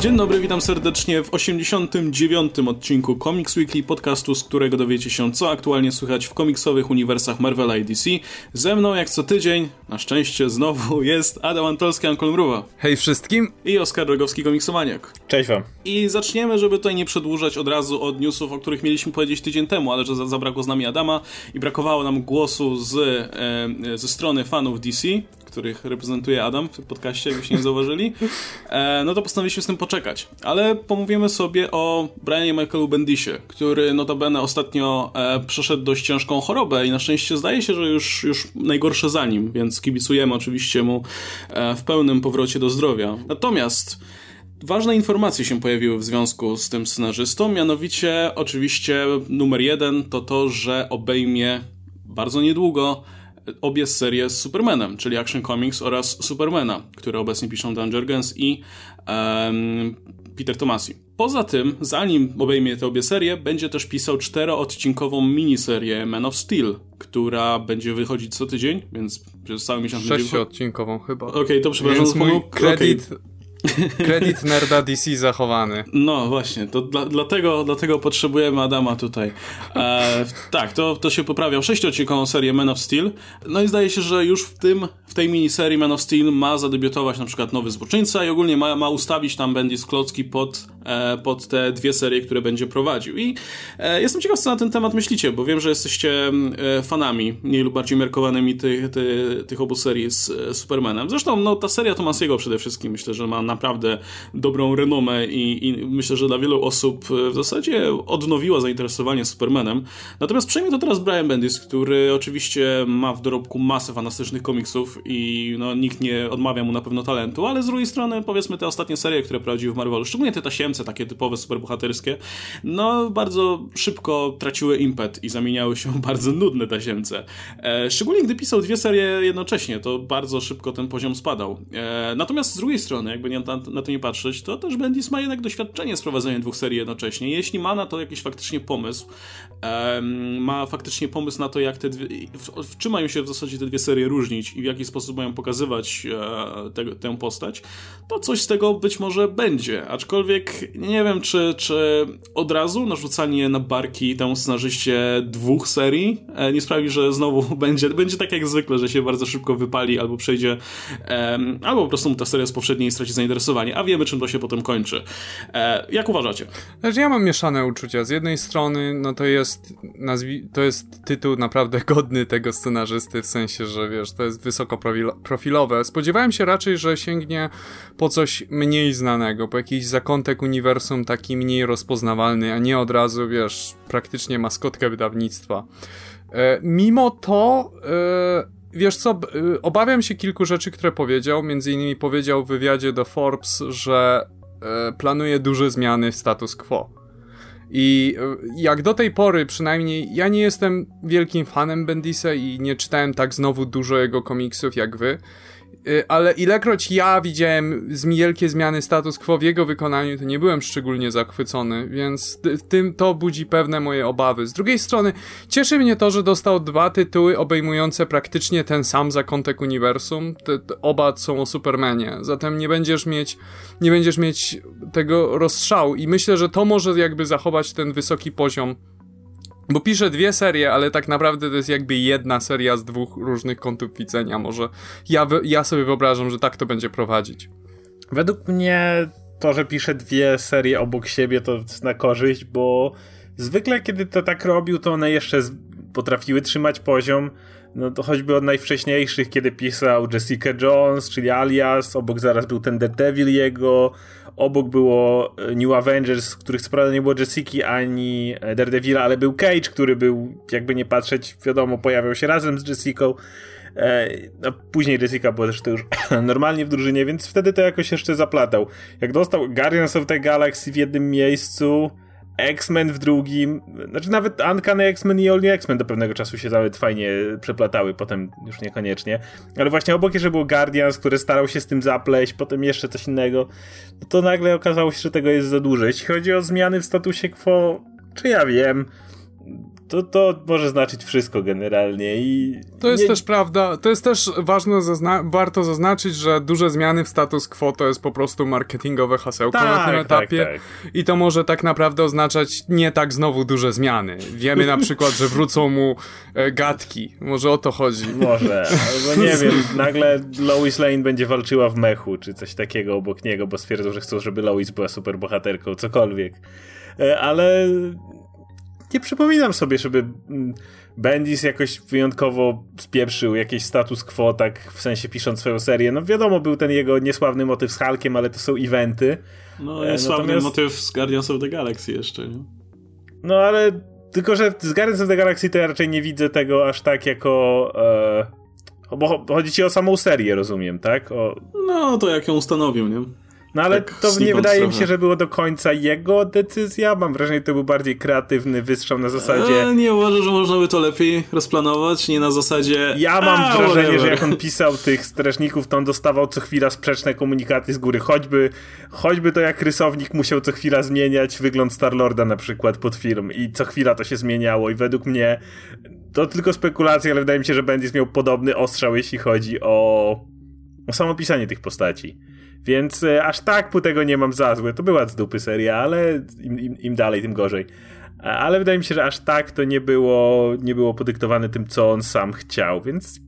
Dzień dobry, witam serdecznie w 89. odcinku Comics Weekly, podcastu, z którego dowiecie się, co aktualnie słychać w komiksowych uniwersach Marvela i DC. Ze mną, jak co tydzień, na szczęście znowu jest Adam Antolski, Ankol Mruwa. Hej wszystkim! I Oskar Drogowski, komiksomaniak. Cześć wam. I zaczniemy, żeby tutaj nie przedłużać od razu od newsów, o których mieliśmy powiedzieć tydzień temu, ale że zabrakło z nami Adama i brakowało nam głosu z, e, ze strony fanów DC, których reprezentuje Adam w podcaście, jakbyście nie zauważyli, e, no to postanowiliśmy z tym poczekać. Ale pomówimy sobie o Brianie Michaelu Bendisie, który notabene ostatnio e, przeszedł dość ciężką chorobę i na szczęście zdaje się, że już, już najgorsze za nim, więc kibicujemy oczywiście mu e, w pełnym powrocie do zdrowia. Natomiast Ważne informacje się pojawiły w związku z tym scenarzystą, mianowicie oczywiście numer jeden to to, że obejmie bardzo niedługo obie serie z Supermanem, czyli Action Comics oraz Supermana, które obecnie piszą Dan Jurgens i um, Peter Tomasi. Poza tym, zanim obejmie te obie serie, będzie też pisał czteroodcinkową miniserię Man of Steel, która będzie wychodzić co tydzień, więc przez cały miesiąc będzie... Sześciodcinkową chyba. Okej, okay, to przepraszam. Więc mój kredyt okay. Kredyt nerda DC zachowany. No właśnie, to dla, dlatego, dlatego potrzebujemy Adama tutaj. E, tak, to, to się poprawiał sześciodcinkową serię Man of Steel. No i zdaje się, że już w tym, w tej miniserii Man of Steel ma zadebiutować na przykład nowy złoczyńca i ogólnie ma, ma ustawić tam Bendis Klocki pod, e, pod te dwie serie, które będzie prowadził. I e, jestem ciekaw, co na ten temat myślicie, bo wiem, że jesteście e, fanami mniej lub bardziej miarkowanymi tych, tych, tych obu serii z e, Supermanem. Zresztą no, ta seria Tomasiego przede wszystkim myślę, że ma naprawdę dobrą renomę i, i, myślę, że dla wielu osób w zasadzie odnowiła zainteresowanie Supermanem. Natomiast przejmie to teraz Brian Bendis, który oczywiście ma w dorobku masę fantastycznych komiksów i no, nikt nie odmawia mu na pewno talentu, ale z drugiej strony powiedzmy te ostatnie serie, które prowadził w Marvelu, szczególnie te tasiemce, takie typowe, superbohaterskie, no bardzo szybko traciły impet i zamieniały się w bardzo nudne tasiemce. E, szczególnie gdy pisał dwie serie jednocześnie, to bardzo szybko ten poziom spadał. E, natomiast z drugiej strony, jakby nie na, na, to nie patrzeć, to też Bendis ma jednak doświadczenie z prowadzeniem dwóch serii jednocześnie. Jeśli ma na to jakiś faktycznie pomysł, um, ma faktycznie pomysł na to, jak te dwie, w, w, czym mają się w zasadzie te dwie serie różnić i w jaki sposób mają pokazywać e, te, tę postać, to coś z tego być może będzie. Aczkolwiek nie wiem, czy, czy od razu narzucanie na barki temu scenarzyście dwóch serii e, nie sprawi, że znowu będzie, będzie tak jak zwykle, że się bardzo szybko wypali albo przejdzie, albo po prostu ta seria z poprzedniej straci a wiemy, czym to się potem kończy. E, jak uważacie? Znaczy, ja mam mieszane uczucia. Z jednej strony, no to jest, nazwi to jest tytuł naprawdę godny tego scenarzysty, w sensie, że wiesz, to jest wysoko profilowe. Spodziewałem się raczej, że sięgnie po coś mniej znanego, po jakiś zakątek uniwersum taki mniej rozpoznawalny, a nie od razu, wiesz, praktycznie maskotkę wydawnictwa. E, mimo to, e, Wiesz co, y, obawiam się kilku rzeczy, które powiedział. Między innymi powiedział w wywiadzie do Forbes, że e, planuje duże zmiany w status quo. I e, jak do tej pory, przynajmniej ja nie jestem wielkim fanem Bendisa i nie czytałem tak znowu dużo jego komiksów jak wy. Y, ale ilekroć ja widziałem wielkie zmiany status quo w jego wykonaniu, to nie byłem szczególnie zachwycony, więc tym to budzi pewne moje obawy. Z drugiej strony, cieszy mnie to, że dostał dwa tytuły obejmujące praktycznie ten sam zakątek uniwersum. Te, te, oba są o Supermanie, zatem nie będziesz mieć, nie będziesz mieć tego rozstrzału i myślę, że to może jakby zachować ten wysoki poziom bo pisze dwie serie, ale tak naprawdę to jest jakby jedna seria z dwóch różnych kątów widzenia. Może ja, ja sobie wyobrażam, że tak to będzie prowadzić. Według mnie to, że pisze dwie serie obok siebie, to jest na korzyść, bo zwykle kiedy to tak robił, to one jeszcze potrafiły trzymać poziom. No to choćby od najwcześniejszych, kiedy pisał Jessica Jones, czyli Alias, obok zaraz był ten Daredevil jego, obok było e, New Avengers, których co prawda nie było Jessica ani e, Daredevila, ale był Cage, który był, jakby nie patrzeć, wiadomo, pojawiał się razem z Jessica. E, no, później Jessica była też to już normalnie w drużynie, więc wtedy to jakoś jeszcze zaplatał. Jak dostał Guardians of the Galaxy w jednym miejscu, X-Men w drugim, znaczy nawet Uncanny X-Men i Only X-Men do pewnego czasu się nawet fajnie przeplatały, potem już niekoniecznie. Ale właśnie obok jeszcze był Guardians, który starał się z tym zapleść, potem jeszcze coś innego. No to nagle okazało się, że tego jest za dużo. Jeśli chodzi o zmiany w statusie quo, czy ja wiem, to, to może znaczyć wszystko generalnie i... To jest nie... też prawda, to jest też ważne, zazna warto zaznaczyć, że duże zmiany w status quo to jest po prostu marketingowe hasełko tak, na tym tak, etapie tak. i to może tak naprawdę oznaczać nie tak znowu duże zmiany. Wiemy na przykład, że wrócą mu e, gadki, może o to chodzi. Może, albo nie wiem, nagle Lois Lane będzie walczyła w mechu, czy coś takiego obok niego, bo stwierdzą, że chcą, żeby Lois była super bohaterką, cokolwiek. E, ale nie przypominam sobie, żeby mm, Bendis jakoś wyjątkowo spieprzył jakiś status quo, tak w sensie pisząc swoją serię. No wiadomo, był ten jego niesławny motyw z Hulkiem, ale to są eventy. No, niesławny Natomiast... motyw z Guardians of the Galaxy jeszcze, nie? No, ale tylko, że z Guardians of the Galaxy to ja raczej nie widzę tego aż tak jako... E... Bo chodzi ci o samą serię, rozumiem, tak? O... No, to jak ją ustanowił, nie? No ale tak to nie wydaje trochę. mi się, że było do końca jego decyzja. Mam wrażenie, że to był bardziej kreatywny wystrzał na zasadzie. E, nie uważam, że można by to lepiej rozplanować, nie na zasadzie. Ja mam a, wrażenie, whatever. że jak on pisał tych strażników, to on dostawał co chwila sprzeczne komunikaty z góry. Choćby, choćby to jak rysownik musiał co chwila zmieniać wygląd Starlorda na przykład pod film i co chwila to się zmieniało. I według mnie to tylko spekulacje, ale wydaje mi się, że Bendis miał podobny ostrzał, jeśli chodzi o, o samo pisanie tych postaci. Więc e, aż tak po tego nie mam za złe. To była z dupy seria, ale im, im, im, dalej, tym gorzej. Ale wydaje mi się, że aż tak to nie było, nie było podyktowane tym, co on sam chciał, więc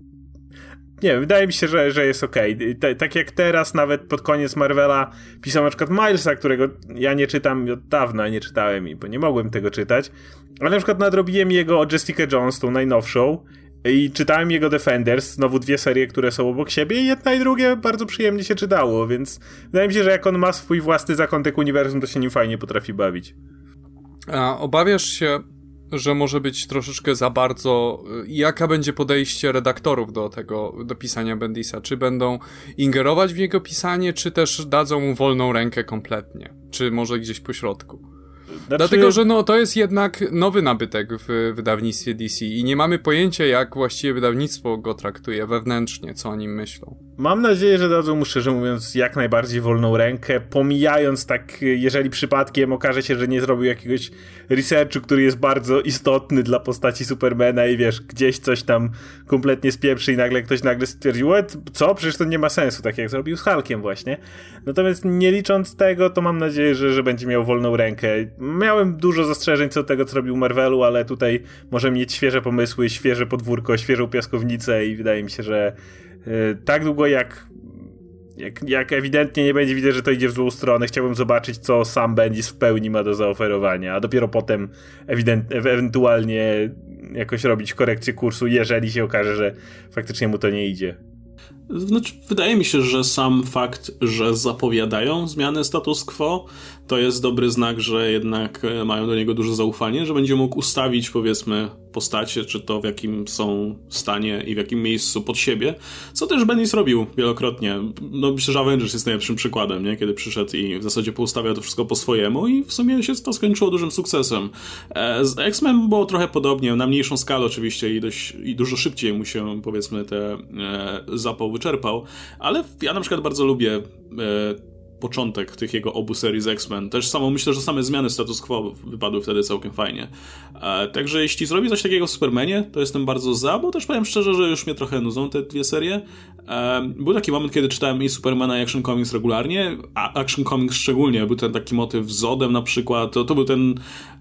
nie wiem, wydaje mi się, że, że jest okej. Okay. Tak jak teraz, nawet pod koniec Marvela pisał na przykład Milesa, którego ja nie czytam od dawna, nie czytałem, bo nie mogłem tego czytać, ale na przykład nadrobiłem jego Jessica Jones, tą najnowszą i czytałem jego Defenders, znowu dwie serie, które są obok siebie i jedna i drugie bardzo przyjemnie się czytało, więc wydaje mi się, że jak on ma swój własny zakątek uniwersum, to się nim fajnie potrafi bawić. A obawiasz się, że może być troszeczkę za bardzo. Jaka będzie podejście redaktorów do tego, do pisania Bendisa? Czy będą ingerować w jego pisanie, czy też dadzą mu wolną rękę kompletnie? Czy może gdzieś po środku? Znaczy... Dlatego, że no, to jest jednak nowy nabytek w wydawnictwie DC i nie mamy pojęcia, jak właściwie wydawnictwo go traktuje wewnętrznie, co o nim myślą. Mam nadzieję, że dadzą mu, szczerze mówiąc, jak najbardziej wolną rękę, pomijając tak, jeżeli przypadkiem okaże się, że nie zrobił jakiegoś researchu, który jest bardzo istotny dla postaci Supermana i wiesz, gdzieś coś tam kompletnie spieprzy i nagle ktoś nagle stwierdził, co? Przecież to nie ma sensu, tak jak zrobił z Hulkiem właśnie. Natomiast nie licząc tego, to mam nadzieję, że, że będzie miał wolną rękę miałem dużo zastrzeżeń co do tego, co robił Marvelu, ale tutaj może mieć świeże pomysły, świeże podwórko, świeżą piaskownicę i wydaje mi się, że yy, tak długo jak, jak, jak ewidentnie nie będzie widać, że to idzie w złą stronę, chciałbym zobaczyć, co sam Bendis w pełni ma do zaoferowania, a dopiero potem ewident, ewentualnie jakoś robić korekcję kursu, jeżeli się okaże, że faktycznie mu to nie idzie. Znaczy, wydaje mi się, że sam fakt, że zapowiadają zmianę status quo, to jest dobry znak, że jednak e, mają do niego duże zaufanie, że będzie mógł ustawić, powiedzmy, postacie, czy to w jakim są stanie i w jakim miejscu pod siebie, co też Bendis robił wielokrotnie. No myślę, że Avengers jest najlepszym przykładem, nie? kiedy przyszedł i w zasadzie poustawiał to wszystko po swojemu i w sumie się to skończyło dużym sukcesem. E, z X-Men było trochę podobnie, na mniejszą skalę oczywiście i, dość, i dużo szybciej mu się, powiedzmy, te e, zapał wyczerpał, ale ja na przykład bardzo lubię początek tych jego obu serii z X-Men. Też samo myślę, że same zmiany status quo wypadły wtedy całkiem fajnie. E, także jeśli zrobi coś takiego w Supermanie, to jestem bardzo za, bo też powiem szczerze, że już mnie trochę nudzą te dwie serie. E, był taki moment, kiedy czytałem i Supermana i Action Comics regularnie, a Action Comics szczególnie. Był ten taki motyw z Zodem na przykład. To, to był ten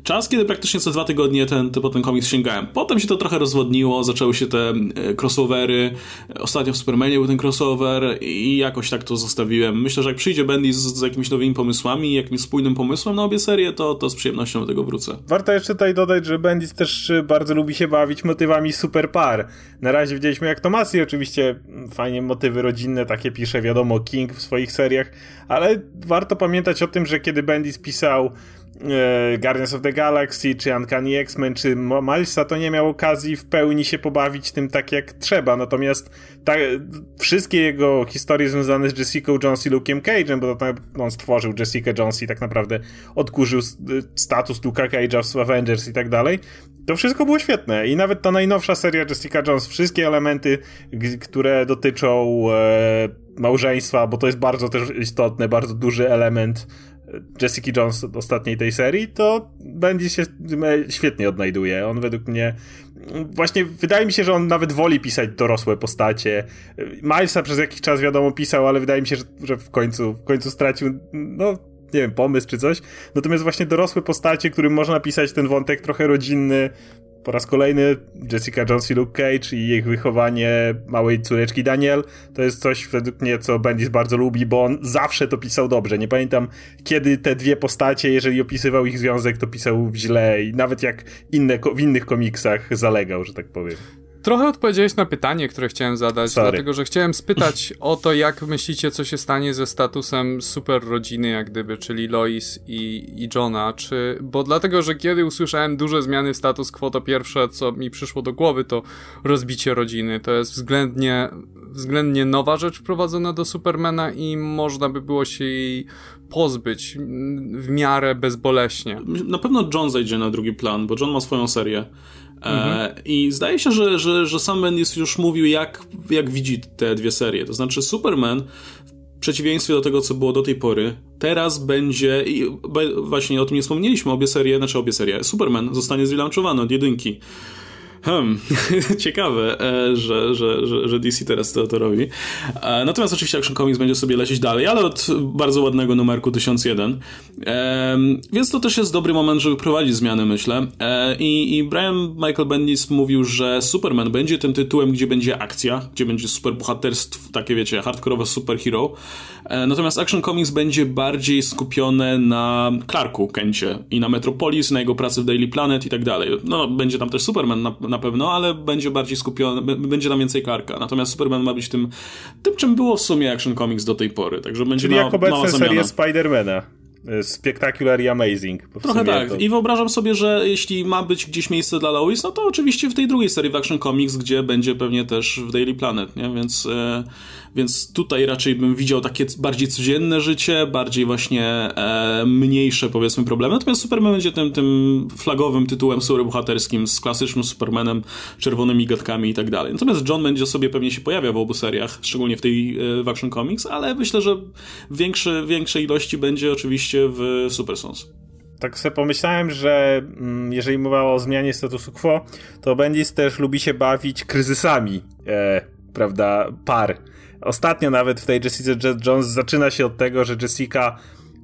czas, kiedy praktycznie co dwa tygodnie ten, po ten komiks sięgałem. Potem się to trochę rozwodniło, zaczęły się te e, crossovery. Ostatnio w Supermanie był ten crossover i jakoś tak to zostawiłem. Myślę, że jak przyjdzie Bendy z, z jakimiś nowymi pomysłami, jakimś spójnym pomysłem na obie serie, to, to z przyjemnością do tego wrócę. Warto jeszcze tutaj dodać, że Bendis też bardzo lubi się bawić motywami super par. Na razie widzieliśmy jak Tomasi oczywiście fajnie motywy rodzinne takie pisze, wiadomo, King w swoich seriach, ale warto pamiętać o tym, że kiedy Bendis pisał Guardians of the Galaxy, czy Uncanny X-Men, czy Milesa, to nie miał okazji w pełni się pobawić tym tak jak trzeba. Natomiast ta, wszystkie jego historie związane z Jessica Jones i Luke'em Cage'em, bo to, on stworzył Jessica Jones i tak naprawdę odkurzył status Luke'a Cage'a w Avengers i tak dalej, to wszystko było świetne. I nawet ta najnowsza seria Jessica Jones, wszystkie elementy, które dotyczą e, małżeństwa, bo to jest bardzo też istotny, bardzo duży element Jessica Jones ostatniej tej serii, to Bendis się świetnie odnajduje. On według mnie właśnie wydaje mi się, że on nawet woli pisać dorosłe postacie. Milesa przez jakiś czas wiadomo pisał, ale wydaje mi się, że, że w końcu w końcu stracił no nie wiem, pomysł czy coś. Natomiast właśnie dorosłe postacie, którym można pisać ten wątek trochę rodzinny, po raz kolejny Jessica Jones i Luke Cage i ich wychowanie małej córeczki Daniel to jest coś według mnie, co Bendis bardzo lubi, bo on zawsze to pisał dobrze. Nie pamiętam, kiedy te dwie postacie, jeżeli opisywał ich związek, to pisał źle i nawet jak inne, w innych komiksach zalegał, że tak powiem. Trochę odpowiedziałeś na pytanie, które chciałem zadać, Sorry. dlatego że chciałem spytać o to, jak myślicie, co się stanie ze statusem super rodziny, jak gdyby, czyli Lois i, i Johna, czy, bo dlatego, że kiedy usłyszałem duże zmiany status quo, to pierwsze, co mi przyszło do głowy, to rozbicie rodziny. To jest względnie, względnie nowa rzecz wprowadzona do Supermana i można by było się jej pozbyć w miarę bezboleśnie. Na pewno John zejdzie na drugi plan, bo John ma swoją serię. Mhm. I zdaje się, że, że, że sam Bendis już mówił, jak, jak widzi te dwie serie. To znaczy, Superman, w przeciwieństwie do tego, co było do tej pory, teraz będzie. I właśnie o tym nie wspomnieliśmy, obie serie, znaczy obie serie. Superman zostanie zwilanczowany od jedynki. Hmm, ciekawe, e, że, że, że, że DC teraz to, to robi. E, natomiast oczywiście Action Comics będzie sobie lecieć dalej, ale od bardzo ładnego numerku 1001. Więc to też jest dobry moment, żeby prowadzić zmiany, myślę. E, I, I Brian Michael Bendis mówił, że Superman będzie tym tytułem, gdzie będzie akcja, gdzie będzie superbohaterstwo, takie wiecie, hardkorowe superhero. Natomiast Action Comics będzie bardziej skupione na Clarku Kencie i na Metropolis, na jego pracy w Daily Planet i tak dalej. No, będzie tam też Superman na, na pewno, ale będzie bardziej skupiony, będzie tam więcej Clarka. Natomiast Superman ma być tym, tym czym było w sumie Action Comics do tej pory. Także będzie Czyli jak obecne serie Spidermana. Spectacular i Amazing. Trochę tak. To... I wyobrażam sobie, że jeśli ma być gdzieś miejsce dla Lois, no to oczywiście w tej drugiej serii w Action Comics, gdzie będzie pewnie też w Daily Planet, nie? Więc, e, więc tutaj raczej bym widział takie bardziej codzienne życie, bardziej właśnie e, mniejsze powiedzmy problemy. Natomiast Superman będzie tym, tym flagowym tytułem superbohaterskim z klasycznym Supermanem, czerwonymi gadkami i tak dalej. Natomiast John będzie sobie pewnie się pojawia w obu seriach, szczególnie w tej e, w Action Comics, ale myślę, że większe, większej ilości będzie oczywiście w Super Sons. Tak sobie pomyślałem, że mm, jeżeli mowa o zmianie statusu quo, to Bendis też lubi się bawić kryzysami, e, prawda, par. Ostatnio nawet w tej Jessica Jones zaczyna się od tego, że Jessica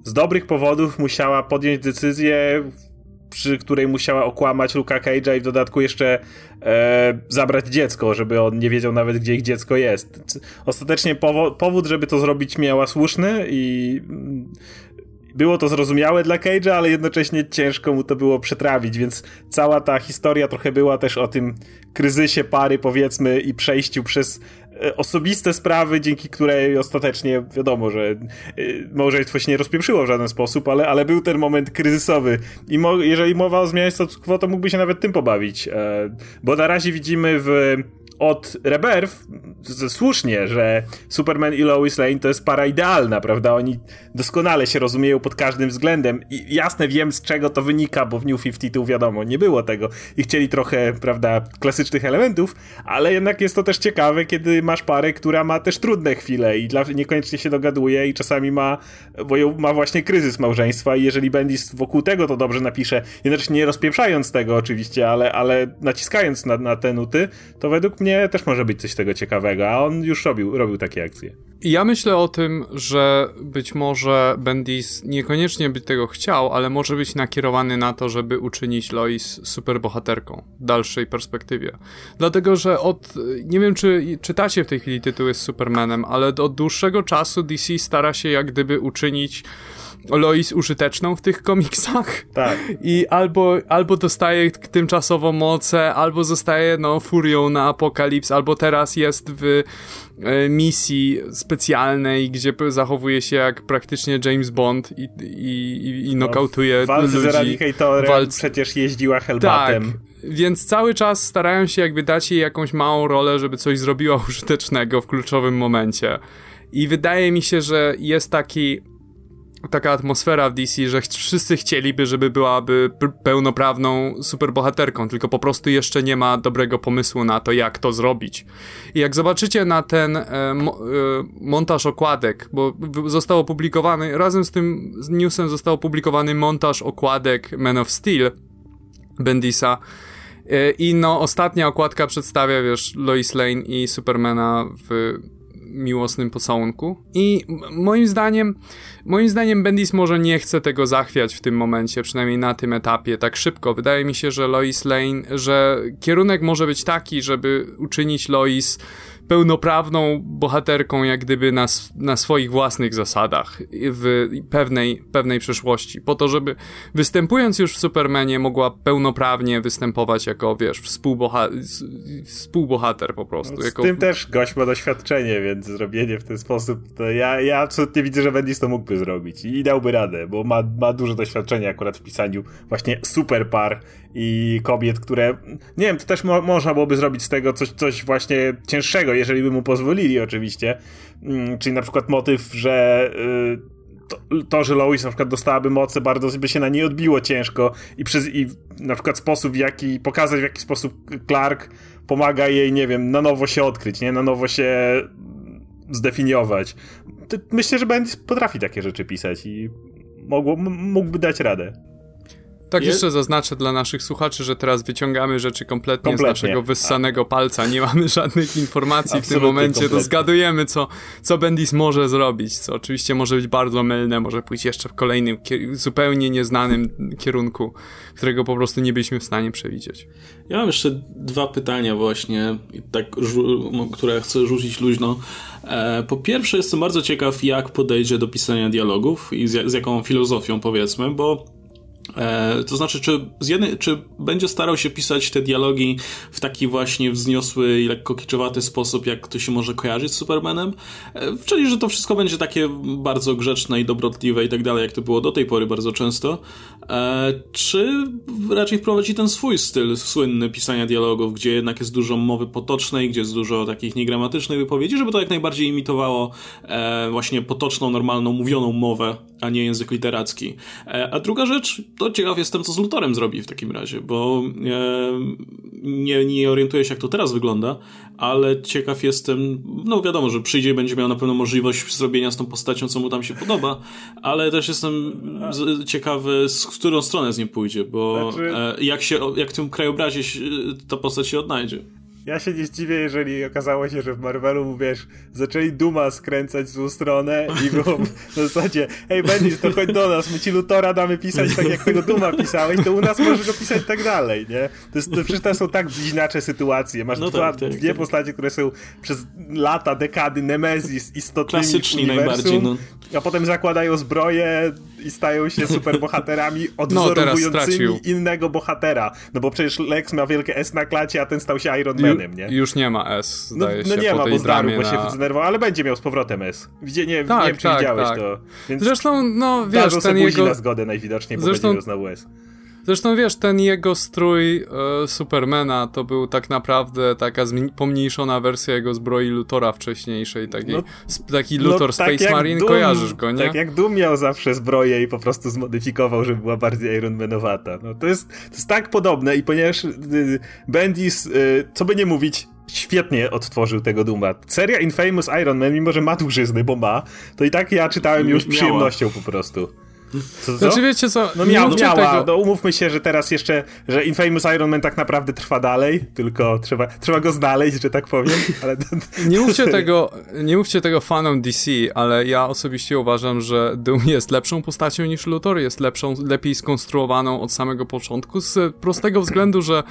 z dobrych powodów musiała podjąć decyzję, przy której musiała okłamać Luka Cage'a i w dodatku jeszcze e, zabrać dziecko, żeby on nie wiedział nawet, gdzie ich dziecko jest. Ostatecznie powód, żeby to zrobić miała słuszny i było to zrozumiałe dla Cage'a, ale jednocześnie ciężko mu to było przetrawić, więc cała ta historia trochę była też o tym kryzysie pary, powiedzmy, i przejściu przez osobiste sprawy, dzięki której ostatecznie wiadomo, że e, małżeństwo się nie rozpieprzyło w żaden sposób, ale, ale był ten moment kryzysowy. I mo jeżeli mowa o zmianie status quo, to mógłby się nawet tym pobawić, e, bo na razie widzimy w od Rebirth słusznie, że Superman i Lois Lane to jest para idealna, prawda? Oni doskonale się rozumieją pod każdym względem i jasne wiem z czego to wynika, bo w New 52 wiadomo, nie było tego i chcieli trochę, prawda, klasycznych elementów, ale jednak jest to też ciekawe, kiedy masz parę, która ma też trudne chwile i dla, niekoniecznie się dogaduje i czasami ma, ma właśnie kryzys małżeństwa i jeżeli Bendis wokół tego to dobrze napisze, jednocześnie nie rozpieprzając tego oczywiście, ale, ale naciskając na, na te nuty, to według mnie mnie też może być coś tego ciekawego, a on już robił, robił takie akcje. Ja myślę o tym, że być może Bendis niekoniecznie by tego chciał, ale może być nakierowany na to, żeby uczynić Lois superbohaterką w dalszej perspektywie. Dlatego, że od, nie wiem czy czytacie w tej chwili tytuły z Supermanem, ale od dłuższego czasu DC stara się jak gdyby uczynić Lois użyteczną w tych komiksach. Tak. I albo, albo dostaje tymczasowo moce, albo zostaje no furią na apokalips, albo teraz jest w e, misji specjalnej, gdzie zachowuje się jak praktycznie James Bond i, i, i nokautuje no, walce ludzi. z Eradicatorem Walc... przecież jeździła Hellbatem. Tak. Więc cały czas starają się jakby dać jej jakąś małą rolę, żeby coś zrobiła użytecznego w kluczowym momencie. I wydaje mi się, że jest taki taka atmosfera w DC, że wszyscy chcieliby, żeby byłaby pełnoprawną superbohaterką, tylko po prostu jeszcze nie ma dobrego pomysłu na to, jak to zrobić. I jak zobaczycie na ten e, mo, e, montaż okładek, bo został opublikowany, razem z tym z newsem został opublikowany montaż okładek Man of Steel Bendisa, e, i no, ostatnia okładka przedstawia, wiesz, Lois Lane i Supermana w miłosnym pocałunku. I moim zdaniem, moim zdaniem Bendis może nie chce tego zachwiać w tym momencie, przynajmniej na tym etapie, tak szybko. Wydaje mi się, że Lois Lane, że kierunek może być taki, żeby uczynić Lois pełnoprawną bohaterką, jak gdyby na, na swoich własnych zasadach w pewnej, pewnej przyszłości. Po to, żeby występując już w Supermanie, mogła pełnoprawnie występować jako, wiesz, współboha współbohater po prostu. Z jako... tym też gość ma doświadczenie, więc zrobienie w ten sposób, to ja, ja absolutnie widzę, że Bendis to mógłby zrobić i dałby radę, bo ma, ma dużo doświadczenia akurat w pisaniu właśnie super par i kobiet, które, nie wiem, to też mo można byłoby zrobić z tego coś, coś właśnie cięższego, jeżeli by mu pozwolili oczywiście, mm, czyli na przykład motyw, że y, to, to, że Lois na przykład dostałaby moce, bardzo by się na niej odbiło ciężko i, przez, i na przykład sposób, w jaki, pokazać w jaki sposób Clark pomaga jej, nie wiem, na nowo się odkryć, nie, na nowo się zdefiniować. Myślę, że Bendis potrafi takie rzeczy pisać i mógłby dać radę. Tak, Je... jeszcze zaznaczę dla naszych słuchaczy, że teraz wyciągamy rzeczy kompletnie, kompletnie. z naszego wyssanego palca. Nie mamy żadnych informacji w tym momencie. Kompletnie. To zgadujemy, co, co Bendis może zrobić, co oczywiście może być bardzo mylne, może pójść jeszcze w kolejnym, zupełnie nieznanym kierunku, którego po prostu nie byliśmy w stanie przewidzieć. Ja mam jeszcze dwa pytania właśnie, tak, które chcę rzucić luźno. E, po pierwsze, jestem bardzo ciekaw, jak podejdzie do pisania dialogów i z, z jaką filozofią, powiedzmy, bo to znaczy, czy, jednej, czy będzie starał się pisać te dialogi w taki właśnie wzniosły i lekko kiczowaty sposób, jak to się może kojarzyć z Supermanem? E, czyli, że to wszystko będzie takie bardzo grzeczne i dobrotliwe i tak dalej, jak to było do tej pory bardzo często. E, czy raczej wprowadzi ten swój styl słynny pisania dialogów, gdzie jednak jest dużo mowy potocznej, gdzie jest dużo takich niegramatycznych wypowiedzi, żeby to jak najbardziej imitowało właśnie potoczną, normalną, mówioną mowę, a nie język literacki. A druga rzecz, to ciekaw jestem, co z Lutorem zrobi w takim razie, bo e, nie, nie orientuję się, jak to teraz wygląda, ale ciekaw jestem, no wiadomo, że przyjdzie i będzie miał na pewno możliwość zrobienia z tą postacią, co mu tam się podoba, ale też jestem ciekawy, z którą stronę z nim pójdzie, bo znaczy... e, jak, się, jak w tym krajobrazie ta postać się odnajdzie. Ja się nie zdziwię, jeżeli okazało się, że w Marvelu, wiesz, zaczęli Duma skręcać w złą stronę i było w zasadzie, hej Bendis, to chodź do nas, my ci Lutora damy pisać tak, jak tego Duma pisałeś, to u nas możesz go pisać tak dalej, nie? To, jest, to przecież to są tak bliźniacze sytuacje. Masz no dwa, tak, tak, dwie tak. postacie, które są przez lata, dekady Nemezis istotnymi Klasyczni najbardziej, no. a potem zakładają zbroje i stają się superbohaterami odwzorowującymi no, innego bohatera. No bo przecież Lex ma wielkie S na klacie, a ten stał się Iron Manem, nie? Już nie ma S, no, no, się, No nie ma, bo zdarł, bo się zdenerwował, ale będzie miał z powrotem S. Widzie, nie, tak, nie wiem, czy tak, widziałeś tak. to. Więc Zresztą, no wiesz, ten jego... na zgodę najwidoczniej, bo Zresztą... będzie miał znowu S. Zresztą wiesz, ten jego strój e, Supermana to był tak naprawdę taka pomniejszona wersja jego zbroi Lutora wcześniejszej, taki, no, taki Luthor no, tak Space Marine, Doom, kojarzysz go, nie? Tak jak Doom miał zawsze zbroję i po prostu zmodyfikował, żeby była bardziej Ironmanowata. No, to, jest, to jest tak podobne i ponieważ y, Bendis, y, co by nie mówić, świetnie odtworzył tego Duma. Seria Infamous Iron Man, mimo że ma dłużyzny, bo ma, to i tak ja czytałem już z przyjemnością po prostu. Co, co? Znaczy wiecie co? No miał, miała, tego... no umówmy się, że teraz jeszcze, że Infamous Iron Man tak naprawdę trwa dalej, tylko trzeba, trzeba go znaleźć, że tak powiem, ale... nie mówcie tego, nie mówcie tego fanom DC, ale ja osobiście uważam, że Doom jest lepszą postacią niż Luthor, jest lepszą, lepiej skonstruowaną od samego początku, z prostego względu, że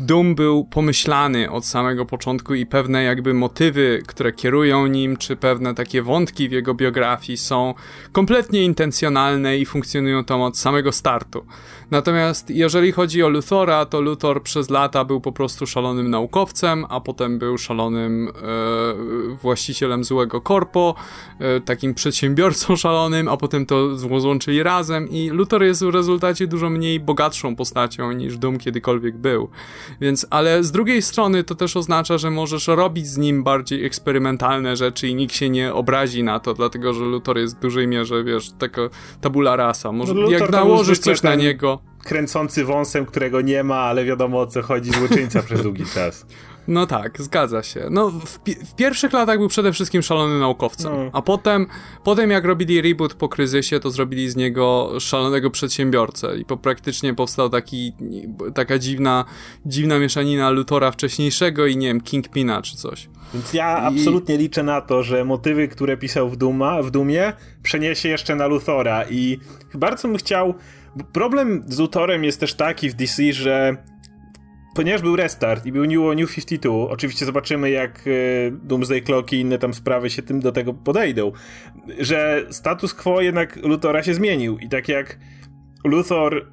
Doom był pomyślany od samego początku i pewne jakby motywy, które kierują nim, czy pewne takie wątki w jego biografii są kompletnie intencjonalne i funkcjonują tam od samego startu. Natomiast jeżeli chodzi o Luthora, to Luthor przez lata był po prostu szalonym naukowcem, a potem był szalonym e, właścicielem złego korpo, e, takim przedsiębiorcą szalonym, a potem to złączyli razem i Luthor jest w rezultacie dużo mniej bogatszą postacią niż Doom kiedykolwiek był. Więc, ale z drugiej strony to też oznacza, że możesz robić z nim bardziej eksperymentalne rzeczy i nikt się nie obrazi na to, dlatego że Luthor jest w dużej mierze, wiesz, taka tabula rasa. Może, no, jak nałożysz coś na niego kręcący wąsem, którego nie ma, ale wiadomo o co chodzi, złoczyńca przez długi czas. No tak, zgadza się. No, w, w pierwszych latach był przede wszystkim szalonym naukowcem, no. a potem, potem jak robili reboot po kryzysie, to zrobili z niego szalonego przedsiębiorcę i po praktycznie powstał taki, taka dziwna, dziwna mieszanina Lutora wcześniejszego i nie wiem, Kingpina czy coś. Więc ja I... absolutnie liczę na to, że motywy, które pisał w, Duma, w Dumie, przeniesie jeszcze na Luthora i bardzo bym chciał... Problem z Luthorem jest też taki w DC, że ponieważ był restart i był New, New 52, oczywiście zobaczymy jak y, Doomsday Clock i inne tam sprawy się tym do tego podejdą, że status quo jednak Luthora się zmienił i tak jak Luthor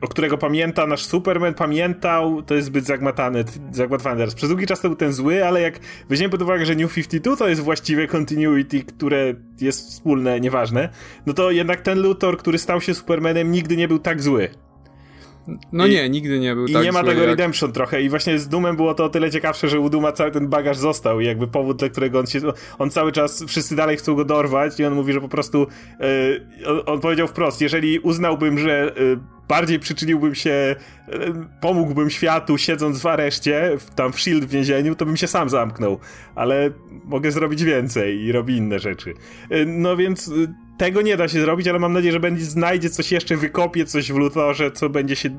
o którego pamięta nasz Superman, pamiętał, to jest zbyt zagmatany, zagmatwany teraz. Przez długi czas to był ten zły, ale jak weźmiemy pod uwagę, że New 52 to jest właściwe continuity, które jest wspólne, nieważne, no to jednak ten Luthor, który stał się Supermanem, nigdy nie był tak zły. No I, nie, nigdy nie był I tak nie ma tego jak... redemption trochę i właśnie z Dumem było to o tyle ciekawsze, że u Duma cały ten bagaż został i jakby powód, dla którego on się, on cały czas, wszyscy dalej chcą go dorwać i on mówi, że po prostu yy, on, on, powiedział wprost, jeżeli uznałbym, że yy, bardziej przyczyniłbym się, yy, pomógłbym światu siedząc w areszcie, tam w SHIELD w więzieniu, to bym się sam zamknął, ale mogę zrobić więcej i robi inne rzeczy. no więc tego nie da się zrobić, ale mam nadzieję, że będzie znajdzie coś jeszcze, wykopie coś w Luthorze, co będzie się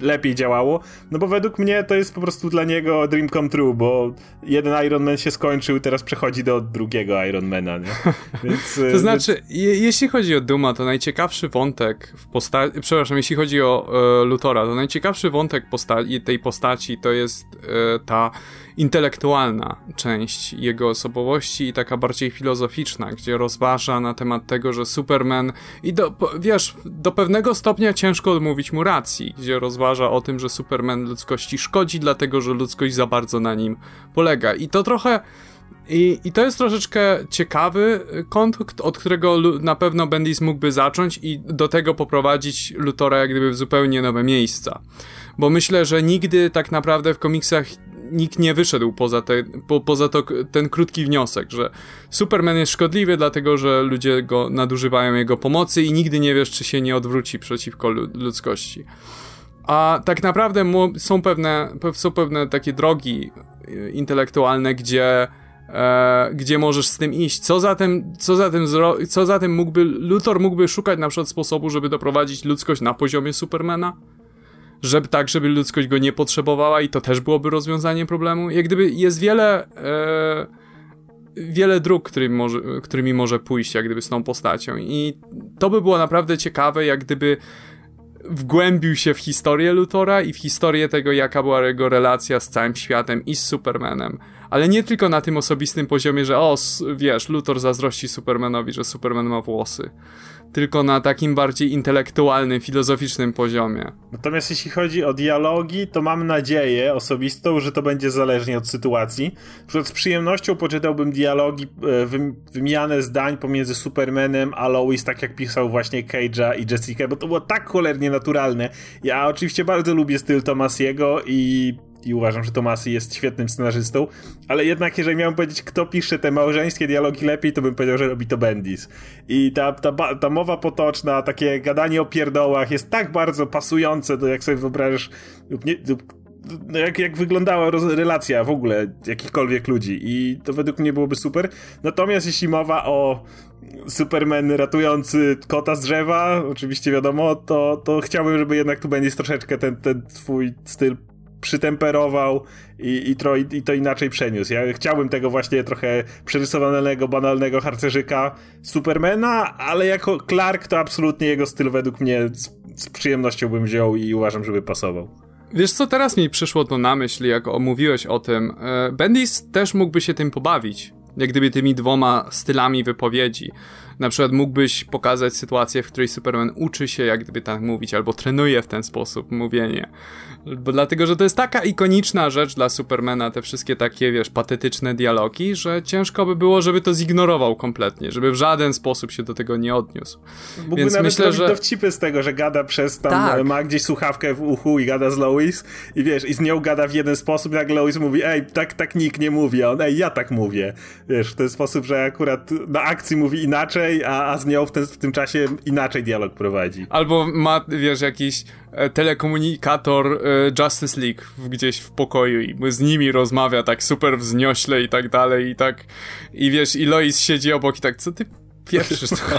lepiej działało, no bo według mnie to jest po prostu dla niego dream come true, bo jeden Iron Man się skończył, teraz przechodzi do drugiego Ironmana, nie? Więc, to znaczy, więc... Je, jeśli chodzi o Duma, to najciekawszy wątek w postaci, przepraszam, jeśli chodzi o e, Lutora, to najciekawszy wątek posta tej postaci to jest e, ta intelektualna część jego osobowości i taka bardziej filozoficzna, gdzie rozważa na temat tego, że Superman i do, wiesz, do pewnego stopnia ciężko odmówić mu racji, gdzie rozważa o tym, że Superman ludzkości szkodzi, dlatego że ludzkość za bardzo na nim polega. I to trochę i, I to jest troszeczkę ciekawy kąt, od którego na pewno Bendis mógłby zacząć i do tego poprowadzić Lutora jak gdyby w zupełnie nowe miejsca. Bo myślę, że nigdy tak naprawdę w komiksach nikt nie wyszedł poza, te, po, poza to, ten krótki wniosek, że Superman jest szkodliwy, dlatego że ludzie go nadużywają jego pomocy i nigdy nie wiesz, czy się nie odwróci przeciwko ludzkości. A tak naprawdę są pewne, są pewne takie drogi e, intelektualne, gdzie, e, gdzie możesz z tym iść. Co zatem, co zatem, co zatem mógłby, Luthor mógłby szukać na przykład sposobu, żeby doprowadzić ludzkość na poziomie Supermana? Żeby tak, żeby ludzkość go nie potrzebowała i to też byłoby rozwiązanie problemu. Jak gdyby jest wiele e, wiele dróg, którymi może, którymi może pójść jak gdyby z tą postacią i to by było naprawdę ciekawe, jak gdyby wgłębił się w historię Lutora i w historię tego, jaka była jego relacja z całym światem i z Supermanem. Ale nie tylko na tym osobistym poziomie, że o, wiesz, Luthor zazdrości Supermanowi, że Superman ma włosy tylko na takim bardziej intelektualnym, filozoficznym poziomie. Natomiast jeśli chodzi o dialogi, to mam nadzieję osobistą, że to będzie zależnie od sytuacji. Przykład z przyjemnością poczytałbym dialogi, e, wymianę zdań pomiędzy Supermanem a Lois, tak jak pisał właśnie Cage'a i Jessica, bo to było tak cholernie naturalne. Ja oczywiście bardzo lubię styl Tomasiego i i uważam, że Tomasy jest świetnym scenarzystą, ale jednak jeżeli miałem powiedzieć, kto pisze te małżeńskie dialogi lepiej, to bym powiedział, że robi to Bendis. I ta, ta, ta mowa potoczna, takie gadanie o pierdołach jest tak bardzo pasujące do, jak sobie wyobrażasz, lub nie, lub no jak, jak wyglądała relacja w ogóle jakichkolwiek ludzi i to według mnie byłoby super. Natomiast jeśli mowa o Superman ratujący kota z drzewa, oczywiście wiadomo, to, to chciałbym, żeby jednak tu będzie troszeczkę ten, ten twój styl przytemperował i, i, to, i to inaczej przeniósł. Ja chciałbym tego właśnie trochę przerysowanego, banalnego harcerzyka Supermana, ale jako Clark to absolutnie jego styl według mnie z, z przyjemnością bym wziął i uważam, żeby pasował. Wiesz co, teraz mi przyszło to na myśl, jak omówiłeś o tym. E, Bendis też mógłby się tym pobawić. jak gdyby tymi dwoma stylami wypowiedzi. Na przykład mógłbyś pokazać sytuację, w której Superman uczy się jak gdyby tak mówić, albo trenuje w ten sposób mówienie. Bo dlatego, że to jest taka ikoniczna rzecz dla Supermana, te wszystkie takie, wiesz, patetyczne dialogi, że ciężko by było, żeby to zignorował kompletnie, żeby w żaden sposób się do tego nie odniósł. Mógłby Więc nawet myślę, że dowcipy z tego, że gada przez tam, tak. ma gdzieś słuchawkę w uchu i gada z Lois i wiesz, i z nią gada w jeden sposób, jak Lois mówi, ej, tak, tak nikt nie mówi, a on, ej, ja tak mówię. Wiesz, w ten sposób, że akurat na akcji mówi inaczej, a, a z nią w, ten, w tym czasie inaczej dialog prowadzi. Albo ma, wiesz, jakiś telekomunikator e, Justice League gdzieś w pokoju i z nimi rozmawia tak super wzniośle i tak dalej i tak i wiesz, i Lois siedzi obok i tak, co ty pieprzysz to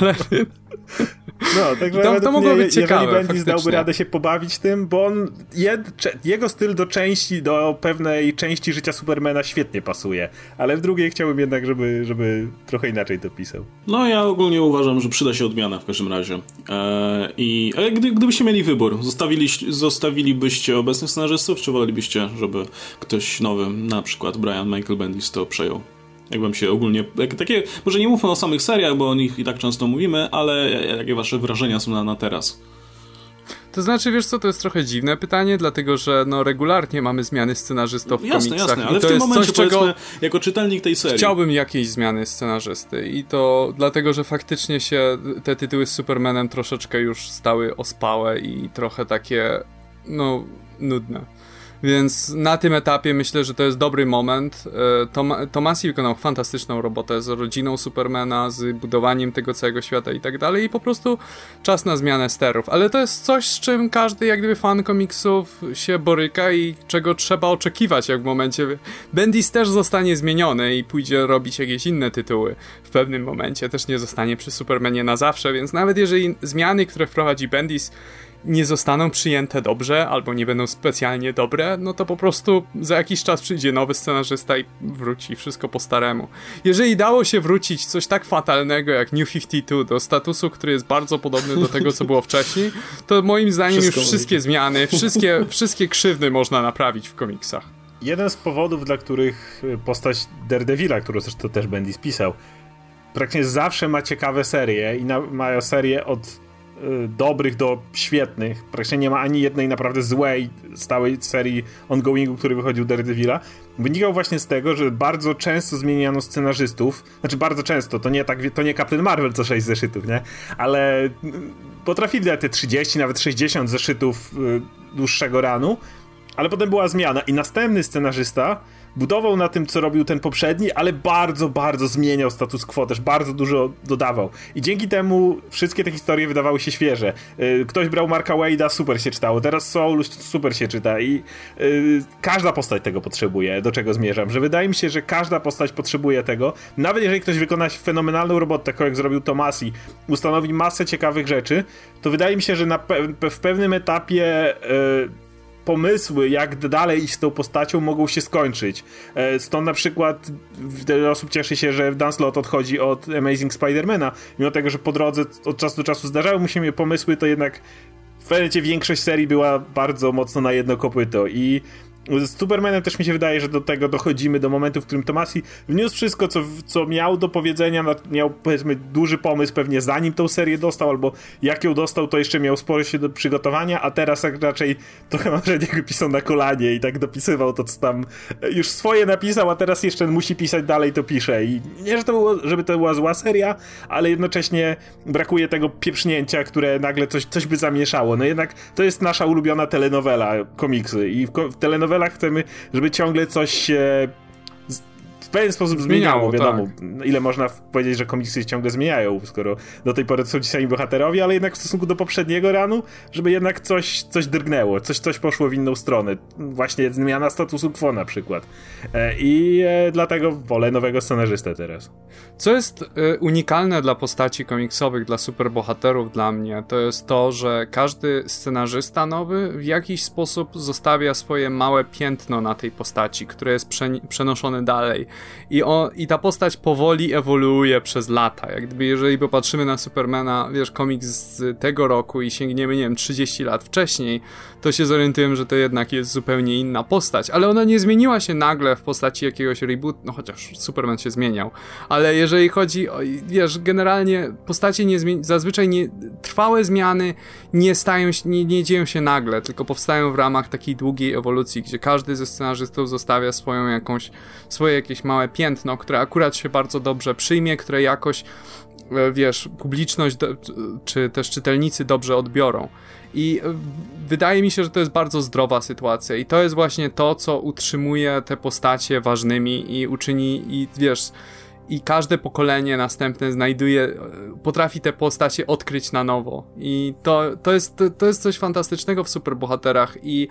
No, także to, to mogło być ciekawe, jeżeli Bendis dałby radę się pobawić tym, bo on, jed, jego styl do części, do pewnej części życia Supermana świetnie pasuje, ale w drugiej chciałbym jednak, żeby, żeby trochę inaczej to pisał. No, ja ogólnie uważam, że przyda się odmiana w każdym razie. Eee, i, ale gdy, gdybyście mieli wybór, zostawili, zostawilibyście obecnych scenarzystów, czy wolelibyście, żeby ktoś nowy, na przykład Brian Michael Bendis to przejął? Jak wam się ogólnie. Jak, takie, może nie mówmy o samych seriach, bo o nich i tak często mówimy, ale jakie wasze wrażenia są na, na teraz? To znaczy, wiesz co, to jest trochę dziwne pytanie, dlatego że no regularnie mamy zmiany scenarzystów w jasne, komiksach. Jasne, ale w tym momencie, coś, czego jako czytelnik tej serii... Chciałbym jakiejś zmiany scenarzysty i to dlatego, że faktycznie się te tytuły z Supermanem troszeczkę już stały ospałe i trochę takie, no, nudne. Więc na tym etapie myślę, że to jest dobry moment. E, Tom Tomasi wykonał fantastyczną robotę z rodziną Supermana, z budowaniem tego całego świata i tak dalej i po prostu czas na zmianę sterów. Ale to jest coś, z czym każdy jak gdyby fan komiksów się boryka i czego trzeba oczekiwać, jak w momencie... Bendis też zostanie zmieniony i pójdzie robić jakieś inne tytuły w pewnym momencie. Też nie zostanie przy Supermanie na zawsze, więc nawet jeżeli zmiany, które wprowadzi Bendis nie zostaną przyjęte dobrze, albo nie będą specjalnie dobre, no to po prostu za jakiś czas przyjdzie nowy scenarzysta i wróci wszystko po staremu. Jeżeli dało się wrócić coś tak fatalnego jak New 52 do statusu, który jest bardzo podobny do tego, co było wcześniej, to moim zdaniem wszystko już wszystkie zmiany, wszystkie, wszystkie krzywdy można naprawić w komiksach. Jeden z powodów, dla których postać Daredevila, którą zresztą też Bendy spisał, praktycznie zawsze ma ciekawe serie i na, mają serię od Y, dobrych do świetnych. Praktycznie nie ma ani jednej naprawdę złej, stałej serii ongoingu, który wychodził Daredevila. Wynikał właśnie z tego, że bardzo często zmieniano scenarzystów. Znaczy bardzo często, to nie, tak, to nie Captain Marvel co 6 zeszytów, nie? Ale y, potrafili te 30, nawet 60 zeszytów y, dłuższego ranu. Ale potem była zmiana i następny scenarzysta budował na tym, co robił ten poprzedni, ale bardzo, bardzo zmieniał status quo, też bardzo dużo dodawał. I dzięki temu wszystkie te historie wydawały się świeże. Y, ktoś brał Marka Wade'a, super się czytało, teraz Soul super się czyta i yy, każda postać tego potrzebuje, do czego zmierzam, że wydaje mi się, że każda postać potrzebuje tego, nawet jeżeli ktoś wykona fenomenalną robotę, taką jak zrobił Tomasi, ustanowi masę ciekawych rzeczy, to wydaje mi się, że pe w pewnym etapie yy, pomysły, jak dalej iść z tą postacią, mogą się skończyć. E, stąd na przykład wiele osób cieszy się, że Dan Slott odchodzi od Amazing Spidermana, mimo tego, że po drodze od czasu do czasu zdarzały mu się pomysły, to jednak w pewnie większość serii była bardzo mocno na jedno kopyto i z Supermanem też mi się wydaje, że do tego dochodzimy do momentu, w którym Tomasi wniósł wszystko, co, co miał do powiedzenia, miał powiedzmy duży pomysł pewnie zanim tą serię dostał, albo jak ją dostał, to jeszcze miał sporo się do przygotowania, a teraz tak raczej trochę mam wrażenie, pisał na kolanie i tak dopisywał to, co tam już swoje napisał, a teraz jeszcze musi pisać dalej, to pisze i nie, że to było, żeby to była zła seria, ale jednocześnie brakuje tego pieprznięcia, które nagle coś, coś by zamieszało. No jednak to jest nasza ulubiona telenowela, komiksy i w, w novelach chcemy, żeby ciągle coś się w pewien sposób zmieniało, zmieniało wiadomo. Tak. Ile można powiedzieć, że komiksy się ciągle zmieniają, skoro do tej pory to są ci sami bohaterowie, ale jednak w stosunku do poprzedniego ranu, żeby jednak coś, coś drgnęło, coś, coś poszło w inną stronę. Właśnie zmiana statusu quo na przykład. E, I e, dlatego wolę nowego scenarzystę teraz. Co jest e, unikalne dla postaci komiksowych, dla superbohaterów dla mnie, to jest to, że każdy scenarzysta nowy w jakiś sposób zostawia swoje małe piętno na tej postaci, które jest przenoszone dalej I, on, I ta postać powoli ewoluuje przez lata. Jak gdyby, jeżeli popatrzymy na Supermana, wiesz, komiks z tego roku i sięgniemy, nie wiem, 30 lat wcześniej, to się zorientujemy, że to jednak jest zupełnie inna postać. Ale ona nie zmieniła się nagle w postaci jakiegoś reboot, no chociaż Superman się zmieniał. Ale jeżeli chodzi o, wiesz, generalnie postacie nie zmieni- zazwyczaj nie, trwałe zmiany nie stają się, nie, nie dzieją się nagle, tylko powstają w ramach takiej długiej ewolucji, gdzie każdy ze scenarzystów zostawia swoją jakąś, swoje jakieś małe piętno, które akurat się bardzo dobrze przyjmie, które jakoś wiesz, publiczność czy też czytelnicy dobrze odbiorą. I e, wydaje mi się, że to jest bardzo zdrowa sytuacja i to jest właśnie to, co utrzymuje te postacie ważnymi i uczyni, i wiesz, i każde pokolenie następne znajduje, e, potrafi te postacie odkryć na nowo. I to, to, jest, to, to jest coś fantastycznego w superbohaterach i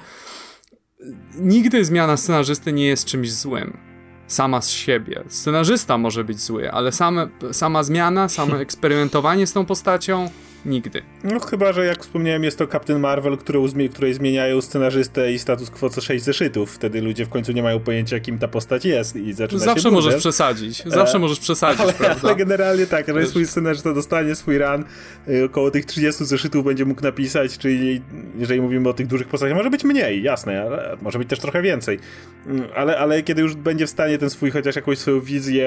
nigdy zmiana scenarzysty nie jest czymś złym. Sama z siebie. Scenarzysta może być zły, ale same, sama zmiana, samo eksperymentowanie z tą postacią Nigdy. No chyba, że jak wspomniałem, jest to Captain Marvel, której zmieniają scenarzystę i status quo co 6 zeszytów. Wtedy ludzie w końcu nie mają pojęcia, kim ta postać jest i zaczyna Zawsze się możesz przesadzić. Zawsze e, możesz przesadzić, ale, prawda? Ale generalnie tak, że swój scenarzysta dostanie swój run, y, około tych 30 zeszytów będzie mógł napisać, czyli jeżeli mówimy o tych dużych postaciach, może być mniej, jasne, ale może być też trochę więcej. Mm, ale, ale kiedy już będzie w stanie ten swój chociaż jakąś swoją wizję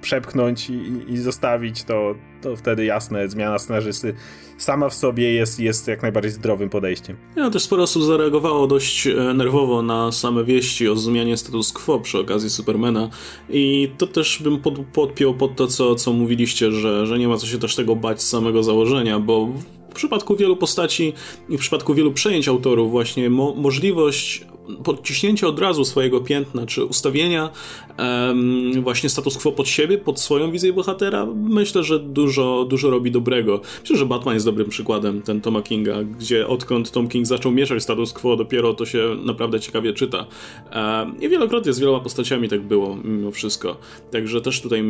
przepchnąć i, i zostawić, to, to wtedy jasne, zmiana scenarzysty sama w sobie jest, jest jak najbardziej zdrowym podejściem. Ja też sporo osób zareagowało dość e, nerwowo na same wieści o zmianie status quo przy okazji Supermana i to też bym pod, podpiął pod to, co, co mówiliście, że, że nie ma co się też tego bać z samego założenia, bo w przypadku wielu postaci i w przypadku wielu przejęć autorów właśnie mo możliwość podciśnięcia od razu swojego piętna, czy ustawienia um, właśnie status quo pod siebie, pod swoją wizję bohatera, myślę, że dużo, dużo robi dobrego. Myślę, że Batman jest dobrym przykładem, ten Toma Kinga, gdzie odkąd Tom King zaczął mieszać status quo, dopiero to się naprawdę ciekawie czyta. Um, I wielokrotnie z wieloma postaciami tak było, mimo wszystko. Także też tutaj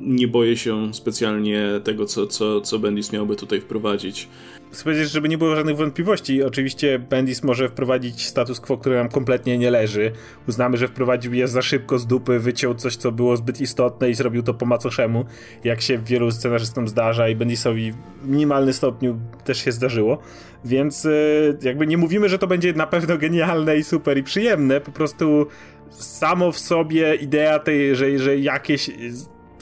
nie boję się specjalnie tego, co, co, co Bendis miałby tutaj wprowadzić. Chcę powiedzieć, żeby nie było żadnych wątpliwości. Oczywiście Bendis może wprowadzić status quo, który nam kompletnie nie leży. Uznamy, że wprowadził je za szybko z dupy, wyciął coś, co było zbyt istotne i zrobił to po macoszemu, jak się wielu scenarzystom zdarza i Bendisowi w minimalnym stopniu też się zdarzyło. Więc e, jakby nie mówimy, że to będzie na pewno genialne i super i przyjemne, po prostu samo w sobie idea tej, że, że jakieś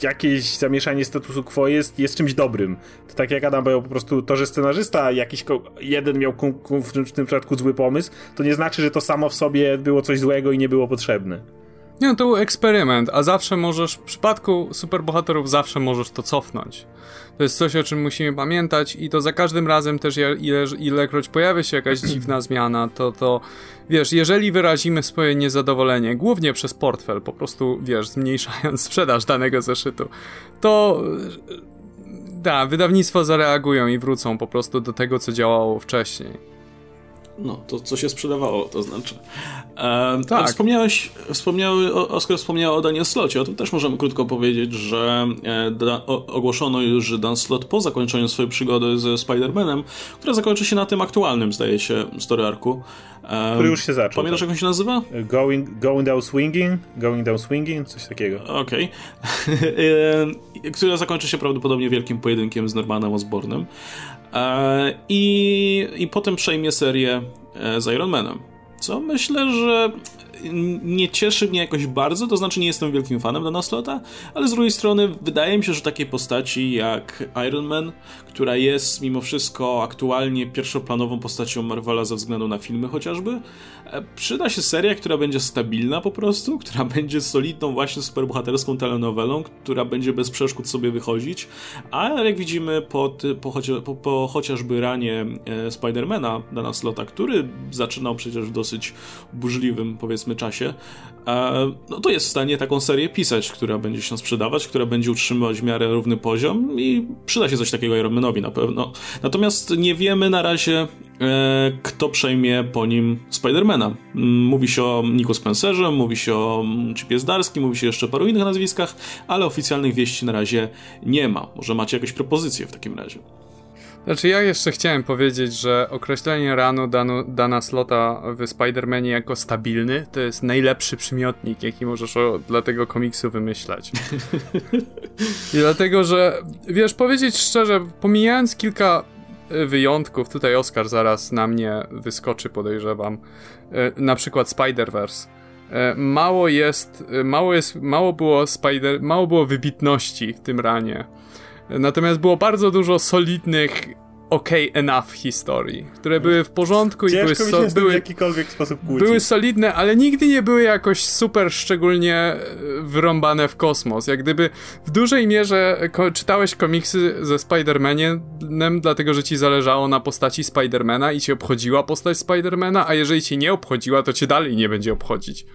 jakieś zamieszanie statusu quo jest, jest czymś dobrym. To tak jak Adam powiedział, po prostu to, że scenarzysta jakiś jeden miał w tym przypadku zły pomysł, to nie znaczy, że to samo w sobie było coś złego i nie było potrzebne. Nie, to był eksperyment, a zawsze możesz, w przypadku superbohaterów zawsze możesz to cofnąć. To jest coś, o czym musimy pamiętać i to za każdym razem też, ile, ilekroć pojawia się jakaś dziwna zmiana, to, to wiesz, jeżeli wyrazimy swoje niezadowolenie, głównie przez portfel, po prostu, wiesz, zmniejszając sprzedaż danego zeszytu, to da, wydawnictwo zareagują i wrócą po prostu do tego, co działało wcześniej. No, to co się sprzedawało, to znaczy. E, tak. Wspomniałeś, wspomniały, Oskar wspomniał o Daniel Slocie, o tym też możemy krótko powiedzieć, że e, da, o, ogłoszono już, że Dan Slot po zakończeniu swojej przygody ze Spider-Manem, która zakończy się na tym aktualnym, zdaje się, story arku. E, Który już się zaczął. Pamiętasz, tak. jak on się nazywa? Going, going Down Swinging? Going Down Swinging? Coś takiego. Okej. Okay. E, która zakończy się prawdopodobnie wielkim pojedynkiem z Normanem Osbornem. E, I, I potem przejmie serię z Iron Manem. Co myślę, że nie cieszy mnie jakoś bardzo, to znaczy nie jestem wielkim fanem Dana Slota, ale z drugiej strony wydaje mi się, że takiej postaci jak Iron Man, która jest mimo wszystko aktualnie pierwszoplanową postacią Marvela ze względu na filmy chociażby, e, przyda się seria, która będzie stabilna po prostu, która będzie solidną właśnie superbohaterską telenowelą, która będzie bez przeszkód sobie wychodzić, a jak widzimy po, po, po, po chociażby ranie e, Spidermana Dana Slota, który zaczynał przecież w dosyć burzliwym powiedzmy powiedzmy czasie, no to jest w stanie taką serię pisać, która będzie się sprzedawać, która będzie utrzymywać w miarę równy poziom i przyda się coś takiego Ironmanowi na pewno. Natomiast nie wiemy na razie, e, kto przejmie po nim Spidermana. Mówi się o Niku Spencerze, mówi się o Chipie Zdarskim, mówi się jeszcze o paru innych nazwiskach, ale oficjalnych wieści na razie nie ma. Może macie jakieś propozycje w takim razie? Znaczy ja jeszcze chciałem powiedzieć, że określenie ranu dano, dana slota w Spider-Manie jako stabilny to jest najlepszy przymiotnik, jaki możesz o, dla tego komiksu wymyślać. I dlatego, że wiesz, powiedzieć szczerze, pomijając kilka e, wyjątków, tutaj Oscar zaraz na mnie wyskoczy, podejrzewam, e, na przykład Spider-Verse. E, mało jest, mało jest, mało było Spider, mało było wybitności w tym ranie Natomiast było bardzo dużo solidnych ok enough historii, które były w porządku Ciężko i były, so, były w jakikolwiek sposób kłócić. były solidne, ale nigdy nie były jakoś super szczególnie e, wyrąbane w kosmos. Jak gdyby w dużej mierze ko czytałeś komiksy ze Spider-Manem, dlatego że ci zależało na postaci Spidermana i cię obchodziła postać Spidermana, a jeżeli cię nie obchodziła, to cię dalej nie będzie obchodzić.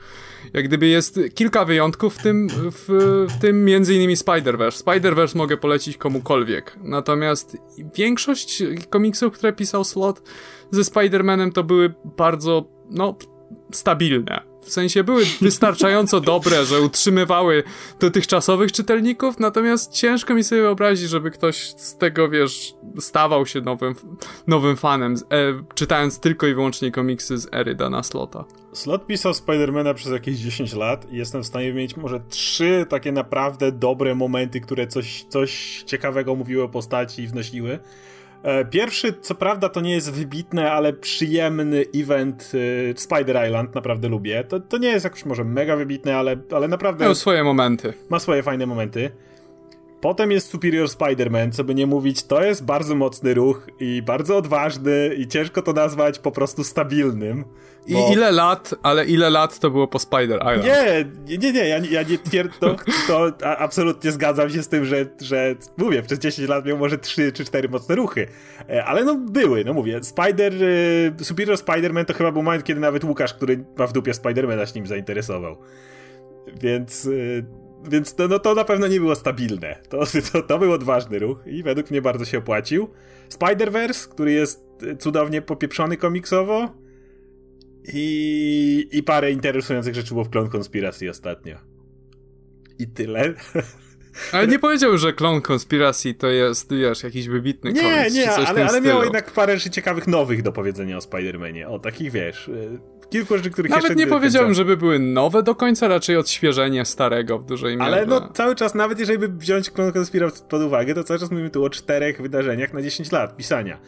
Jak gdyby jest kilka wyjątków, w tym, w, w tym między innymi Spider-Verse. Spider-Verse mogę polecić komukolwiek. Natomiast większość komiksów, które pisał Slot ze Spider-Manem to były bardzo, no, stabilne. W sensie były wystarczająco dobre, że utrzymywały dotychczasowych czytelników, natomiast ciężko mi sobie wyobrazić, żeby ktoś z tego, wiesz, stawał się nowym, nowym fanem, e, czytając tylko i wyłącznie komiksy z ery Dana Slota. Slot pisał Spidermana przez jakieś 10 lat i jestem w stanie wymienić może trzy takie naprawdę dobre momenty, które coś, coś ciekawego mówiły o postaci i wnosiły. E, pierwszy, co prawda, to nie jest wybitny, ale przyjemny event y, Spider Island, naprawdę lubię. To, to nie jest jakoś może mega wybitny, ale, ale naprawdę. Miał swoje momenty. Ma swoje fajne momenty. Potem jest Superior Spider-Man, co by nie mówić, to jest bardzo mocny ruch i bardzo odważny i ciężko to nazwać po prostu stabilnym. I bo... ile lat, ale ile lat to było po Spider Island? Nie, nie, nie, ja, ja nie twierdzę, to, to absolutnie zgadzam się z tym, że, że mówię, przez 10 lat miał może 3 czy 4 mocne ruchy, e, ale no były, no mówię, Spider, e, Superior Spider-Man to chyba był moment, kiedy nawet Łukasz, który ma w dupie Spider-Mana się nim zainteresował. Więc e, więc to, no to na pewno nie było stabilne. To, to, to był odważny ruch i według mnie bardzo się opłacił. Spider-Verse, który jest cudownie popieprzony komiksowo i, i parę interesujących rzeczy było w Clone Conspiracy ostatnio. I tyle. Ale nie powiedział, że Clone Conspiracy to jest, wiesz, jakiś wybitny nie, komiks. Nie, nie, ale, ale miał jednak parę rzeczy ciekawych nowych do powiedzenia o Spider-Manie. O takich, wiesz, kilku rzeczy, których nawet jeszcze nie powiedziałem, żeby były nowe do końca, raczej odświeżenie starego w dużej mierze. Ale no cały czas, nawet jeżeli by wziąć Conspiracy pod uwagę, to cały czas mówimy tu o czterech wydarzeniach na 10 lat pisania.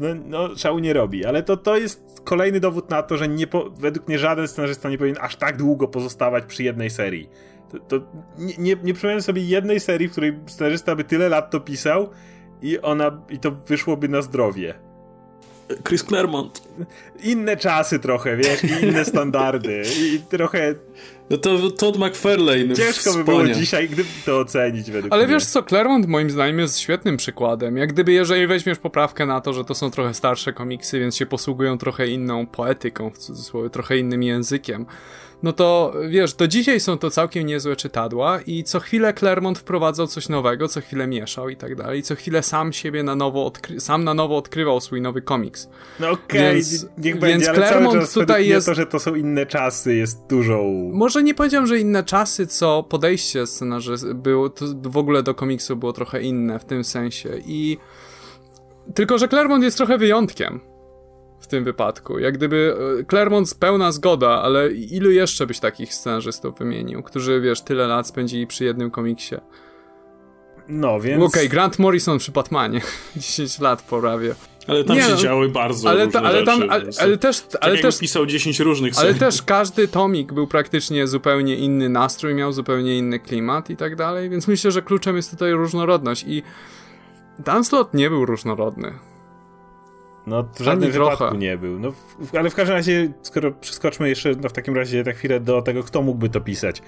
No, no szału nie robi, ale to, to jest kolejny dowód na to, że nie po, według mnie żaden scenarzysta nie powinien aż tak długo pozostawać przy jednej serii. To, to nie, nie, nie przypominam sobie jednej serii, w której scenarzysta by tyle lat to pisał i ona, i to wyszłoby na zdrowie. Chris Claremont. Inne czasy trochę, wiesz, i inne standardy. I trochę. No to Todd McFarlane. Ciężko by było dzisiaj, gdyby to ocenić według Ale mnie. wiesz co, Claremont moim zdaniem jest świetnym przykładem. Jak gdyby, jeżeli weźmiesz poprawkę na to, że to są trochę starsze komiksy, więc się posługują trochę inną poetyką, w cudzysłowie, trochę innym językiem no to wiesz, do dzisiaj są to całkiem niezłe czytadła i co chwilę Claremont wprowadzał coś nowego, co chwilę mieszał i tak dalej, co chwilę sam siebie na nowo, odkry- sam na nowo odkrywał swój nowy komiks. No okej, okay, niech będzie, więc Claremont tutaj jest... to, że to są inne czasy jest dużą... Może nie powiedziałem, że inne czasy, co podejście scenarzy było, to w ogóle do komiksu było trochę inne w tym sensie i... Tylko, że Claremont jest trochę wyjątkiem w tym wypadku. Jak gdyby e, Claremont pełna zgoda, ale ilu jeszcze byś takich scenarzystów wymienił, którzy, wiesz, tyle lat spędzili przy jednym komiksie? No, więc... Okej, okay, Grant Morrison przy Batmanie. 10 lat prawie. Ale tam nie, się no, działy bardzo ale, ta, ale tam, ale, ale, też, tak ale też pisał 10 różnych Ale też każdy tomik był praktycznie zupełnie inny nastrój, miał zupełnie inny klimat i tak dalej, więc myślę, że kluczem jest tutaj różnorodność i Dan Slott nie był różnorodny. No, w żadnym Ani wypadku trochę. nie był. No, w, ale w każdym razie, skoro przeskoczmy jeszcze no, w takim razie na chwilę do tego, kto mógłby to pisać.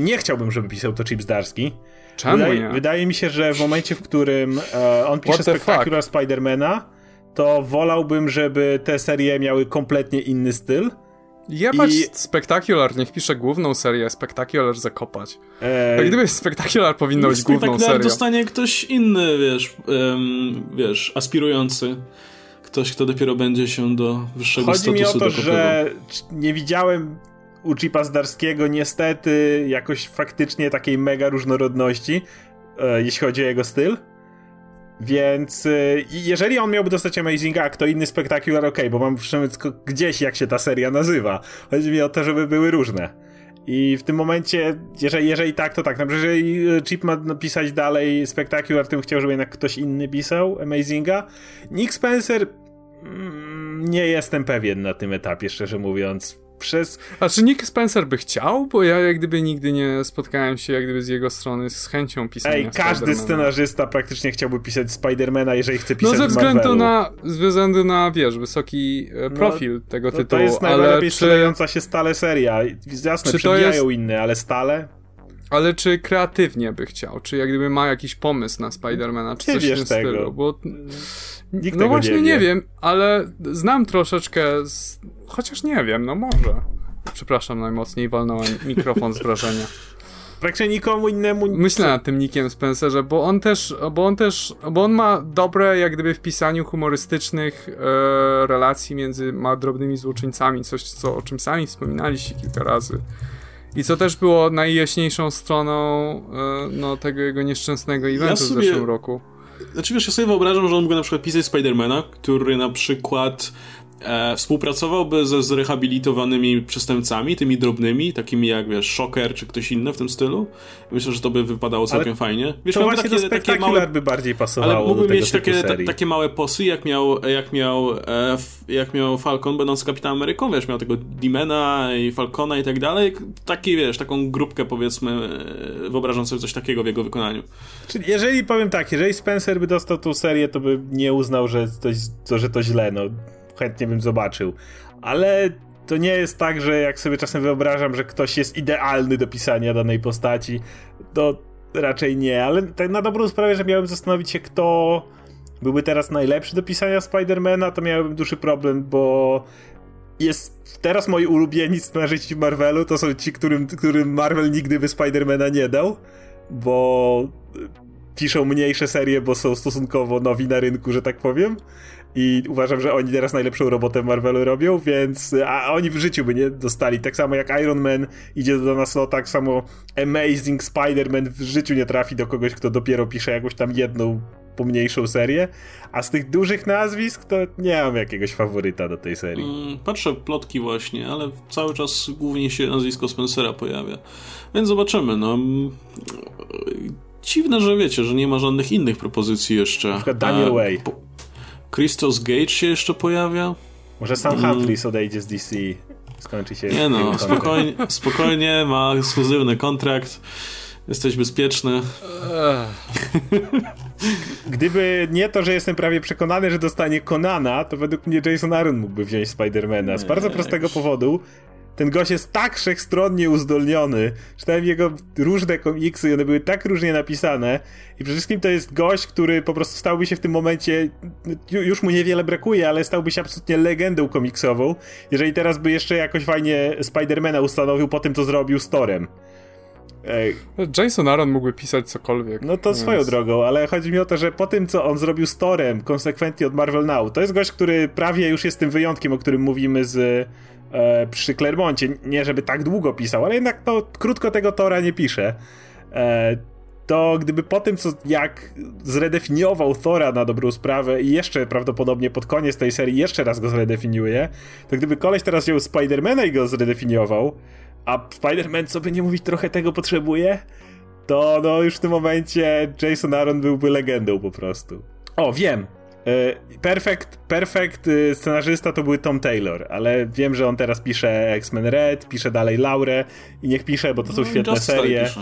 Nie chciałbym, żeby pisał to Chips Darski. Czemu wydaje, nie? wydaje mi się, że w momencie, w którym e, on pisze Spectacular Spidermana, to wolałbym, żeby te serie miały kompletnie inny styl. Jebać I... Spectacular, niech pisze główną serię, Spectacular zakopać. Eee... Jak gdyby Spectacular powinno być główną serią. dostanie ktoś inny, wiesz, um, wiesz, aspirujący ktoś, kto dopiero będzie się do wyższego Chodzi statusu mi o to, dokopywał. że nie widziałem u Chipa Zdarskiego niestety jakoś faktycznie takiej mega różnorodności, e, jeśli chodzi o jego styl. Więc y, jeżeli on miałby dostać Amazinga, a kto inny Spectacular, ok, bo mam wszystko gdzieś jak się ta seria nazywa. Chodzi mi o to, żeby były różne. I w tym momencie, jeżeli, jeżeli tak, to tak. Na przykład, jeżeli y, Chip ma napisać dalej Spectacular, to bym chciał, żeby jednak ktoś inny pisał Amazinga. Nick Spencer mm, nie jestem pewien na tym etapie, szczerze mówiąc przez... A czy Nick Spencer by chciał? Bo ja jak gdyby nigdy nie spotkałem się jak gdyby z jego strony z chęcią pisania Ej, każdy scenarzysta praktycznie chciałby pisać Spidermana, jeżeli chce pisać No ze względu na, ze względu na, wiesz, wysoki e, no, profil no, tego tytułu, To jest najlepiej sprzedająca się stale seria. Jasne, przebijają jest... inne, ale stale... Ale czy kreatywnie by chciał? Czy jak gdyby ma jakiś pomysł na Spidermana, czy nie coś w tym tego. stylu? Bo... Nikt no właśnie nie, nie, wiem, ale znam troszeczkę, z... chociaż nie wiem, no może. Przepraszam, najmocniej walnąłem mikrofon z wrażenia. Praktycznie nikomu innemu... Myślę nad tym Nickiem Spencerze, bo on też, bo on też, bo on ma dobre jak gdyby w pisaniu humorystycznych e, relacji między ma drobnymi złoczyńcami, coś co, o czym sami wspominaliście kilka razy. I co też było najjaśniejszą stroną e, no, tego jego nieszczęsnego eventu ja sobie... w zeszłym roku. Znaczy wiesz, ja sobie wyobrażam, że on mógłby na przykład pisać Spidermana, który na przykład e, współpracowałby ze zrehabilitowanymi przestępcami, tymi drobnymi, takimi jak, wiesz, Shocker czy ktoś inny w tym stylu. Myślę, że to by wypadało całkiem ale fajnie. Wiesz, to właśnie takie, takie małe... by bardziej pasowało Ale mógłby mieć takie, ta, takie małe posy, jak miał, jak miał, e, jak miał Falcon będąc Kapitanem Ameryką, wiesz, miał tego Dimena i Falcona i tak dalej. Taki, wiesz, taką grupkę powiedzmy, e, wyobrażam sobie coś takiego w jego wykonaniu. Czyli jeżeli powiem tak, jeżeli Spencer by dostał tą serię, to by nie uznał, że to, że to źle, no chętnie bym zobaczył. Ale to nie jest tak, że jak sobie czasem wyobrażam, że ktoś jest idealny do pisania danej postaci, to raczej nie, ale tak na dobrą sprawę, że miałem zastanowić się, kto byłby teraz najlepszy do pisania Spidermana, to miałbym duży problem, bo jest teraz moi ulubieni scenarzyści Marvelu, to są ci, którym, którym Marvel nigdy by Spidermana nie dał, bo piszą mniejsze serie, bo są stosunkowo nowi na rynku, że tak powiem i uważam, że oni teraz najlepszą robotę Marvelu robią, więc a oni w życiu by nie dostali. Tak samo jak Iron Man idzie do nas, no tak samo Amazing Spider-Man w życiu nie trafi do kogoś, kto dopiero pisze jakąś tam jedną pomniejszą serię, a z tych dużych nazwisk to nie mam jakiegoś faworyta do tej serii. Mm, patrzę plotki właśnie, ale cały czas głównie się nazwisko Spencera pojawia. Więc zobaczymy, no. Dziwne, że wiecie, że nie ma żadnych innych propozycji jeszcze. Na przykład Daniel Way. Po Christos Gage się jeszcze pojawia. Może sam mm. Humphries odejdzie z DC. Skończy się. Nie no, spokojnie, spokojnie, ma ekskluzywny kontrakt. Jesteś bezpieczny. Gdyby nie to, że jestem prawie przekonany, że dostanie Konana, to według mnie Jason Aaron mógłby wziąć Spidermana. Z bardzo prostego powodu ten gość jest tak wszechstronnie uzdolniony. Czytałem jego różne komiksy i one były tak różnie napisane. I przede wszystkim to jest gość, który po prostu stałby się w tym momencie, już mu niewiele brakuje, ale stałby się absolutnie legendą komiksową, jeżeli teraz by jeszcze jakoś fajnie Spidermana ustanowił po tym, co zrobił z Torem. Ej. Jason Aaron mógłby pisać cokolwiek. No to swoją drogą, ale chodzi mi o to, że po tym, co on zrobił z Torem, konsekwentnie od Marvel Now, to jest gość, który prawie już jest tym wyjątkiem, o którym mówimy z e, przy Clermoncie. Nie, żeby tak długo pisał, ale jednak to krótko tego Tora nie pisze. E, to gdyby po tym, co jak zredefiniował Thora na dobrą sprawę i jeszcze prawdopodobnie pod koniec tej serii jeszcze raz go zredefiniuje, to gdyby koleś teraz wziął Spidermana i go zredefiniował, a Spider-Man, co by nie mówić, trochę tego potrzebuje, to no już w tym momencie Jason Aaron byłby legendą po prostu. O, wiem, perfect, perfect y, scenarzysta to był Tom Taylor, ale wiem, że on teraz pisze X-Men Red, pisze dalej Laurę i niech pisze, bo to są no, świetne serie. Pisze,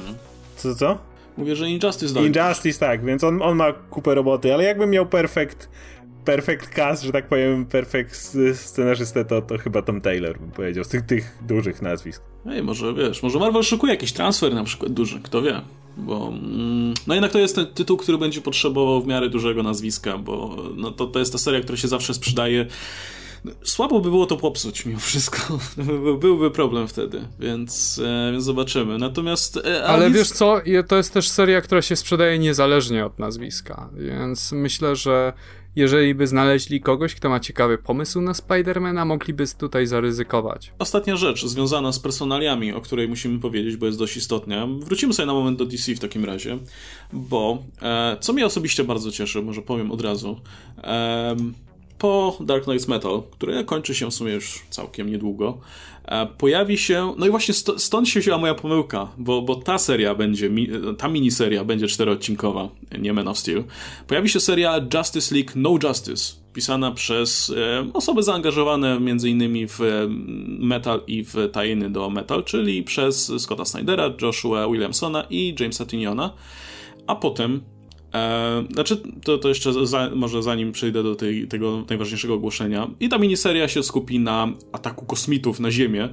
co, co? Mówię, że Injustice dalej. Injustice, tak, więc on, on ma kupę roboty, ale jakbym miał perfect, perfect cast, że tak powiem, perfect scenarzystę, to, to chyba Tom Taylor bym powiedział, z tych, tych dużych nazwisk. Ej, może wiesz, może Marvel szukuje jakiś transfer na przykład duży, kto wie bo mm, no jednak to jest ten tytuł, który będzie potrzebował w miarę dużego nazwiska, bo no to, to jest ta seria, która się zawsze sprzedaje. Słabo by było to popsuć mimo wszystko. Byłby problem wtedy, więc, e, więc zobaczymy. Natomiast. E, Ale wiesz co, to jest też seria, która się sprzedaje niezależnie od nazwiska, więc myślę, że jeżeli by znaleźli kogoś, kto ma ciekawy pomysł na Spidermana, mogliby tutaj zaryzykować. Ostatnia rzecz związana z personaliami, o której musimy powiedzieć, bo jest dość istotna. Wrócimy sobie na moment do DC w takim razie, bo e, co mnie osobiście bardzo cieszy, może powiem od razu. E, po Dark Knight Metal, które kończy się w sumie już całkiem niedługo, pojawi się, no i właśnie st stąd się wzięła moja pomyłka, bo, bo ta seria będzie, ta miniseria będzie czteroodcinkowa, nie Man of Steel. Pojawi się seria Justice League No Justice, pisana przez e, osoby zaangażowane innymi w metal i w tajny do metal, czyli przez Scotta Snydera, Joshua Williamsona i Jamesa Tiniona, a potem E, znaczy, to, to jeszcze za, może zanim przejdę do tej, tego najważniejszego ogłoszenia. I ta miniseria się skupi na ataku kosmitów na Ziemię,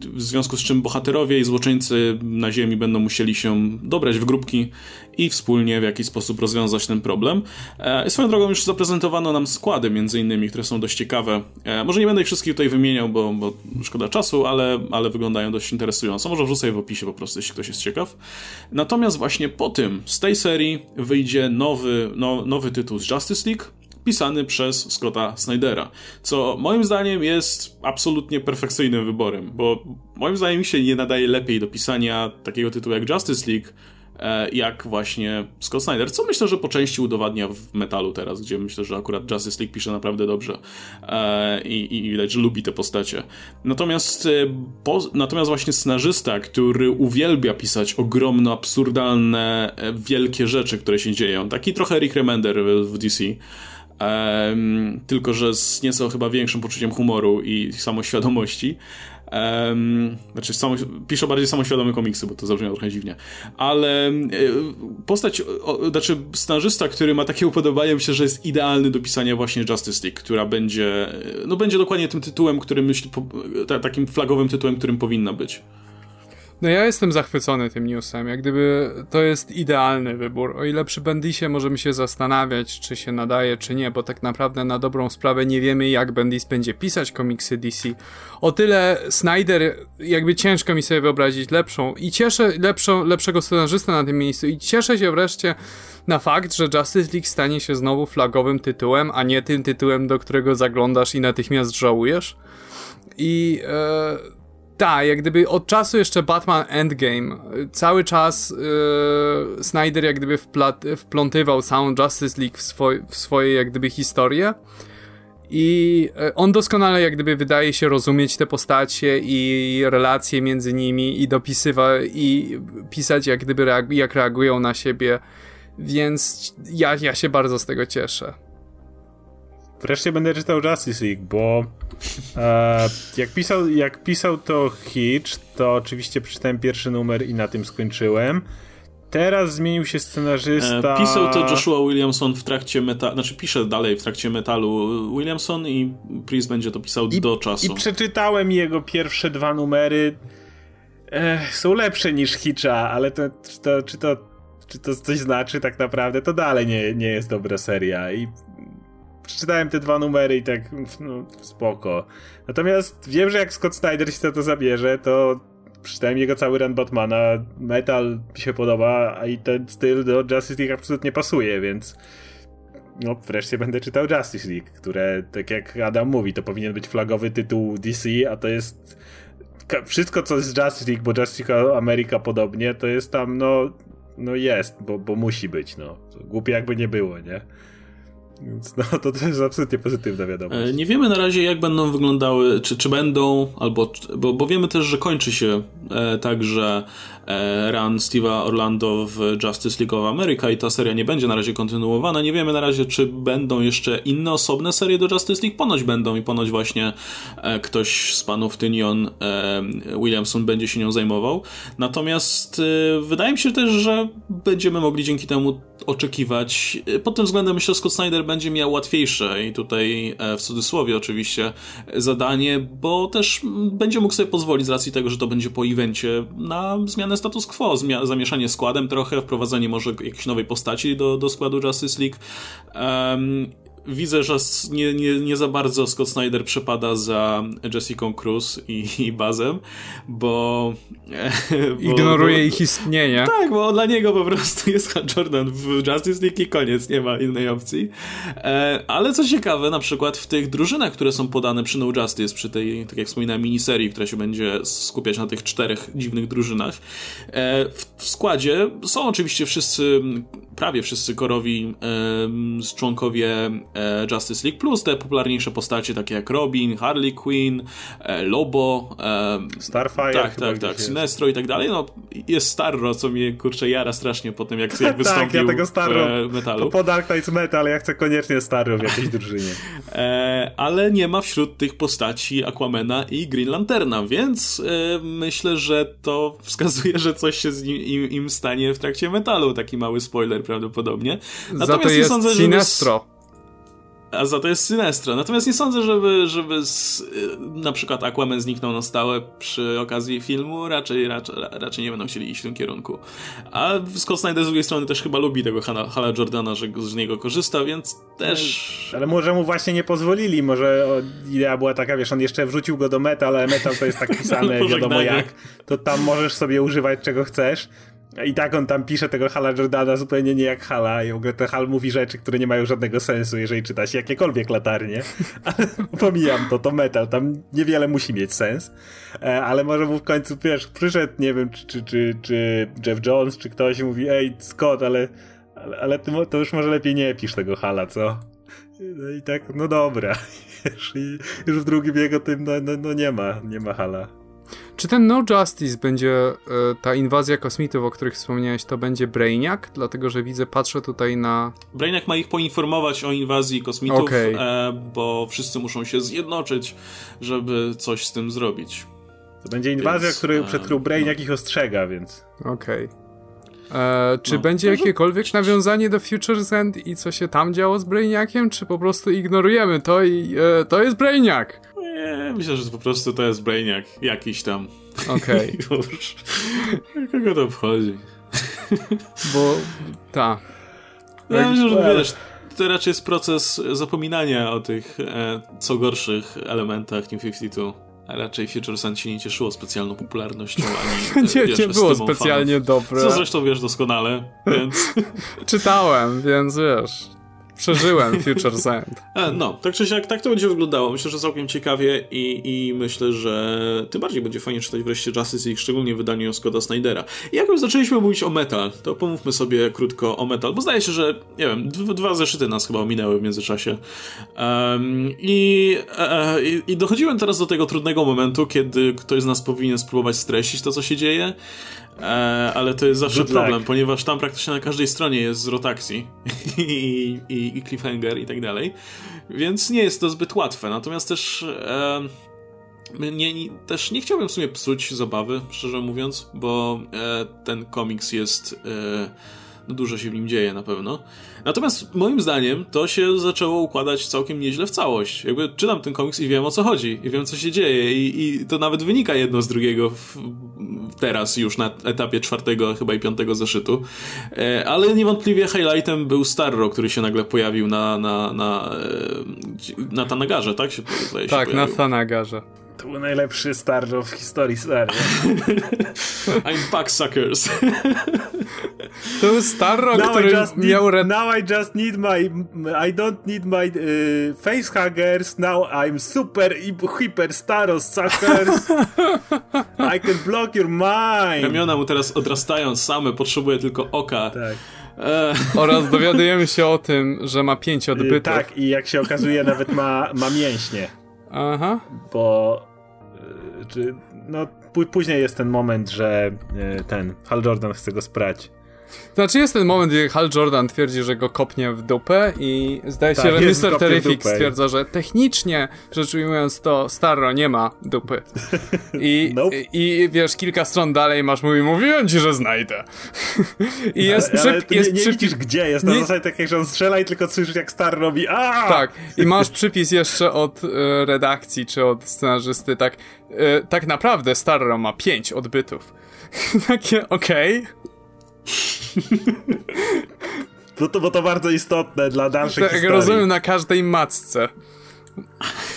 w związku z czym bohaterowie i złoczyńcy na Ziemi będą musieli się dobrać w grupki i wspólnie w jakiś sposób rozwiązać ten problem. E, swoją drogą już zaprezentowano nam składy, między innymi, które są dość ciekawe. E, może nie będę ich wszystkich tutaj wymieniał, bo, bo szkoda czasu, ale, ale wyglądają dość interesująco. Może wrzucę je w opisie po prostu, jeśli ktoś jest ciekaw. Natomiast właśnie po tym, z tej serii wyjdzie nowy, no, nowy tytuł z Justice League, pisany przez Scotta Snydera, co moim zdaniem jest absolutnie perfekcyjnym wyborem, bo moim zdaniem się nie nadaje lepiej do pisania takiego tytułu jak Justice League, e, jak właśnie Scott Snyder, co myślę, że po części udowadnia w metalu teraz, gdzie myślę, że akurat Justice League pisze naprawdę dobrze e, i, i widać, że lubi te postacie. Natomiast, e, po, natomiast właśnie scenarzysta, który uwielbia pisać ogromne, absurdalne, wielkie rzeczy, które się dzieją, taki trochę Rick Remender w DC, Um, tylko że z nieco chyba większym poczuciem humoru i samoświadomości. Um, znaczy, samo, piszę bardziej samoświadome komiksy, bo to zabrzmiało trochę dziwnie. Ale postać, o, znaczy scenarzysta, który ma takie upodobanie, myślę, że jest idealny do pisania właśnie Justice League, która będzie, no będzie dokładnie tym tytułem, którym myśli, takim flagowym tytułem, którym powinna być. No ja jestem zachwycony tym newsem, jak gdyby to jest idealny wybór. O ile przy Bendisie możemy się zastanawiać, czy się nadaje, czy nie, bo tak naprawdę na dobrą sprawę nie wiemy, jak Bendis będzie pisać komiksy DC. O tyle Snyder, jakby ciężko mi sobie wyobrazić lepszą i cieszę lepszą, lepszego scenarzystę na tym miejscu i cieszę się wreszcie na fakt, że Justice League stanie się znowu flagowym tytułem, a nie tym tytułem, do którego zaglądasz i natychmiast żałujesz. I e, tak, jak gdyby od czasu jeszcze Batman Endgame cały czas yy, Snyder jak gdyby wplat, wplątywał całą Justice League w, swoj, w swoje jak gdyby historię i e, on doskonale jak gdyby wydaje się rozumieć te postacie i relacje między nimi i dopisywa i pisać jak gdyby reagu jak reagują na siebie, więc ja, ja się bardzo z tego cieszę. Wreszcie będę czytał Justice League, bo e, jak, pisał, jak pisał to Hitch, to oczywiście przeczytałem pierwszy numer i na tym skończyłem. Teraz zmienił się scenarzysta. E, pisał to Joshua Williamson w trakcie metalu, znaczy pisze dalej w trakcie metalu Williamson i Priest będzie to pisał I, do czasu. I przeczytałem jego pierwsze dwa numery. E, są lepsze niż Hitcha, ale to, czy, to, czy, to, czy to coś znaczy tak naprawdę, to dalej nie, nie jest dobra seria. I przeczytałem te dwa numery i tak, no, spoko. Natomiast wiem, że jak Scott Snyder się to zabierze, to przeczytałem jego cały run Batmana, metal mi się podoba, a i ten styl do Justice League absolutnie pasuje, więc no wreszcie będę czytał Justice League, które, tak jak Adam mówi, to powinien być flagowy tytuł DC, a to jest wszystko, co jest Justice League, bo Justice League America podobnie, to jest tam, no, no jest, bo, bo musi być, no. Głupie jakby nie było, nie? Więc no, to też jest absolutnie pozytywna wiadomość. E, nie wiemy na razie, jak będą wyglądały, czy, czy będą, albo, bo, bo wiemy też, że kończy się e, także e, run Steve'a Orlando w Justice League of America i ta seria nie będzie na razie kontynuowana. Nie wiemy na razie, czy będą jeszcze inne osobne serie do Justice League. Ponoć będą i ponoć właśnie e, ktoś z panów Tynion e, Williamson będzie się nią zajmował. Natomiast e, wydaje mi się też, że będziemy mogli dzięki temu oczekiwać. Pod tym względem myślę, że Scott Snyder będzie miał łatwiejsze i tutaj e, w cudzysłowie oczywiście zadanie, bo też będzie mógł sobie pozwolić z racji tego, że to będzie po evencie na zmianę status quo, zamieszanie składem trochę, wprowadzenie może jakiejś nowej postaci do, do składu Justice League. Um, widzę, że nie, nie, nie za bardzo Scott Snyder przepada za Jessica Cruz i, i Bazem, bo, bo ignoruje bo, ich istnienie. Tak, bo dla niego po prostu jest Hal Jordan w Justice League i koniec, nie ma innej opcji. E, ale co ciekawe, na przykład w tych drużynach, które są podane przy No Justice, przy tej, tak jak wspominałem, miniserii, która się będzie skupiać na tych czterech dziwnych drużynach, e, w, składzie są oczywiście wszyscy, prawie wszyscy korowi e, członkowie e, Justice League, plus te popularniejsze postacie, takie jak Robin, Harley Quinn, e, Lobo, Starfire. Tak, tak, tak, Sinestro i tak dalej. No, jest Starro, co mnie kurczę jara strasznie po tym, jak, jak wystąpił tak, ja tego Starro, w metalu. Po Dark Knights Metal, ja chcę koniecznie Starro w jakiejś drużynie. ale nie ma wśród tych postaci Aquamena i Green Lanterna, więc myślę, że to wskazuje, że coś się z nim, im, im stanie w trakcie metalu. Taki mały spoiler prawdopodobnie. Natomiast Za to jest sądzę, Sinestro. Żeby a za to jest Sinestro. Natomiast nie sądzę, żeby, żeby z, y, na przykład Aquaman zniknął na stałe przy okazji filmu. Raczej, raczej, raczej nie będą chcieli iść w tym kierunku. A Scott Snyder z drugiej strony też chyba lubi tego Hala, Hala Jordana, że z niego korzysta, więc też... Ale może mu właśnie nie pozwolili. Może idea była taka, wiesz, on jeszcze wrzucił go do metal, ale metal to jest tak pisane wiadomo jak. To tam możesz sobie używać czego chcesz. I tak on tam pisze tego Hala Jordana zupełnie nie jak Hala i w ogóle ten Hal mówi rzeczy, które nie mają żadnego sensu, jeżeli czyta się jakiekolwiek latarnie. Ale pomijam to, to metal, tam niewiele musi mieć sens. E, ale może mu w końcu, wiesz, przyszedł, nie wiem, czy, czy, czy, czy Jeff Jones, czy ktoś mówi, ej, Scott, ale, ale, ale ty, to już może lepiej nie pisz tego Hala, co? No i tak, no dobra. I już w drugim jego tym, no, no, no nie ma, nie ma Hala. Czy ten No Justice będzie, e, ta inwazja kosmitów, o których wspomniałeś, to będzie Brainiac? Dlatego, że widzę, patrzę tutaj na... Brainiac ma ich poinformować o inwazji kosmitów, okay. e, bo wszyscy muszą się zjednoczyć, żeby coś z tym zrobić. To będzie inwazja, więc, który, przed którą Brainiac no. ich ostrzega, więc... Okej. Okay. E, czy no, będzie jakiekolwiek nawiązanie do Future's End i co się tam działo z Brainiaciem, czy po prostu ignorujemy to i e, to jest Brainiac? Nie, myślę, że po prostu to jest Brainiac jakiś tam. Okej. Okay. Kogo to obchodzi? Bo, tak. Ja myślę, że wiesz, to raczej jest proces zapominania o tych e, co gorszych elementach New 52. A raczej Future Sun się nie cieszyło specjalną popularnością, ani nie, wiesz, nie było specjalnie fanów. dobre. Co zresztą wiesz doskonale, więc... Czytałem, więc wiesz, Przeżyłem Future End. E, no, tak czy siak, tak to będzie wyglądało. Myślę, że całkiem ciekawie i, i myślę, że tym bardziej będzie fajnie czytać wreszcie Justice League, szczególnie w wydaniu Scotta Snydera. I jak już zaczęliśmy mówić o metal, to pomówmy sobie krótko o metal, bo zdaje się, że, nie wiem, dwa zeszyty nas chyba ominęły w międzyczasie. Um, i, e, i, I dochodziłem teraz do tego trudnego momentu, kiedy ktoś z nas powinien spróbować streścić to, co się dzieje. E, ale to jest zawsze Good problem, luck. ponieważ tam praktycznie na każdej stronie jest zwrot akcji i, i, i, cliffhanger i tak dalej, więc nie jest to zbyt łatwe. Natomiast też, e, nie, nie, też nie chciałbym w sumie psuć zabawy, szczerze mówiąc, bo e, ten komiks jest e, no dużo się w nim dzieje na pewno. Natomiast moim zdaniem to się zaczęło układać całkiem nieźle w całość. Jakby czytam ten komiks i wiem o co chodzi, i wiem co się dzieje, i, i to nawet wynika jedno z drugiego w, teraz już na etapie czwartego, chyba i piątego zeszytu. E, ale niewątpliwie highlightem był Starro, który się nagle pojawił na, na, na, e, na Tanagarze, tak? Się, tak, się na Tanagarze. To był najlepszy Starro w historii Starro. I'm back, suckers. To był now który miał... Need, now I just need my... I don't need my uh, facehuggers. Now I'm super hyper Starro, suckers. I can block your mind. Ramiona mu teraz odrastają same, potrzebuje tylko oka. Tak. E. Oraz dowiadujemy się o tym, że ma pięć odbytów. Tak, i jak się okazuje, nawet ma, ma mięśnie. Aha. Bo no, później jest ten moment, że e, ten Hal Jordan chce go sprać. Znaczy jest ten moment, gdzie Hal Jordan twierdzi, że go kopnie w dupę i zdaje się, tak, że Mr. Terrific stwierdza, że technicznie rzecz ujmując to Starro nie ma dupy. I, nope. i, i, wiesz, kilka stron dalej masz mówi, mówiłem ci, że znajdę. I jest ale, ale jest nie, nie widzisz gdzie, jest na nie... zasadzie takiej, że on strzela i tylko słyszysz jak Star robi a Tak, i masz przypis jeszcze od e, redakcji czy od scenarzysty, tak, e, tak naprawdę Starro ma pięć odbytów. Takie, okej. Okay. Bo to, bo to bardzo istotne dla dalszych tak, historii. rozumiem na każdej macce.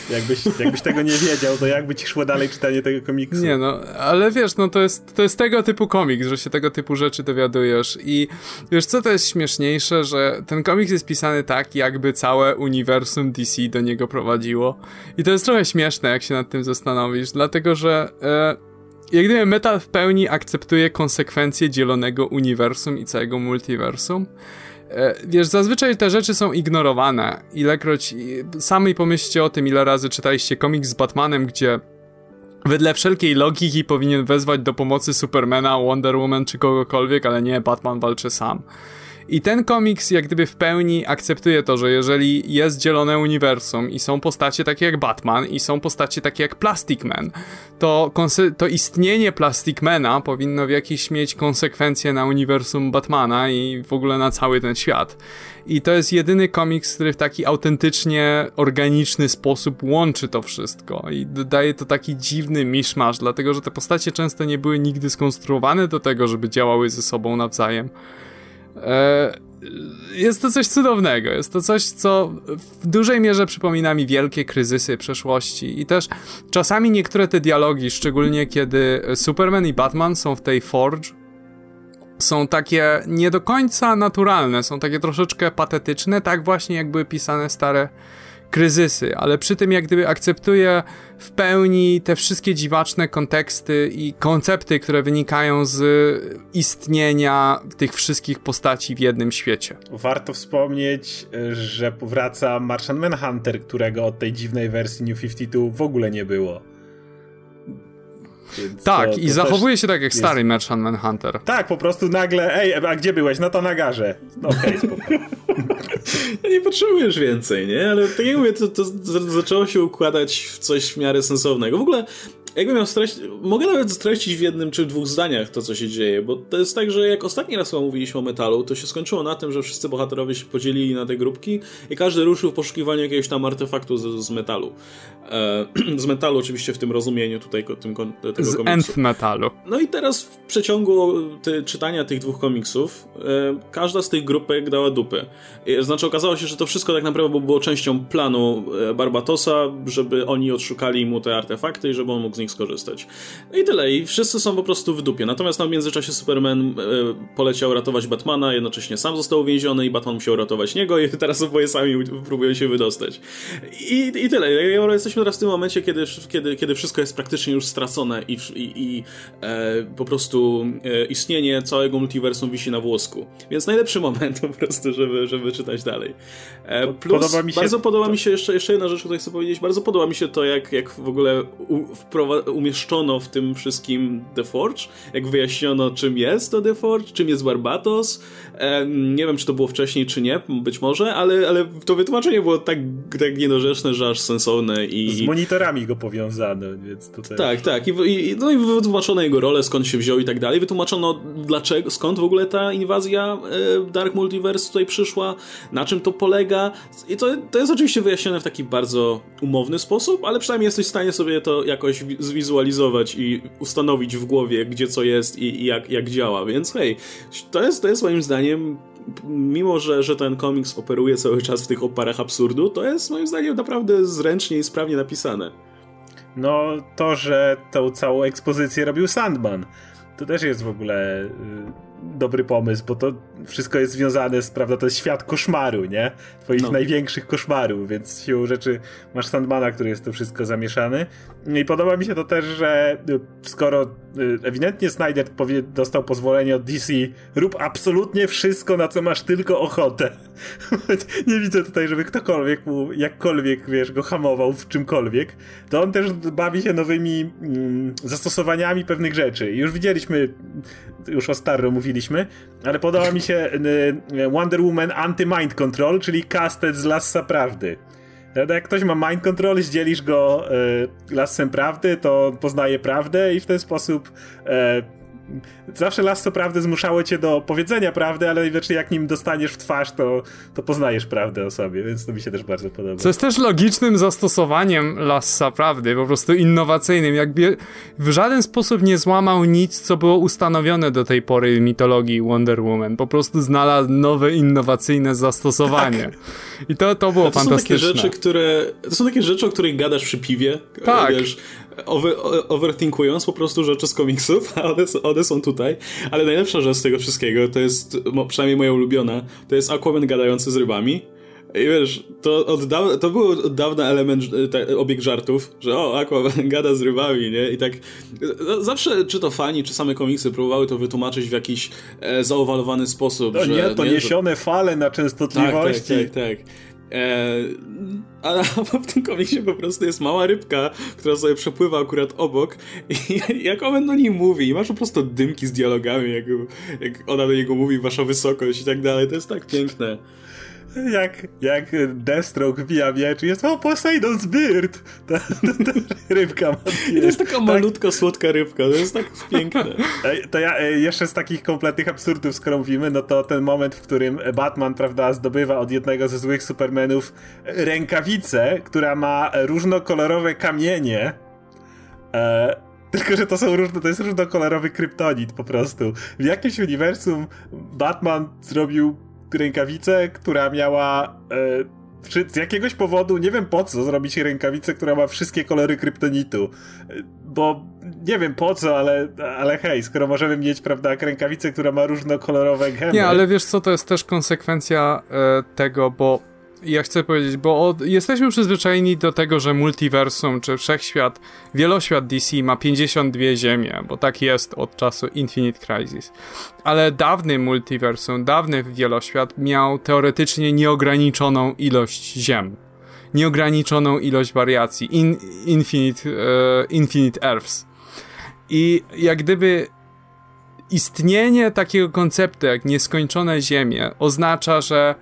Jakbyś, jakbyś tego nie wiedział, to jakby ci szło dalej czytanie tego komiksu? Nie no, ale wiesz, no to jest, to jest tego typu komiks, że się tego typu rzeczy dowiadujesz i wiesz co to jest śmieszniejsze, że ten komiks jest pisany tak, jakby całe uniwersum DC do niego prowadziło i to jest trochę śmieszne, jak się nad tym zastanowisz, dlatego że e, jak gdyby metal w pełni akceptuje konsekwencje dzielonego uniwersum i całego multiversum, E, wiesz, zazwyczaj te rzeczy są ignorowane. Ilekroć sami pomyślcie o tym, ile razy czytaliście komiks z Batmanem, gdzie wedle wszelkiej logiki powinien wezwać do pomocy Supermana, Wonder Woman czy kogokolwiek, ale nie, Batman walczy sam. I ten komiks jak gdyby w pełni akceptuje to, że jeżeli jest dzielone uniwersum i są postacie takie jak Batman i są postacie takie jak Plastic Man, to, to istnienie Plastic Mana powinno w jakiś mieć konsekwencje na uniwersum Batmana i w ogóle na cały ten świat. I to jest jedyny komiks, który w taki autentycznie organiczny sposób łączy to wszystko i daje to taki dziwny miszmasz, dlatego że te postacie często nie były nigdy skonstruowane do tego, żeby działały ze sobą nawzajem. E, jest to coś cudownego. Jest to coś, co w dużej mierze przypomina mi wielkie kryzysy przeszłości. I też czasami niektóre te dialogi, szczególnie kiedy Superman i Batman są w tej Forge, są takie nie do końca naturalne, są takie troszeczkę patetyczne, tak właśnie jak były pisane stare kryzysy, ale przy tym jak gdyby akceptuje w pełni te wszystkie dziwaczne konteksty i koncepty, które wynikają z istnienia tych wszystkich postaci w jednym świecie. Warto wspomnieć, że powraca Martian Manhunter, którego od tej dziwnej wersji New 52 w ogóle nie było. Więc tak, to, to i zachowuje się tak jak jest... stary Merchant Manhunter. Tak, po prostu nagle, ej, a gdzie byłeś? No to na garze. No okej, okay, nie potrzebujesz więcej, nie? Ale tak jak mówię, to, to zaczęło się układać w coś w miarę sensownego. W ogóle jakbym miał streścić, mogę nawet streścić w jednym czy dwóch zdaniach to, co się dzieje, bo to jest tak, że jak ostatni raz mówiliśmy o metalu, to się skończyło na tym, że wszyscy bohaterowie się podzielili na te grupki i każdy ruszył w poszukiwaniu jakiegoś tam artefaktu z, z metalu. E, z metalu oczywiście w tym rozumieniu tutaj tym, tego z komiksu. Metalu. No i teraz w przeciągu ty, czytania tych dwóch komiksów e, każda z tych grupek dała dupy. E, znaczy okazało się, że to wszystko tak naprawdę było częścią planu e, Barbatosa, żeby oni odszukali mu te artefakty i żeby on mógł z nich skorzystać. No i tyle. I wszyscy są po prostu w dupie. Natomiast na no, w międzyczasie Superman e, poleciał ratować Batmana, jednocześnie sam został uwięziony i Batman musiał ratować niego i teraz oboje sami próbują się wydostać. I, i tyle. Jesteśmy teraz w tym momencie, kiedy, kiedy, kiedy wszystko jest praktycznie już stracone i, i, i e, po prostu e, istnienie całego multiversum wisi na włosku. Więc najlepszy moment po prostu, żeby, żeby czytać dalej. E, plus, podoba się bardzo podoba mi się jeszcze, jeszcze jedna rzecz, którą chcę powiedzieć. Bardzo podoba mi się to, jak, jak w ogóle umieszczono w tym wszystkim The Forge, jak wyjaśniono, czym jest to The Forge, czym jest Barbatos. E, nie wiem, czy to było wcześniej, czy nie, być może, ale, ale to wytłumaczenie było tak, tak niedorzeczne, że aż sensowne i... Z monitorami go powiązane, więc tutaj... Tak, tak. I, i, no i wytłumaczono jego rolę, skąd się wziął i tak dalej. Wytłumaczono dlaczego, skąd w ogóle ta inwazja e, Dark Multiverse tutaj przyszła, na czym to polega. I to, to jest oczywiście wyjaśnione w taki bardzo umowny sposób, ale przynajmniej jesteś w stanie sobie to jakoś zwizualizować i ustanowić w głowie, gdzie co jest i, i jak, jak działa. Więc hej, to jest, to jest moim zdaniem mimo że, że ten komiks operuje cały czas w tych oparach absurdu, to jest moim zdaniem naprawdę zręcznie i sprawnie napisane. No, to, że tą całą ekspozycję robił Sandman, to też jest w ogóle y, dobry pomysł, bo to wszystko jest związane z, prawda, to jest świat koszmaru, nie? Twoich no. największych koszmarów, więc siłą rzeczy masz Sandmana, który jest to wszystko zamieszany. I podoba mi się to też, że y, skoro y, ewidentnie Snyder powie, dostał pozwolenie od DC, rób absolutnie wszystko, na co masz tylko ochotę. Nie widzę tutaj, żeby ktokolwiek mu jakkolwiek, wiesz, go hamował w czymkolwiek. To on też bawi się nowymi mm, zastosowaniami pewnych rzeczy. Już widzieliśmy, już o Starro mówiliśmy, ale podoba mi się y, Wonder Woman Anti-Mind Control, czyli casted z Lassa Prawdy. Jak ktoś ma mind control, zdzielisz go y, lasem prawdy, to poznaje prawdę i w ten sposób y, zawsze lasso prawdy zmuszało cię do powiedzenia prawdy, ale najwidoczniej jak nim dostaniesz w twarz, to, to poznajesz prawdę o sobie, więc to mi się też bardzo podoba. Co jest też logicznym zastosowaniem lassa prawdy, po prostu innowacyjnym. Jakby w żaden sposób nie złamał nic, co było ustanowione do tej pory w mitologii Wonder Woman. Po prostu znalazł nowe, innowacyjne zastosowanie. Tak. I to, to było to fantastyczne. Są takie rzeczy, które, to są takie rzeczy, o których gadasz przy piwie. Tak. Wiesz, over, overthinkując po prostu rzeczy z komiksów, a one, one, są tutaj. Ale najlepsza rzecz z tego wszystkiego, to jest, przynajmniej moja ulubiona, to jest Aquaman gadający z rybami. I wiesz, to, od da- to był od dawna element, te, obieg żartów, że o, Aquaman gada z rybami, nie? I tak no, zawsze, czy to fani, czy same komiksy próbowały to wytłumaczyć w jakiś e, zaowalowany sposób. No że, nie, to nie, niesione że... fale na częstotliwości. Tak, tak, tak. tak. E, a w tym komiksie po prostu jest mała rybka, która sobie przepływa akurat obok i jak on do niej mówi i masz po prostu dymki z dialogami, jak, jak ona do niego mówi, wasza wysokość i tak dalej, to jest tak piękne jak, jak Deathstroke wbija miecz i jest o Poseidon's Beard! Ta, ta, ta rybka ma I to jest taka tak. malutka, słodka rybka, to jest tak piękne. To ja e, jeszcze z takich kompletnych absurdów, skoro mówimy, no to ten moment, w którym Batman, prawda, zdobywa od jednego ze złych Supermanów rękawicę, która ma różnokolorowe kamienie. E, tylko, że to są różne, to jest różnokolorowy kryptonit po prostu. W jakimś uniwersum Batman zrobił rękawicę, która miała e, z jakiegoś powodu, nie wiem po co, zrobić rękawicę, która ma wszystkie kolory kryptonitu. E, bo nie wiem po co, ale, ale hej, skoro możemy mieć, prawda, rękawicę, która ma różnokolorowe gemy. Nie, ale wiesz co, to jest też konsekwencja e, tego, bo ja chcę powiedzieć, bo od, jesteśmy przyzwyczajeni do tego, że multiversum czy wszechświat, wieloświat DC ma 52 ziemie, bo tak jest od czasu Infinite Crisis. Ale dawny multiversum, dawny wieloświat miał teoretycznie nieograniczoną ilość ziem. Nieograniczoną ilość wariacji. In, infinite, uh, infinite Earths. I jak gdyby istnienie takiego konceptu jak nieskończone ziemie oznacza, że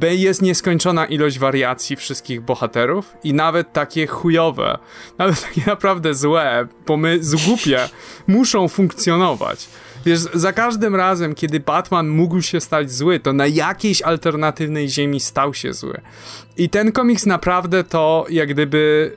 jest nieskończona ilość wariacji wszystkich bohaterów i nawet takie chujowe, nawet takie naprawdę złe, pomysły, głupie, muszą funkcjonować. Wiesz, za każdym razem, kiedy Batman mógł się stać zły, to na jakiejś alternatywnej ziemi stał się zły. I ten komiks naprawdę to jak gdyby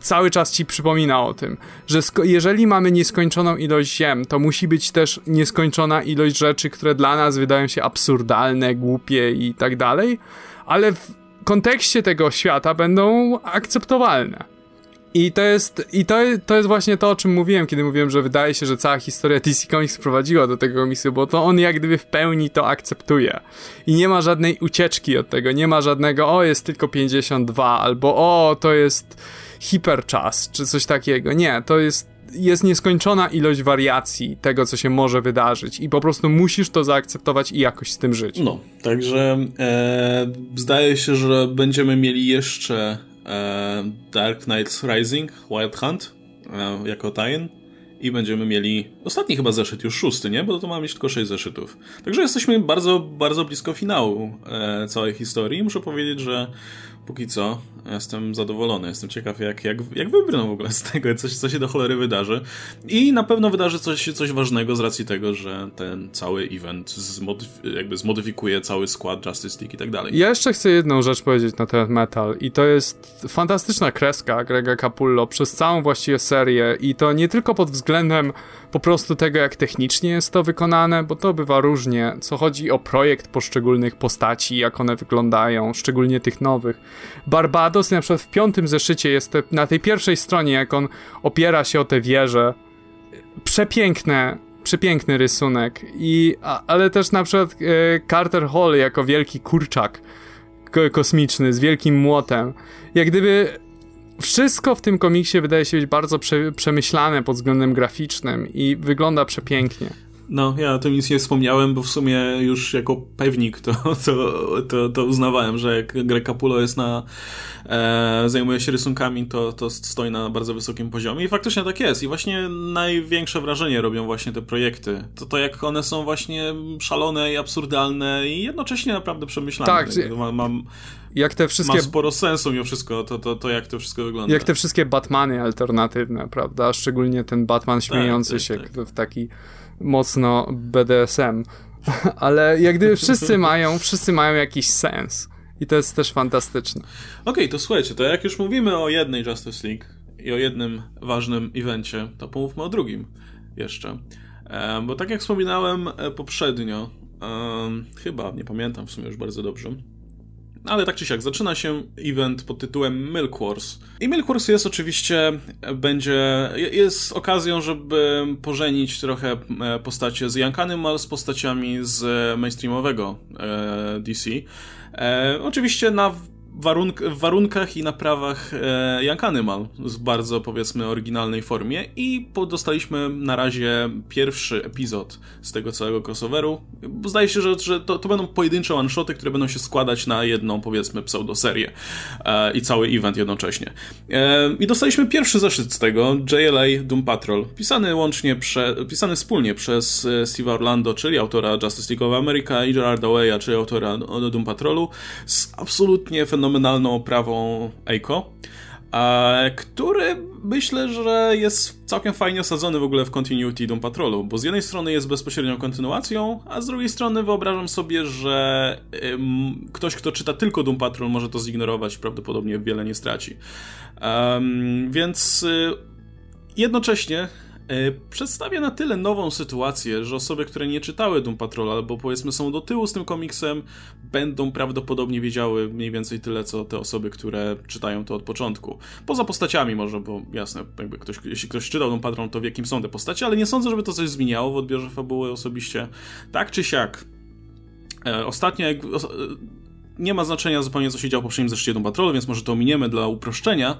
cały czas ci przypomina o tym, że jeżeli mamy nieskończoną ilość ziem, to musi być też nieskończona ilość rzeczy, które dla nas wydają się absurdalne, głupie i tak dalej, ale w kontekście tego świata będą akceptowalne. I to jest, i to, to jest właśnie to, o czym mówiłem, kiedy mówiłem, że wydaje się, że cała historia DC Comics prowadziła do tego komisji, bo to on jak gdyby w pełni to akceptuje. I nie ma żadnej ucieczki od tego, nie ma żadnego, o jest tylko 52, albo o to jest hiperczas, czy coś takiego. Nie, to jest, jest nieskończona ilość wariacji tego, co się może wydarzyć i po prostu musisz to zaakceptować i jakoś z tym żyć. No, także e, zdaje się, że będziemy mieli jeszcze Dark Knight Rising, Wild Hunt e, jako tajn i będziemy mieli ostatni chyba zeszyt, już szósty, nie? Bo to ma mieć tylko sześć zeszytów. Także jesteśmy bardzo, bardzo blisko finału e, całej historii. Muszę powiedzieć, że póki co jestem zadowolony. Jestem ciekaw, jak, jak, jak wybrną w ogóle z tego, coś, co się do cholery wydarzy. I na pewno wydarzy coś, coś ważnego z racji tego, że ten cały event zmodyf- jakby zmodyfikuje cały skład Justice League i tak dalej. Ja jeszcze chcę jedną rzecz powiedzieć na temat Metal i to jest fantastyczna kreska Grega Capullo przez całą właściwie serię i to nie tylko pod względem po prostu tego, jak technicznie jest to wykonane, bo to bywa różnie, co chodzi o projekt poszczególnych postaci, jak one wyglądają, szczególnie tych nowych. Barbados na przykład w piątym zeszycie jest te, na tej pierwszej stronie, jak on opiera się o te wieże. Przepiękne, przepiękny rysunek. I, a, ale też na przykład e, Carter Hall jako wielki kurczak kosmiczny z wielkim młotem. Jak gdyby wszystko w tym komiksie wydaje się być bardzo prze, przemyślane pod względem graficznym i wygląda przepięknie. No, ja o tym nic nie wspomniałem, bo w sumie już jako pewnik to, to, to, to uznawałem, że jak Greg Capullo jest na, e, zajmuje się rysunkami, to, to stoi na bardzo wysokim poziomie i faktycznie tak jest. I właśnie największe wrażenie robią właśnie te projekty. To to, jak one są właśnie szalone i absurdalne i jednocześnie naprawdę przemyślane. Tak, mam, mam jak te wszystkie... Ma sporo sensu mimo wszystko, to, to, to jak to wszystko wygląda. Jak te wszystkie Batmany alternatywne, prawda? Szczególnie ten Batman tak, śmiejący tak, tak, się tak. w taki mocno BDSM. Ale jak gdyby wszyscy mają, wszyscy mają jakiś sens. I to jest też fantastyczne. Okej, okay, to słuchajcie, to jak już mówimy o jednej Justice League i o jednym ważnym evencie, to pomówmy o drugim jeszcze. E, bo tak jak wspominałem e, poprzednio, chyba, nie pamiętam w sumie już bardzo dobrze, ale tak czy siak, zaczyna się event pod tytułem Milk Wars. I Milk Wars jest oczywiście, będzie, jest okazją, żeby pożenić trochę e, postacie z Jankanym, z postaciami z mainstreamowego e, DC. E, oczywiście na warunk w warunkach i na prawach e, Young Animal w bardzo, powiedzmy, oryginalnej formie i dostaliśmy na razie pierwszy epizod z tego całego crossoveru. Zdaje się, że, że to, to będą pojedyncze one-shoty, które będą się składać na jedną, powiedzmy, pseudoserię e, i cały event jednocześnie. E, I dostaliśmy pierwszy zeszyt z tego, JLA Doom Patrol, pisany łącznie, prze, pisany wspólnie przez e, Steve Orlando, czyli autora Justice League of America i Gerarda Way'a, czyli autora Doom Patrolu, z absolutnie fenomenalnym fenomenalną oprawą Eiko, który myślę, że jest całkiem fajnie osadzony w ogóle w continuity Doom Patrolu, bo z jednej strony jest bezpośrednią kontynuacją, a z drugiej strony wyobrażam sobie, że ktoś, kto czyta tylko Doom Patrol może to zignorować, prawdopodobnie wiele nie straci. Więc y, jednocześnie przedstawia na tyle nową sytuację, że osoby, które nie czytały Doom Patrol albo powiedzmy są do tyłu z tym komiksem, będą prawdopodobnie wiedziały mniej więcej tyle, co te osoby, które czytają to od początku. Poza postaciami może, bo jasne, jakby ktoś, jeśli ktoś czytał Doom Patrol, to wie kim są te postacie, ale nie sądzę, żeby to coś zmieniało w odbiorze fabuły osobiście. Tak czy siak. E, ostatnio, jak, nie ma znaczenia zupełnie, co się działo w poprzednim zeszycie Doom Patrol, więc może to ominiemy dla uproszczenia.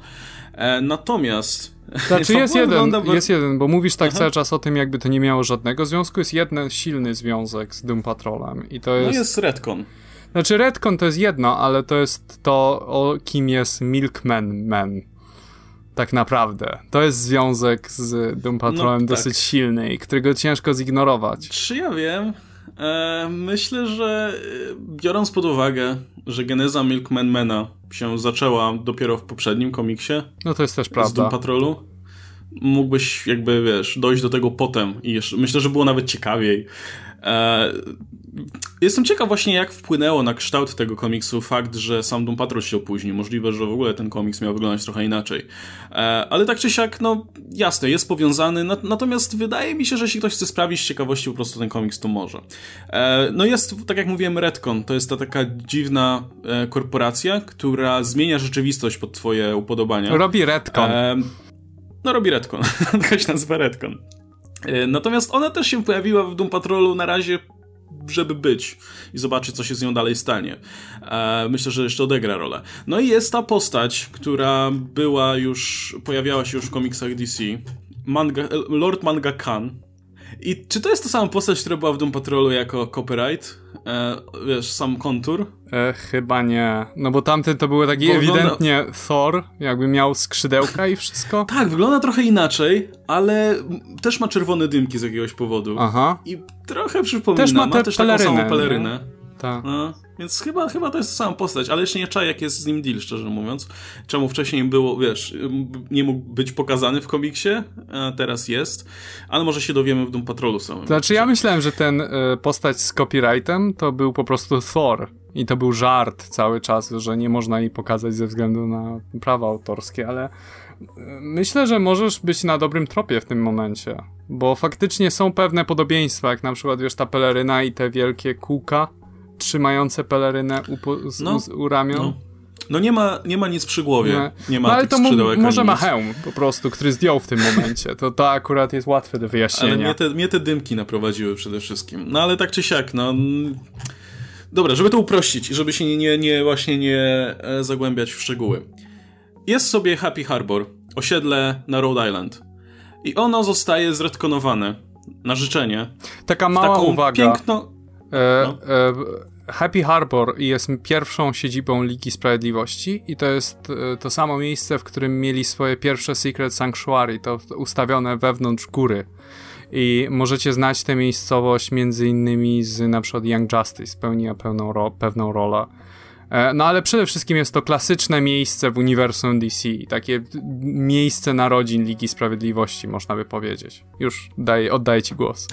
E, natomiast... Znaczy jest jeden, jest jeden, bo mówisz tak Aha. cały czas o tym, jakby to nie miało żadnego związku. Jest jeden silny związek z Doom Patrolem i to no jest... No jest Redcon. Znaczy Redcon to jest jedno, ale to jest to, o kim jest Milkman Man. Tak naprawdę. To jest związek z Doom Patrolem no, tak. dosyć silny i którego ciężko zignorować. Czy ja wiem? E, myślę, że e, biorąc pod uwagę, że geneza Milkmanmana się zaczęła dopiero w poprzednim komiksie. No to jest też prawda. Z Doom Patrolu. Mógłbyś jakby, wiesz, dojść do tego potem i jeszcze, myślę, że było nawet ciekawiej. E, jestem ciekaw właśnie, jak wpłynęło na kształt tego komiksu fakt, że sam Doom Patrol się opóźnił. Możliwe, że w ogóle ten komiks miał wyglądać trochę inaczej. E, ale tak czy siak, no jasne, jest powiązany, natomiast wydaje mi się, że jeśli ktoś chce sprawić z ciekawości po prostu ten komiks, to może. E, no jest, tak jak mówiłem, Redcon, to jest ta taka dziwna korporacja, która zmienia rzeczywistość pod twoje upodobania. Robi Redcon. No robi Redcon, to się nazywa Redcon. E, natomiast ona też się pojawiła w Doom Patrolu na razie żeby być i zobaczyć, co się z nią dalej stanie. E, myślę, że jeszcze odegra rolę. No i jest ta postać, która była już, pojawiała się już w komiksach DC. Manga, Lord Manga Khan, i czy to jest ta sama postać, która była w Doom Patrolu jako copyright? E, wiesz, sam kontur? E, chyba nie. No bo tamten to był taki bo ewidentnie wygląda... Thor, jakby miał skrzydełka i wszystko. tak, wygląda trochę inaczej, ale też ma czerwone dymki z jakiegoś powodu. Aha. I trochę przypomina, też ma, ma też pelerynę, taką samą pelerynę. Tak. No, więc chyba, chyba to jest sama postać, ale jeszcze nie czaję, jak jest z nim deal, szczerze mówiąc. Czemu wcześniej było, wiesz, nie mógł być pokazany w komiksie, a teraz jest, ale może się dowiemy w Doom Patrolu samym. Znaczy ja myślałem, że ten y, postać z copyrightem to był po prostu Thor i to był żart cały czas, że nie można jej pokazać ze względu na prawa autorskie, ale y, myślę, że możesz być na dobrym tropie w tym momencie, bo faktycznie są pewne podobieństwa, jak na przykład, wiesz, ta peleryna i te wielkie kółka, trzymające pelerynę u, no, u ramion. No. No nie ma, nie ma nic przy głowie. Nie, nie ma no, ale to może ma hełm po prostu, który zdjął w tym momencie. To, to akurat jest łatwe do wyjaśnienia. Ale mnie te, mnie te dymki naprowadziły przede wszystkim. No ale tak czy siak, no... Dobra, żeby to uprościć i żeby się nie, nie, nie właśnie nie e, zagłębiać w szczegóły. Jest sobie Happy Harbor, osiedle na Rhode Island. I ono zostaje zretkonowane na życzenie. Taka mała taką uwaga. Piękno... E, no. e, Happy Harbor jest pierwszą siedzibą Ligi Sprawiedliwości i to jest e, to samo miejsce, w którym mieli swoje pierwsze Secret Sanctuary, to ustawione wewnątrz góry. I możecie znać tę miejscowość między innymi z na przykład Young Justice, pełniła pełną ro pewną rolę. E, no ale przede wszystkim jest to klasyczne miejsce w uniwersum DC, takie miejsce narodzin Ligi Sprawiedliwości, można by powiedzieć. Już daj, oddaję ci głos.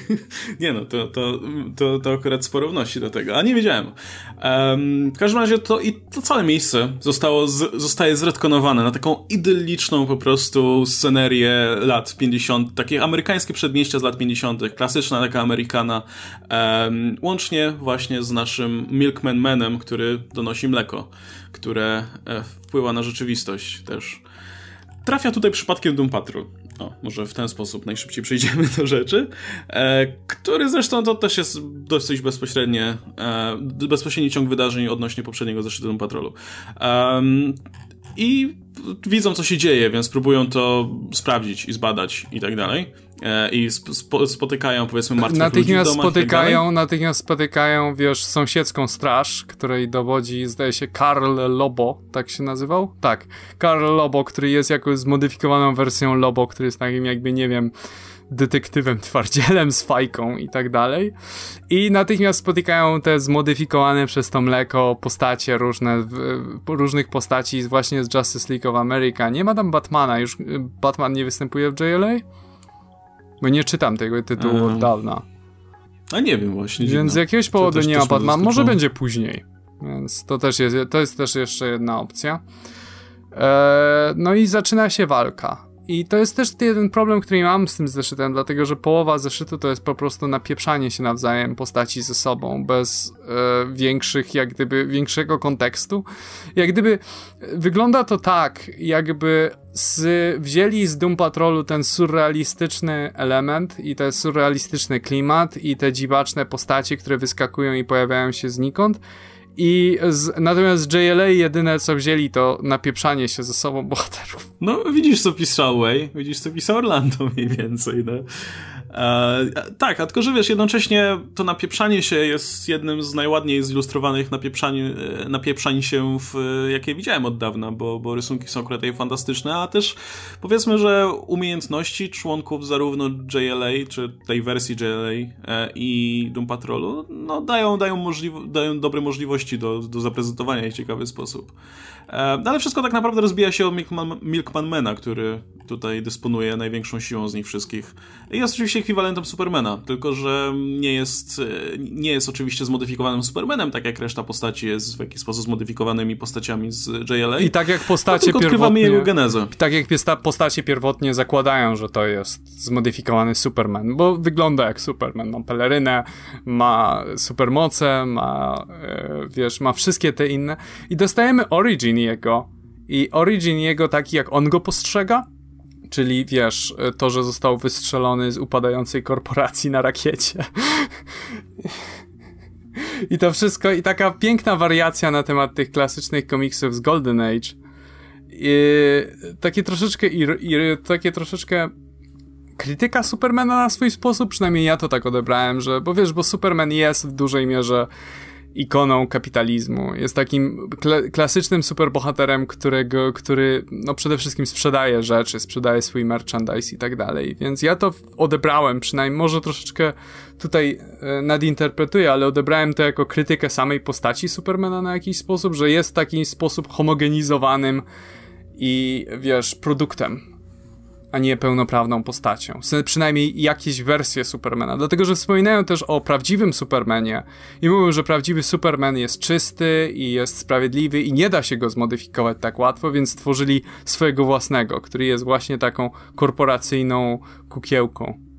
nie no, to, to, to, to akurat sporo wnosi do tego, a nie wiedziałem. Um, w każdym razie to i to całe miejsce zostało z, zostaje zredkonowane na taką idylliczną po prostu scenerię lat 50, takie amerykańskie przedmieścia z lat 50., klasyczna taka Amerykana, um, łącznie właśnie z naszym Milkman Manem, który donosi mleko, które e, wpływa na rzeczywistość też. Trafia tutaj przypadkiem Doom Patrol. O, może w ten sposób najszybciej przejdziemy do rzeczy, e, który zresztą to też jest dosyć bezpośrednie, e, bezpośredni ciąg wydarzeń odnośnie poprzedniego zeszytu Doom Patrolu. E, I widzą, co się dzieje, więc próbują to sprawdzić i zbadać i tak dalej. E, I spo, spotykają, powiedzmy, martwych natychmiast ludzi tak spotykają, Natychmiast spotykają, wiesz, sąsiedzką straż, której dowodzi, zdaje się, Karl Lobo, tak się nazywał? Tak, Karl Lobo, który jest jakąś zmodyfikowaną wersją Lobo, który jest takim jakby, nie wiem, detektywem twardzielem z fajką i tak dalej. I natychmiast spotykają te zmodyfikowane przez to mleko postacie różne, różnych postaci właśnie z Justice League of America. Nie ma tam Batmana, już Batman nie występuje w JLA? Bo nie czytam tego tytułu od dawna. A nie wiem właśnie. Więc z jakiegoś powodu nie ma Batmana. Może będzie później. Więc to też jest, to jest też jeszcze jedna opcja. Eee, no i zaczyna się walka. I to jest też jeden problem, który mam z tym zeszytem, dlatego że połowa zeszytu to jest po prostu napieprzanie się nawzajem postaci ze sobą, bez e, większych, jak gdyby, większego kontekstu. Jak gdyby wygląda to tak, jakby z, wzięli z Doom Patrolu ten surrealistyczny element i ten surrealistyczny klimat i te dziwaczne postacie, które wyskakują i pojawiają się znikąd i z, natomiast JLA jedyne co wzięli to napieprzanie się ze sobą bohaterów. No widzisz co pisał Way, widzisz co pisał Orlando mniej więcej, no. E, tak, a tylko, że wiesz, jednocześnie to napieprzanie się jest jednym z najładniej zilustrowanych napieprzań, e, się, w, jakie widziałem od dawna, bo, bo rysunki są akurat fantastyczne, a też powiedzmy, że umiejętności członków zarówno JLA, czy tej wersji JLA e, i Doom Patrolu, no dają, dają, dają dobre możliwości do, do zaprezentowania w ciekawy sposób. E, no ale wszystko tak naprawdę rozbija się o Milkman, Milkman który tutaj dysponuje największą siłą z nich wszystkich. I jest oczywiście ekwiwalentem Supermana, tylko że nie jest, e, nie jest oczywiście zmodyfikowanym Supermanem, tak jak reszta postaci jest w jakiś sposób zmodyfikowanymi postaciami z JLA. I tak jak postacie pierwotnie... jego genezę. Tak jak postacie pierwotnie zakładają, że to jest zmodyfikowany Superman, bo wygląda jak Superman. Ma pelerynę, ma supermoce, ma, e, wiesz, ma wszystkie te inne. I dostajemy origin jego. I origin jego taki, jak on go postrzega, czyli wiesz, to, że został wystrzelony z upadającej korporacji na rakiecie. I to wszystko, i taka piękna wariacja na temat tych klasycznych komiksów z Golden Age. I takie troszeczkę, takie troszeczkę krytyka Supermana na swój sposób, przynajmniej ja to tak odebrałem, że, bo wiesz, bo Superman jest w dużej mierze ikoną kapitalizmu. Jest takim kla klasycznym superbohaterem, którego, który no przede wszystkim sprzedaje rzeczy, sprzedaje swój merchandise i tak dalej. Więc ja to odebrałem, przynajmniej może troszeczkę tutaj e, nadinterpretuję, ale odebrałem to jako krytykę samej postaci Supermana na jakiś sposób, że jest w taki sposób homogenizowanym i wiesz, produktem a nie pełnoprawną postacią. Przynajmniej jakieś wersje Supermana. Dlatego, że wspominają też o prawdziwym Supermanie i mówią, że prawdziwy Superman jest czysty i jest sprawiedliwy i nie da się go zmodyfikować tak łatwo, więc stworzyli swojego własnego, który jest właśnie taką korporacyjną kukiełką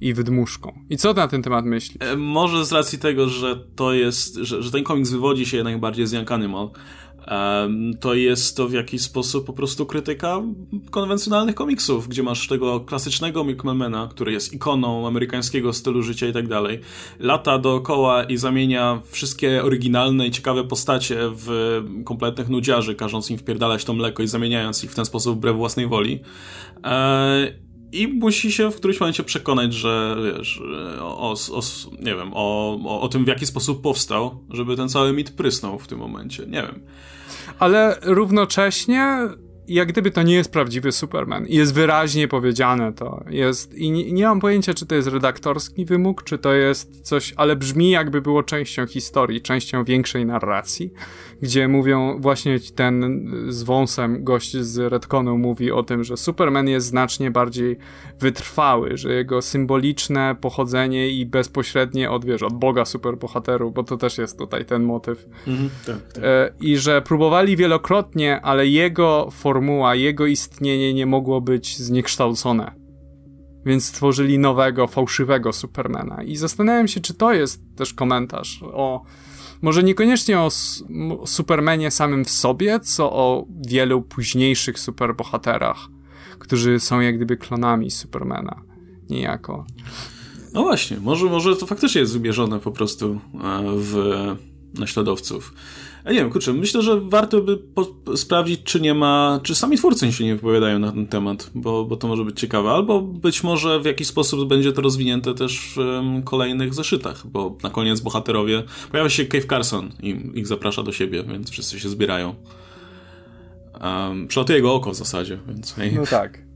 i wydmuszką. I co na ten temat myślisz? E, może z racji tego, że to jest, że, że ten komiks wywodzi się jednak bardziej z Young Animal, to jest to w jakiś sposób po prostu krytyka konwencjonalnych komiksów, gdzie masz tego klasycznego Milkmana, który jest ikoną amerykańskiego stylu życia i tak dalej, lata dookoła i zamienia wszystkie oryginalne i ciekawe postacie w kompletnych nudziarzy, każąc im wpierdalać to mleko i zamieniając ich w ten sposób wbrew własnej woli. I musi się w którymś momencie przekonać, że wiesz, o, o, nie wiem, o, o, tym w jaki sposób powstał, żeby ten cały mit prysnął w tym momencie. Nie wiem. Ale równocześnie jak gdyby to nie jest prawdziwy Superman. Jest wyraźnie powiedziane to. Jest, I nie, nie, mam pojęcia, czy to jest redaktorski wymóg, czy to jest coś, ale brzmi jakby było częścią historii, częścią większej narracji, gdzie mówią właśnie ten z wąsem gość z Redconu mówi o tym, że Superman jest znacznie bardziej wytrwały, że jego symboliczne pochodzenie i bezpośrednie od, wiesz, od Boga superbohateru, bo to też jest tutaj ten motyw. Mhm, tak, tak. E, I że próbowali wielokrotnie, ale jego formuła, jego istnienie nie mogło być zniekształcone. Więc stworzyli nowego, fałszywego Supermana. I zastanawiam się, czy to jest też komentarz o. Może niekoniecznie o Supermanie samym w sobie, co o wielu późniejszych superbohaterach, którzy są jak gdyby klonami Supermana. Niejako. No właśnie, może, może to faktycznie jest wymierzone po prostu e, w naśladowców. Ja nie wiem, kurczę, myślę, że warto by sprawdzić, czy nie ma, czy sami twórcy się nie wypowiadają na ten temat, bo, bo to może być ciekawe, albo być może w jakiś sposób będzie to rozwinięte też w um, kolejnych zeszytach, bo na koniec bohaterowie, pojawia się Cave Carson i ich zaprasza do siebie, więc wszyscy się zbierają. Um, przelatuje jego oko w zasadzie, więc. No tak.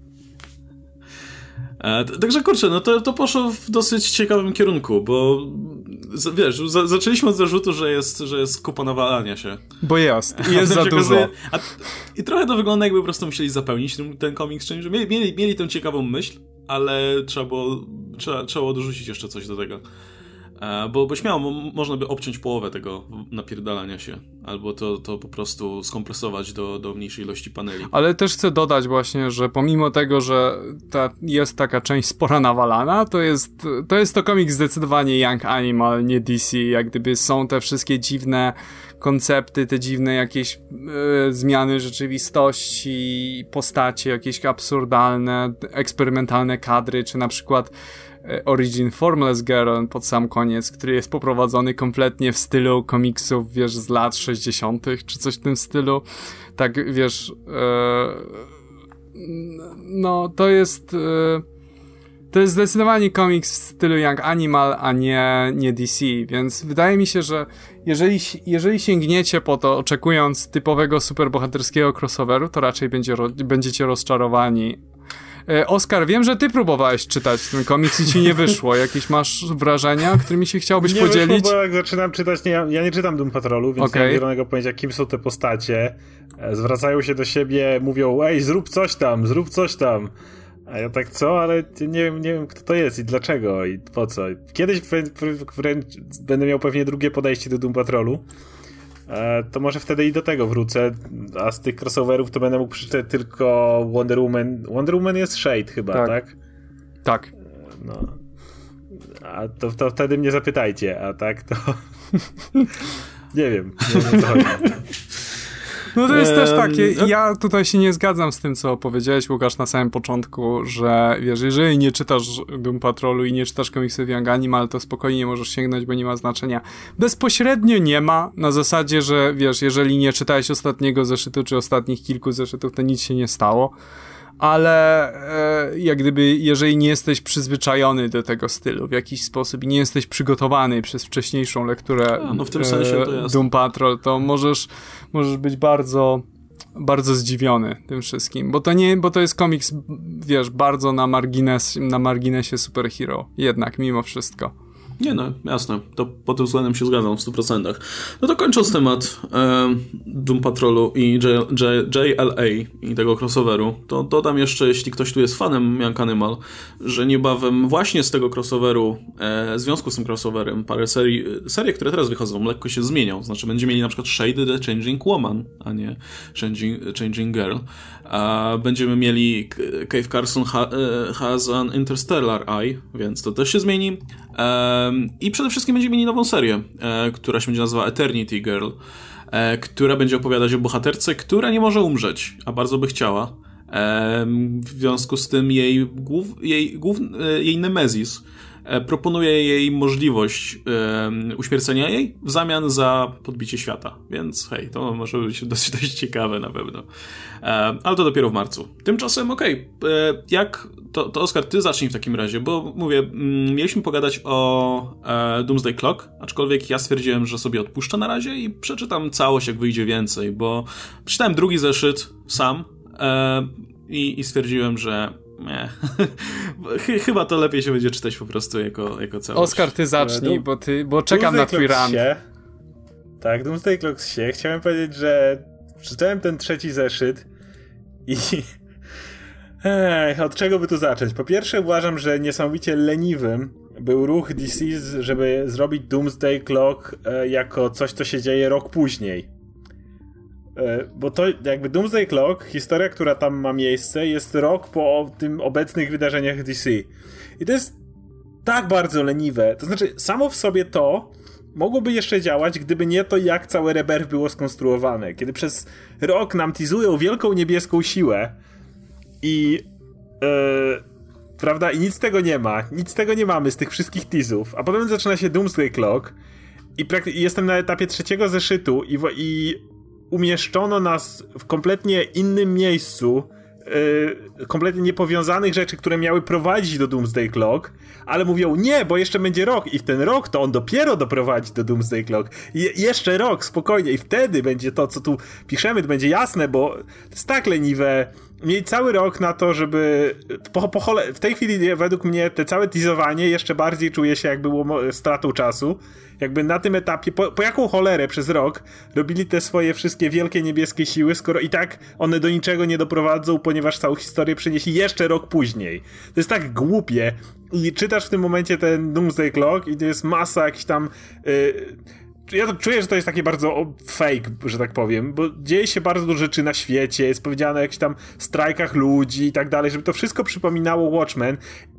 E, także kurczę, no to, to poszło w dosyć ciekawym kierunku, bo wiesz, za, zaczęliśmy od zarzutu, że jest, że jest kupa nawalania się. Bo jest, jest za dużo. A, I trochę to wygląda jakby po prostu musieli zapełnić ten, ten komiks czymś, że mieli, mieli, mieli tę ciekawą myśl, ale trzeba było, trzeba, trzeba było dorzucić jeszcze coś do tego. E, bo, bo śmiało można by obciąć połowę tego napierdalania się, albo to, to po prostu skompresować do, do mniejszej ilości paneli. Ale też chcę dodać właśnie, że pomimo tego, że ta jest taka część spora nawalana, to jest to, jest to komik zdecydowanie Young Animal, nie DC, jak gdyby są te wszystkie dziwne koncepty, te dziwne jakieś e, zmiany rzeczywistości, postacie jakieś absurdalne, eksperymentalne kadry, czy na przykład Origin Formless Girl pod sam koniec, który jest poprowadzony kompletnie w stylu komiksów, wiesz, z lat 60., czy coś w tym stylu. Tak, wiesz, e, no to jest. E, to jest zdecydowanie komiks w stylu Young Animal, a nie, nie DC, więc wydaje mi się, że jeżeli, jeżeli sięgniecie po to, oczekując typowego superbohaterskiego crossoveru, to raczej będzie, będziecie rozczarowani, E, Oskar, wiem, że ty próbowałeś czytać ten komiks i ci nie wyszło. Jakieś masz wrażenia, którymi się chciałbyś nie podzielić? Wyszło, bo jak zaczynam czytać, nie, ja nie czytam Doom Patrolu, więc okay. nie mam zielonego pojęcia, kim są te postacie. E, zwracają się do siebie, mówią, ej, zrób coś tam, zrób coś tam. A ja tak, co? Ale nie wiem, nie wiem kto to jest i dlaczego i po co. Kiedyś wręcz będę miał pewnie drugie podejście do Doom Patrolu. E, to może wtedy i do tego wrócę, a z tych crossoverów to będę mógł przeczytać tylko Wonder Woman. Wonder Woman jest Shade chyba, tak? Tak. tak. E, no. A to, to wtedy mnie zapytajcie, a tak to... nie wiem, nie wiem co chodzi. No to jest też takie, ja tutaj się nie zgadzam z tym, co powiedziałeś, Łukasz, na samym początku, że wiesz, jeżeli nie czytasz Doom Patrolu i nie czytasz komiksów Young Animal, to spokojnie możesz sięgnąć, bo nie ma znaczenia. Bezpośrednio nie ma, na zasadzie, że wiesz, jeżeli nie czytałeś ostatniego zeszytu, czy ostatnich kilku zeszytów, to nic się nie stało ale e, jak gdyby, jeżeli nie jesteś przyzwyczajony do tego stylu w jakiś sposób i nie jesteś przygotowany przez wcześniejszą lekturę A, no w tym sensie to e, Doom Patrol, to możesz, możesz być bardzo bardzo zdziwiony tym wszystkim, bo to nie, bo to jest komiks, wiesz, bardzo na margines, na marginesie superhero, jednak, mimo wszystko. Nie no, jasne. To pod tym względem się zgadzam w 100%. No to kończąc temat e, Doom Patrolu i J, J, JLA i tego crossoveru, to dodam jeszcze, jeśli ktoś tu jest fanem Young Animal, że niebawem właśnie z tego crossoveru, e, w związku z tym crossoverem, parę serii, serie, które teraz wychodzą, lekko się zmienią. Znaczy będziemy mieli na przykład Shade the Changing Woman, a nie Changing, Changing Girl. Będziemy mieli Cave Carson ha, e, has an Interstellar Eye, więc to też się zmieni. I przede wszystkim będziemy mieli nową serię, e, która się będzie nazywała Eternity Girl, e, która będzie opowiadać o bohaterce, która nie może umrzeć, a bardzo by chciała. W związku z tym jej, głów, jej, głów, jej Nemezis proponuje jej możliwość e, uśmiercenia jej w zamian za podbicie świata. Więc hej, to może być dosyć, dość ciekawe na pewno. E, ale to dopiero w marcu. Tymczasem, okej, okay, e, jak to, to Oskar, ty zacznij w takim razie, bo mówię, mm, mieliśmy pogadać o e, Doomsday Clock, aczkolwiek ja stwierdziłem, że sobie odpuszczę na razie i przeczytam całość, jak wyjdzie więcej, bo przeczytałem drugi zeszyt sam e, i, i stwierdziłem, że nie. Chyba to lepiej się będzie czytać po prostu jako, jako całość. Oskar, ty zacznij, bo, ty, bo czekam na twój run. Tak, Doomsday Clock się. Chciałem powiedzieć, że przeczytałem ten trzeci zeszyt i Ech, od czego by tu zacząć? Po pierwsze uważam, że niesamowicie leniwym był ruch DC, żeby zrobić Doomsday Clock e, jako coś, co się dzieje rok później. E, bo to jakby Doomsday Clock, historia, która tam ma miejsce, jest rok po tym obecnych wydarzeniach DC. I to jest tak bardzo leniwe. To znaczy, samo w sobie to mogłoby jeszcze działać, gdyby nie to, jak całe Rebirth było skonstruowane. Kiedy przez rok nam teasują wielką niebieską siłę, i yy, prawda, i nic z tego nie ma. Nic z tego nie mamy z tych wszystkich teasów. A potem zaczyna się Doomsday Clock i, i jestem na etapie trzeciego zeszytu i, i umieszczono nas w kompletnie innym miejscu Yy, kompletnie niepowiązanych rzeczy, które miały prowadzić do Doomsday Clock, ale mówią nie, bo jeszcze będzie rok i w ten rok to on dopiero doprowadzi do Doomsday Clock. Je jeszcze rok, spokojnie i wtedy będzie to, co tu piszemy, to będzie jasne, bo to jest tak leniwe. Mieli cały rok na to, żeby. Po, po chole... W tej chwili, według mnie, te całe teasowanie jeszcze bardziej czuje się, jak było stratą czasu jakby na tym etapie, po, po, jaką cholerę przez rok robili te swoje wszystkie wielkie niebieskie siły, skoro i tak one do niczego nie doprowadzą, ponieważ całą historię przenieśli jeszcze rok później. To jest tak głupie. I czytasz w tym momencie ten Doomsday Clock i to jest masa jakichś tam... Yy, ja to czuję, że to jest takie bardzo fake, że tak powiem, bo dzieje się bardzo dużo rzeczy na świecie, jest powiedziane o jakichś tam strajkach ludzi i tak dalej, żeby to wszystko przypominało Watchmen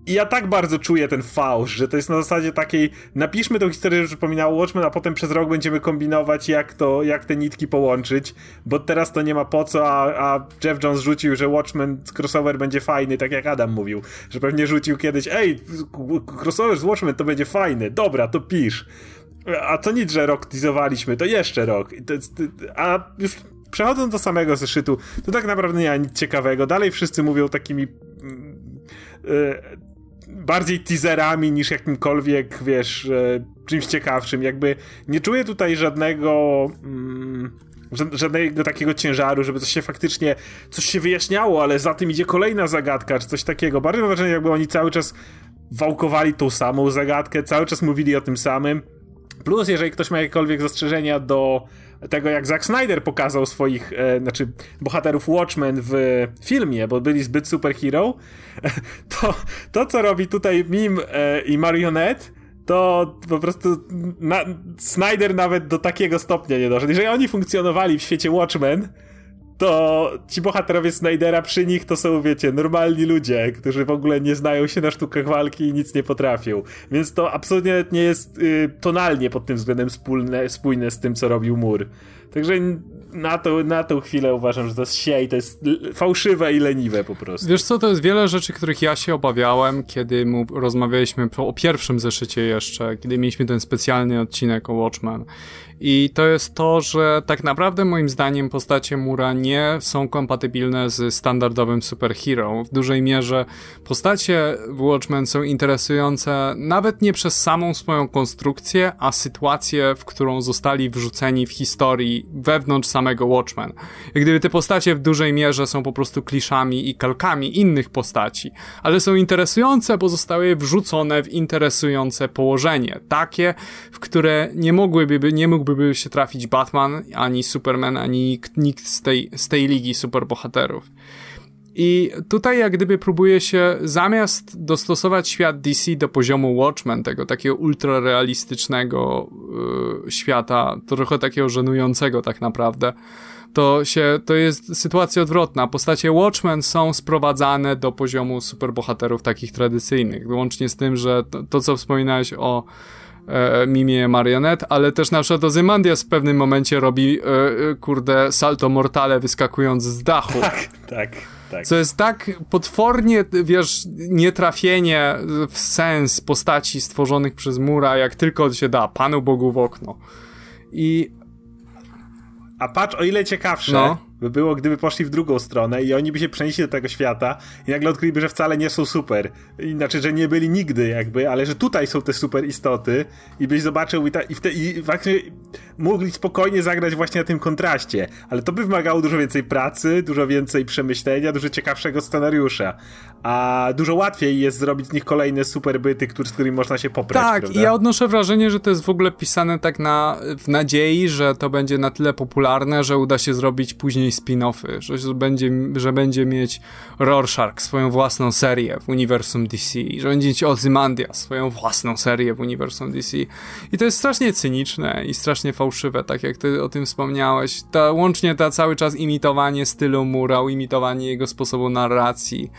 i ja tak bardzo czuję ten fałsz, że to jest na zasadzie takiej, napiszmy tą historię, że przypominało Watchmen, a potem przez rok będziemy kombinować, jak to, jak te nitki połączyć, bo teraz to nie ma po co, a, a Jeff Jones rzucił, że Watchmen crossover będzie fajny, tak jak Adam mówił, że pewnie rzucił kiedyś, ej, crossover z Watchmen to będzie fajny, dobra, to pisz. A to nic, że rok teasowaliśmy, to jeszcze rok. A już przechodząc do samego zeszytu, to tak naprawdę nie ma nic ciekawego. Dalej wszyscy mówią takimi yy, bardziej teaserami niż jakimkolwiek, wiesz, yy, czymś ciekawszym. Jakby nie czuję tutaj żadnego... Yy, żadnego takiego ciężaru, żeby coś się faktycznie, coś się wyjaśniało, ale za tym idzie kolejna zagadka, czy coś takiego. Bardziej mam wrażenie, jakby oni cały czas wałkowali tą samą zagadkę, cały czas mówili o tym samym. Plus, jeżeli ktoś ma jakiekolwiek zastrzeżenia do tego, jak Zack Snyder pokazał swoich, e, znaczy bohaterów Watchmen w filmie, bo byli zbyt superhero, to to, co robi tutaj Mim e, i Marionette, to po prostu na, Snyder nawet do takiego stopnia nie doszedł. Jeżeli oni funkcjonowali w świecie Watchmen, to ci bohaterowie Snydera przy nich to są, wiecie, normalni ludzie, którzy w ogóle nie znają się na sztukach walki i nic nie potrafią. Więc to absolutnie nie jest y, tonalnie pod tym względem spójne, spójne z tym, co robił Mur. Także na, to, na tą chwilę uważam, że to jest siej, to jest fałszywe i leniwe po prostu. Wiesz co, to jest wiele rzeczy, których ja się obawiałem, kiedy mu rozmawialiśmy o pierwszym zeszycie jeszcze, kiedy mieliśmy ten specjalny odcinek o Watchmen. I to jest to, że tak naprawdę moim zdaniem postacie Mura nie są kompatybilne z standardowym superhero. W dużej mierze postacie w Watchmen są interesujące nawet nie przez samą swoją konstrukcję, a sytuację, w którą zostali wrzuceni w historii wewnątrz samego Watchmen. Jak gdyby te postacie w dużej mierze są po prostu kliszami i kalkami innych postaci, ale są interesujące, bo zostały wrzucone w interesujące położenie. Takie, w które nie mogłyby, nie mógłby mógłby się trafić Batman, ani Superman, ani nikt z tej, z tej ligi superbohaterów. I tutaj jak gdyby próbuje się zamiast dostosować świat DC do poziomu Watchmen, tego takiego ultrarealistycznego yy, świata, trochę takiego żenującego tak naprawdę, to się, to jest sytuacja odwrotna. Postacie Watchmen są sprowadzane do poziomu superbohaterów takich tradycyjnych, wyłącznie z tym, że to, to co wspominałeś o e, mimie marionet, ale też na przykład Ozymandias w pewnym momencie robi, e, e, kurde, salto mortale wyskakując z dachu. Tak, tak. tak. Co jest tak potwornie, wiesz, nietrafienie w sens postaci stworzonych przez Mura, jak tylko się da, Panu Bogu w okno. I... A patrz, o ile ciekawsze, no by było, gdyby poszli w drugą stronę i oni by się przenieśli do tego świata i nagle odkryliby, że wcale nie są super. Inaczej, że nie byli nigdy jakby, ale że tutaj są te super istoty i byś zobaczył i, ta, i, wte, i faktycznie mogli spokojnie zagrać właśnie na tym kontraście, ale to by wymagało dużo więcej pracy, dużo więcej przemyślenia, dużo ciekawszego scenariusza. A dużo łatwiej jest zrobić z nich kolejne super byty, który, z którymi można się poprać. Tak, prawda? i ja odnoszę wrażenie, że to jest w ogóle pisane tak na, w nadziei, że to będzie na tyle popularne, że uda się zrobić później spin-offy, że będzie, że będzie mieć Rorschach swoją własną serię w uniwersum DC, że będzie mieć Ozymandias swoją własną serię w uniwersum DC. I to jest strasznie cyniczne i strasznie fałszywe, tak jak ty o tym wspomniałeś. Ta, łącznie ta cały czas imitowanie stylu Murał, imitowanie jego sposobu narracji.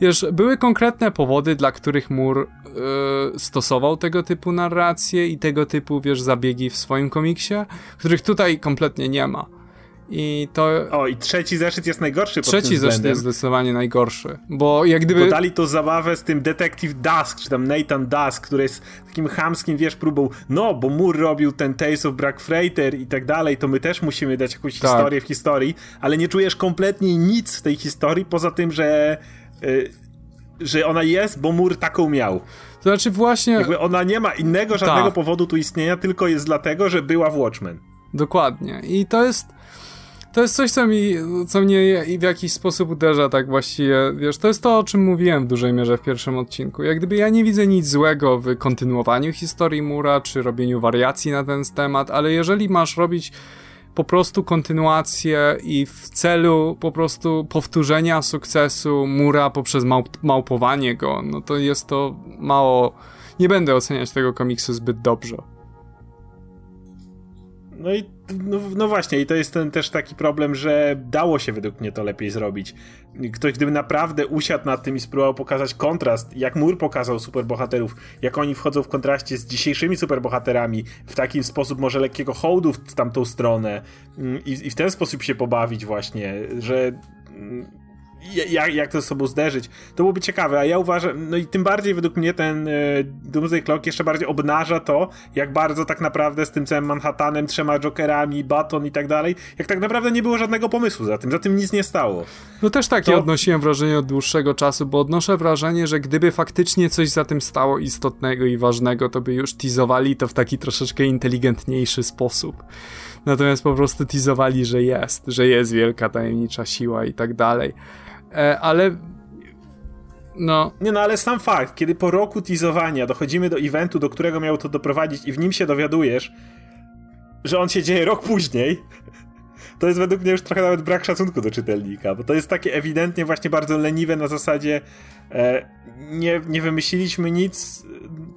Wiesz, były konkretne powody, dla których Mur yy, stosował tego typu narracje i tego typu, wiesz, zabiegi w swoim komiksie, których tutaj kompletnie nie ma. I to. O, i trzeci zeszyt jest najgorszy Trzeci zeszyt jest zdecydowanie najgorszy. Bo jak gdyby. Bo dali to zabawę z tym Detective Dusk, czy tam Nathan Dusk, który jest takim chamskim, wiesz, próbą. No, bo Moore robił ten Tales of Black Freighter i tak dalej, to my też musimy dać jakąś tak. historię w historii, ale nie czujesz kompletnie nic w tej historii, poza tym, że. Yy, że ona jest, bo Mur taką miał. To znaczy właśnie... Jakby ona nie ma innego żadnego Ta. powodu tu istnienia, tylko jest dlatego, że była w Watchmen. Dokładnie. I to jest... To jest coś, co, mi, co mnie w jakiś sposób uderza tak właściwie, wiesz, to jest to, o czym mówiłem w dużej mierze w pierwszym odcinku. Jak gdyby ja nie widzę nic złego w kontynuowaniu historii Mura, czy robieniu wariacji na ten temat, ale jeżeli masz robić po prostu kontynuację i w celu po prostu powtórzenia sukcesu Mura poprzez małp małpowanie go, no to jest to mało. Nie będę oceniać tego komiksu zbyt dobrze. No i no, no, właśnie, i to jest ten też taki problem, że dało się według mnie to lepiej zrobić. Ktoś gdyby naprawdę usiadł nad tym i spróbował pokazać kontrast, jak Mur pokazał superbohaterów, jak oni wchodzą w kontraście z dzisiejszymi superbohaterami, w taki sposób może lekkiego hołdu w tamtą stronę mm, i, i w ten sposób się pobawić właśnie, że mm, jak, jak to ze sobą zderzyć. To byłoby ciekawe, a ja uważam, no i tym bardziej według mnie ten y, Doomsday Clock jeszcze bardziej obnaża to, jak bardzo tak naprawdę z tym całym Manhattanem, trzema Jokerami, Baton i tak dalej, jak tak naprawdę nie było żadnego pomysłu za tym, za tym nic nie stało. No też takie to... odnosiłem wrażenie od dłuższego czasu, bo odnoszę wrażenie, że gdyby faktycznie coś za tym stało istotnego i ważnego, to by już teasowali to w taki troszeczkę inteligentniejszy sposób. Natomiast po prostu teasowali, że jest, że jest wielka tajemnicza siła i tak dalej. E, ale no. Nie no, ale sam fakt, kiedy po roku teasowania dochodzimy do eventu, do którego miało to doprowadzić i w nim się dowiadujesz, że on się dzieje rok później, to jest według mnie już trochę nawet brak szacunku do czytelnika, bo to jest takie ewidentnie właśnie bardzo leniwe na zasadzie e, nie, nie wymyśliliśmy nic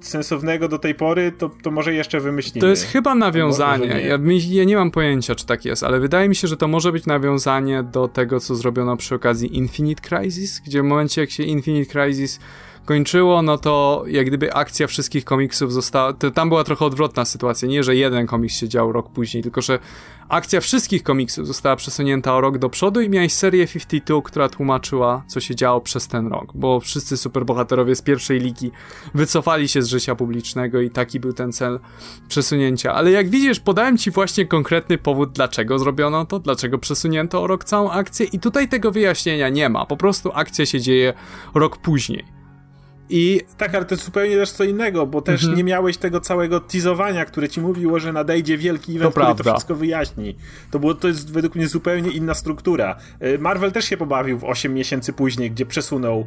sensownego do tej pory, to, to może jeszcze wymyślimy. To jest chyba nawiązanie. Nie. Ja, ja nie mam pojęcia, czy tak jest, ale wydaje mi się, że to może być nawiązanie do tego, co zrobiono przy okazji Infinite Crisis, gdzie w momencie, jak się Infinite Crisis kończyło, no to jak gdyby akcja wszystkich komiksów została. To tam była trochę odwrotna sytuacja. Nie, że jeden komiks się dział rok później, tylko że akcja wszystkich komiksów została przesunięta o rok do przodu i miałeś serię 52, która tłumaczyła, co się działo przez ten rok, bo wszyscy superbohaterowie z pierwszej ligi wycofali się z życia publicznego i taki był ten cel przesunięcia. Ale jak widzisz, podałem ci właśnie konkretny powód, dlaczego zrobiono to, dlaczego przesunięto o rok całą akcję i tutaj tego wyjaśnienia nie ma. Po prostu akcja się dzieje rok później. I... Tak, ale to jest zupełnie też co innego, bo też mhm. nie miałeś tego całego teasowania, które ci mówiło, że nadejdzie wielki event, to który prawda. to wszystko wyjaśni. To, było, to jest według mnie zupełnie inna struktura. Y, Marvel też się pobawił w 8 miesięcy później, gdzie przesunął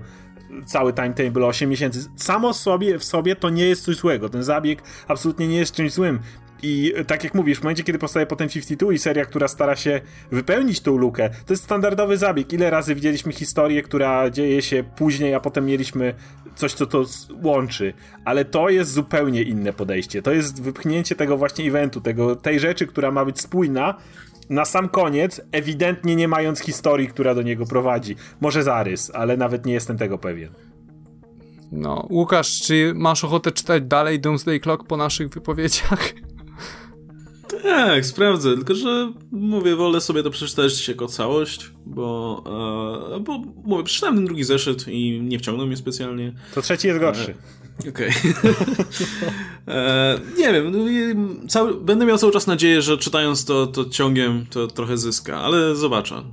cały timetable 8 miesięcy. Samo sobie w sobie to nie jest coś złego. Ten zabieg absolutnie nie jest czymś złym. I tak jak mówisz, w momencie, kiedy powstaje potem 52 i seria, która stara się wypełnić tą lukę, to jest standardowy zabieg. Ile razy widzieliśmy historię, która dzieje się później, a potem mieliśmy coś, co to łączy. Ale to jest zupełnie inne podejście. To jest wypchnięcie tego właśnie eventu, tego, tej rzeczy, która ma być spójna, na sam koniec, ewidentnie nie mając historii, która do niego prowadzi. Może zarys, ale nawet nie jestem tego pewien. No, Łukasz, czy masz ochotę czytać dalej Doomsday Clock po naszych wypowiedziach? Tak, sprawdzę, tylko że mówię, wolę sobie to przeczytać jako całość, bo, e, bo mówię, przeczytałem ten drugi zeszyt i nie wciągnął mnie specjalnie. To trzeci jest gorszy. E, okej. Okay. nie wiem, no cały, będę miał cały czas nadzieję, że czytając to, to ciągiem to trochę zyska, ale zobaczę.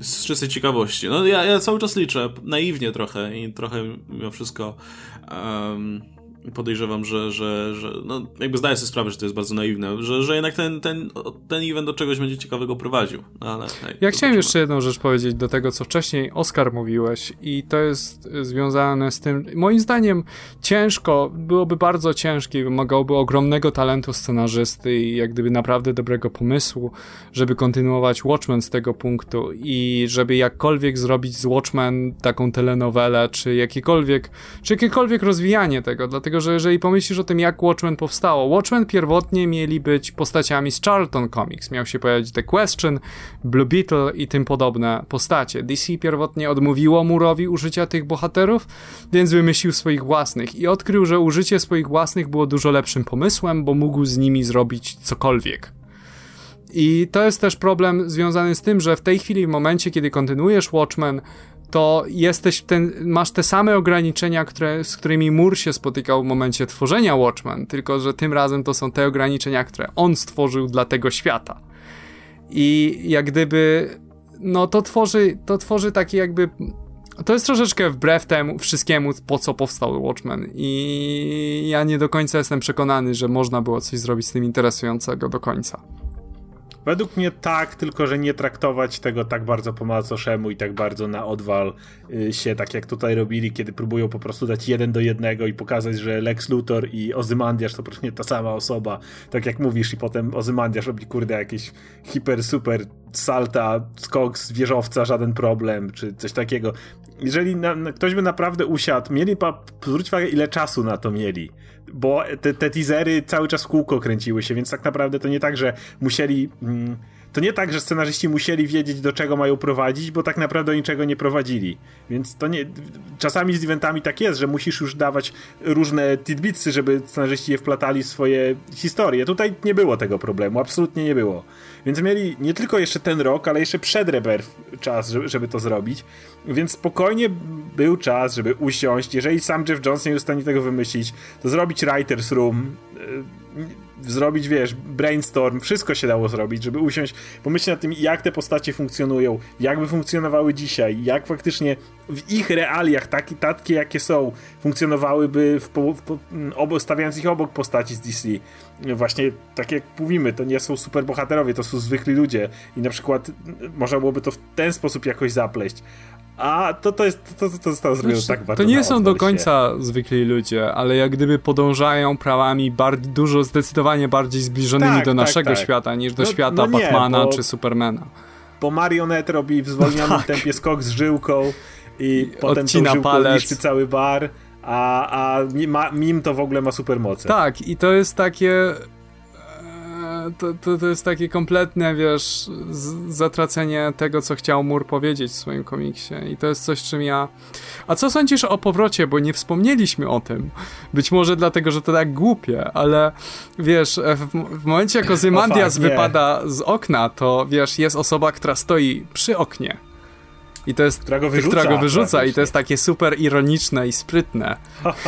z czystej ciekawości. No ja, ja cały czas liczę, naiwnie trochę i trochę mimo wszystko um, podejrzewam, że, że, że no, jakby zdaję sobie sprawę, że to jest bardzo naiwne, że, że jednak ten, ten, ten event do czegoś będzie ciekawego prowadził. No, ale, hej, ja chciałem jeszcze jedną rzecz powiedzieć do tego, co wcześniej Oskar mówiłeś i to jest związane z tym, moim zdaniem ciężko, byłoby bardzo ciężkie wymagałoby ogromnego talentu scenarzysty i jak gdyby naprawdę dobrego pomysłu, żeby kontynuować Watchmen z tego punktu i żeby jakkolwiek zrobić z Watchmen taką telenowelę, czy jakiekolwiek, czy jakiekolwiek rozwijanie tego, dlatego Dlatego, że jeżeli pomyślisz o tym, jak Watchmen powstało, Watchmen pierwotnie mieli być postaciami z Charlton Comics. Miał się pojawić The Question, Blue Beetle i tym podobne postacie. DC pierwotnie odmówiło Murowi użycia tych bohaterów, więc wymyślił swoich własnych i odkrył, że użycie swoich własnych było dużo lepszym pomysłem, bo mógł z nimi zrobić cokolwiek. I to jest też problem związany z tym, że w tej chwili, w momencie, kiedy kontynuujesz Watchmen, to jesteś ten, masz te same ograniczenia, które, z którymi Mur się spotykał w momencie tworzenia Watchmen, tylko że tym razem to są te ograniczenia, które on stworzył dla tego świata. I jak gdyby, no to tworzy, to tworzy taki jakby to jest troszeczkę wbrew temu wszystkiemu, po co powstał Watchmen. I ja nie do końca jestem przekonany, że można było coś zrobić z tym interesującego do końca. Według mnie tak, tylko że nie traktować tego tak bardzo po macoszemu i tak bardzo na odwal y, się, tak jak tutaj robili, kiedy próbują po prostu dać jeden do jednego i pokazać, że Lex Luthor i Ozymandiasz to prostu nie ta sama osoba, tak jak mówisz i potem Ozymandiasz robi kurde jakieś hiper, super salta, skok z wieżowca, żaden problem, czy coś takiego. Jeżeli na, na, ktoś by naprawdę usiadł, mieli, pa, zwróć uwagę ile czasu na to mieli bo te, te teasery cały czas w kółko kręciły się, więc tak naprawdę to nie tak, że musieli. Mm, to nie tak, że scenarzyści musieli wiedzieć, do czego mają prowadzić, bo tak naprawdę niczego nie prowadzili. Więc to nie. Czasami z eventami tak jest, że musisz już dawać różne tidbitsy, żeby scenarzyści je wplatali w swoje historie. Tutaj nie było tego problemu, absolutnie nie było. Więc mieli nie tylko jeszcze ten rok, ale jeszcze przed Rebirth czas, żeby, to zrobić. Więc spokojnie był czas, żeby usiąść. Jeżeli sam Jeff Jones nie jest w stanie tego wymyślić, to zrobić Writer's Room zrobić, wiesz, brainstorm, wszystko się dało zrobić, żeby usiąść, pomyśleć nad tym, jak te postacie funkcjonują, jak by funkcjonowały dzisiaj, jak faktycznie w ich realiach, taki, takie jakie są, funkcjonowałyby, w, po, w, obo, stawiając ich obok postaci z DC. Właśnie, tak jak mówimy, to nie są superbohaterowie, to są zwykli ludzie i na przykład można byłoby to w ten sposób jakoś zapleść. A to, to, jest, to, to zostało zrobione znaczy, tak bardzo. To nie są do końca się. zwykli ludzie, ale jak gdyby podążają prawami bardzo, dużo zdecydowanie bardziej zbliżonymi tak, do tak, naszego tak. świata niż do no, świata no nie, Batmana bo, czy Supermana. Bo Marionet robi w zwolnionym tak. tempie skok z żyłką i, I potem Odcina tą niszczy cały bar, a, a mim to w ogóle ma supermoce. Tak, i to jest takie to, to, to jest takie kompletne, wiesz, zatracenie tego, co chciał Mur powiedzieć w swoim komiksie. I to jest coś, czym ja. A co sądzisz o powrocie? Bo nie wspomnieliśmy o tym. Być może dlatego, że to tak głupie, ale wiesz, w, w momencie, jak Ozymandias wypada z okna, to wiesz, jest osoba, która stoi przy oknie i to jest, która go wyrzuca, która go wyrzuca i to jest takie super ironiczne i sprytne.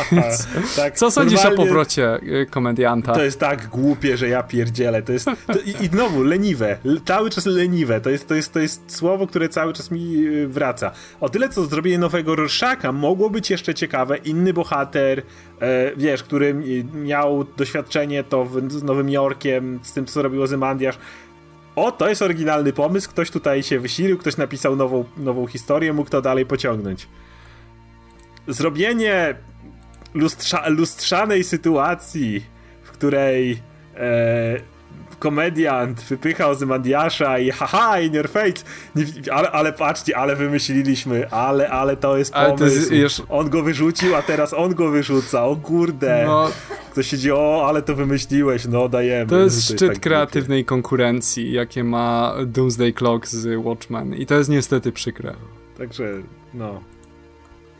tak, co sądzisz o powrocie y, komedianta? To jest tak głupie, że ja pierdzielę. To jest, to, i, i, znowu, leniwe. Cały czas leniwe. To jest, to, jest, to jest słowo, które cały czas mi y, wraca. O tyle, co zrobienie nowego Rorschaka mogło być jeszcze ciekawe. Inny bohater, e, wiesz, który miał doświadczenie to w, z Nowym Jorkiem, z tym, co robił Ozymandiasz o, to jest oryginalny pomysł, ktoś tutaj się wysilił, ktoś napisał nową, nową historię, mógł to dalej pociągnąć. Zrobienie lustrza, lustrzanej sytuacji, w której e, komediant wypycha Ozymandiasza i haha, in your face. Nie, ale, ale patrzcie, ale wymyśliliśmy, ale, ale to jest pomysł. To jest już... On go wyrzucił, a teraz on go wyrzuca, o kurde. No. To się dzieje, o, ale to wymyśliłeś, no dajemy. To jest to szczyt jest tak kreatywnej głupie. konkurencji, jakie ma Doomsday Clock z Watchmen i to jest niestety przykre. Także, no.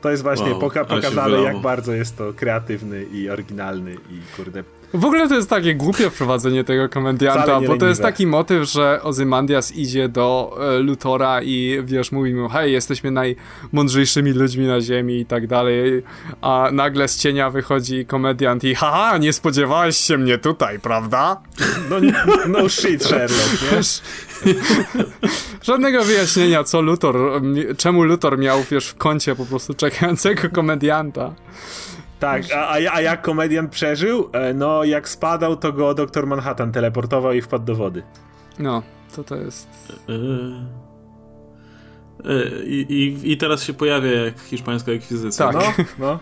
To jest właśnie wow, poka pokazane, jak bardzo jest to kreatywny i oryginalny i kurde W ogóle to jest takie głupie wprowadzenie tego komedianta, bo to jest taki motyw, że Ozymandias idzie do e, Lutora i wiesz, mówi mu, hej, jesteśmy najmądrzejszymi ludźmi na ziemi i tak dalej, a nagle z cienia wychodzi komediant i haha, nie spodziewałeś się mnie tutaj, prawda? No, no shit, Sherlock, wiesz? Żadnego wyjaśnienia, co Luthor, czemu Luthor miał, wiesz, w kącie po prostu czekającego komedianta. Tak, a, a jak komediant przeżył? E, no, jak spadał, to go doktor Manhattan teleportował i wpadł do wody. No, to to jest... E, e, I, i, I teraz się pojawia jak hiszpańska ekwizycja. Tak. No, no.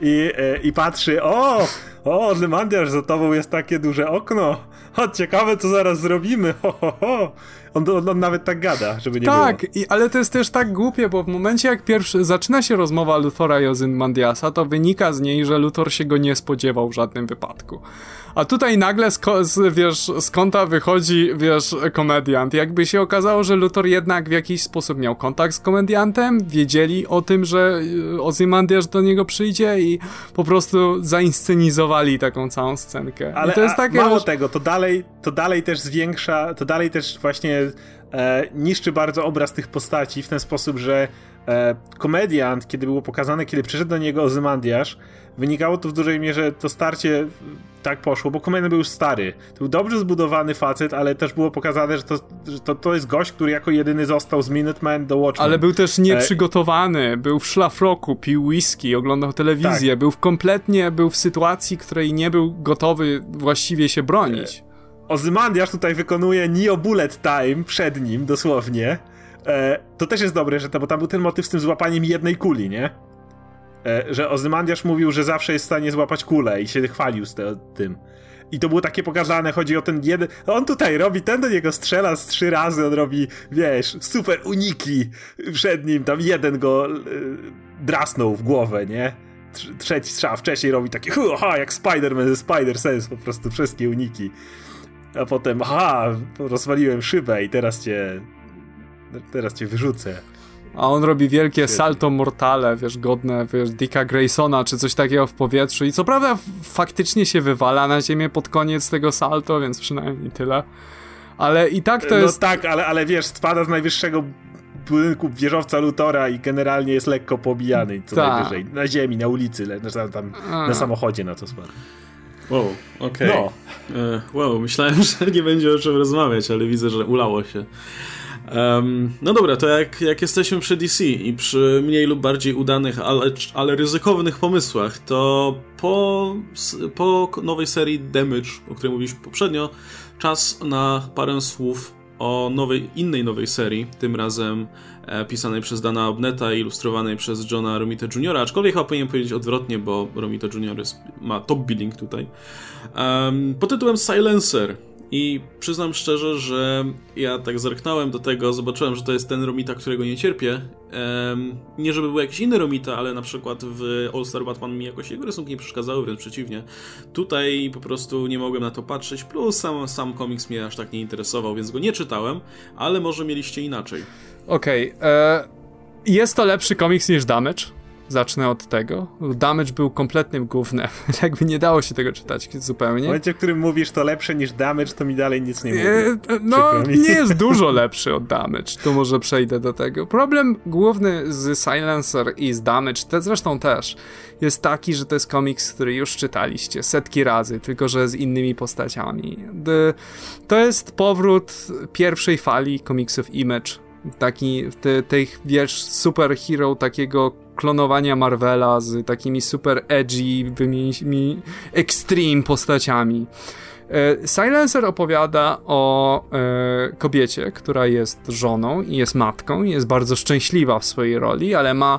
I, I patrzy, o, o, Lemandiarz, za tobą jest takie duże okno. O, ciekawe, co zaraz zrobimy. Ho, ho, ho. On, on, on, nawet tak gada, żeby nie tak, było. Tak, ale to jest też tak głupie, bo w momencie jak pierwszy zaczyna się rozmowa Luthora i Ozymandiasa, to wynika z niej, że Luthor się go nie spodziewał w żadnym wypadku. A tutaj nagle z, z, wiesz, z kąta wychodzi, wiesz, komediant. Jakby się okazało, że Luthor jednak w jakiś sposób miał kontakt z komediantem, wiedzieli o tym, że y, Ozymandias do niego przyjdzie i po prostu zainscenizowali taką całą scenkę. Ale I to jest takie, mało że... tego, to dalej, to dalej też zwiększa, to dalej też właśnie e, niszczy bardzo obraz tych postaci w ten sposób, że e, komediant, kiedy było pokazane, kiedy przyszedł do niego Ozymandiasz, wynikało to w dużej mierze, to starcie tak poszło, bo komediant był już stary. To był dobrze zbudowany facet, ale też było pokazane, że to, że to, to jest gość, który jako jedyny został z Minuteman do Watchmen. Ale był też nieprzygotowany, e... był w szlafroku, pił whisky, oglądał telewizję, tak. był w kompletnie, był w sytuacji, której nie był gotowy właściwie się bronić. E... Ozymandiasz tutaj wykonuje Neo Bullet Time przed nim, dosłownie. E, to też jest dobre, że to, bo tam był ten motyw z tym złapaniem jednej kuli, nie? E, że Ozymandiasz mówił, że zawsze jest w stanie złapać kulę i się chwalił z te, tym. I to było takie pokazane, chodzi o ten jeden. On tutaj robi, ten do niego strzela z trzy razy, on robi, wiesz, super uniki przed nim, tam jeden go y, drasnął w głowę, nie? Trzeci strzał wcześniej robi takie, aha, jak Spider-Man ze Spider-Sense, po prostu wszystkie uniki. A potem, aha, rozwaliłem szybę i teraz cię, teraz cię wyrzucę. A on robi wielkie salto mortale, wiesz, godne, wiesz, Dicka Graysona, czy coś takiego w powietrzu. I co prawda faktycznie się wywala na ziemię pod koniec tego salto, więc przynajmniej tyle. Ale i tak to no jest... No tak, ale, ale wiesz, spada z najwyższego budynku wieżowca Lutora i generalnie jest lekko pobijany, co Ta. najwyżej. Na ziemi, na ulicy, na, tam, na samochodzie na to spadł. Wow, okej. Okay. No. E, wow, myślałem, że nie będzie o czym rozmawiać, ale widzę, że ulało się. Um, no dobra, to jak, jak jesteśmy przy DC i przy mniej lub bardziej udanych, ale, ale ryzykownych pomysłach, to po, po nowej serii Damage, o której mówiliśmy poprzednio, czas na parę słów o nowej, innej nowej serii, tym razem pisanej przez Dana Obneta i ilustrowanej przez Johna Romita Jr., aczkolwiek chyba powinienem powiedzieć odwrotnie, bo Romita Jr. Ma top billing tutaj. Um, pod tytułem Silencer i przyznam szczerze, że ja tak zerknąłem do tego, zobaczyłem, że to jest ten Romita, którego nie cierpię. Um, nie żeby był jakiś inny Romita, ale na przykład w All Star Batman mi jakoś jego rysunki nie przeszkadzały, wręcz przeciwnie. Tutaj po prostu nie mogłem na to patrzeć, plus sam, sam komiks mnie aż tak nie interesował, więc go nie czytałem, ale może mieliście inaczej. Okej, okay, e, jest to lepszy komiks niż Damage? Zacznę od tego. Damage był kompletnym gównem. Jakby nie dało się tego czytać zupełnie. W momencie, w którym mówisz to lepsze niż Damage, to mi dalej nic nie mówi. E, no, nie jest dużo lepszy od Damage. Tu może przejdę do tego. Problem główny z Silencer i z Damage, te zresztą też, jest taki, że to jest komiks, który już czytaliście setki razy, tylko że z innymi postaciami. To jest powrót pierwszej fali komiksów Image taki, te, tych, wiesz, superhero takiego klonowania Marvela z takimi super edgy, wymienimy extreme postaciami. E, Silencer opowiada o e, kobiecie, która jest żoną i jest matką i jest bardzo szczęśliwa w swojej roli, ale ma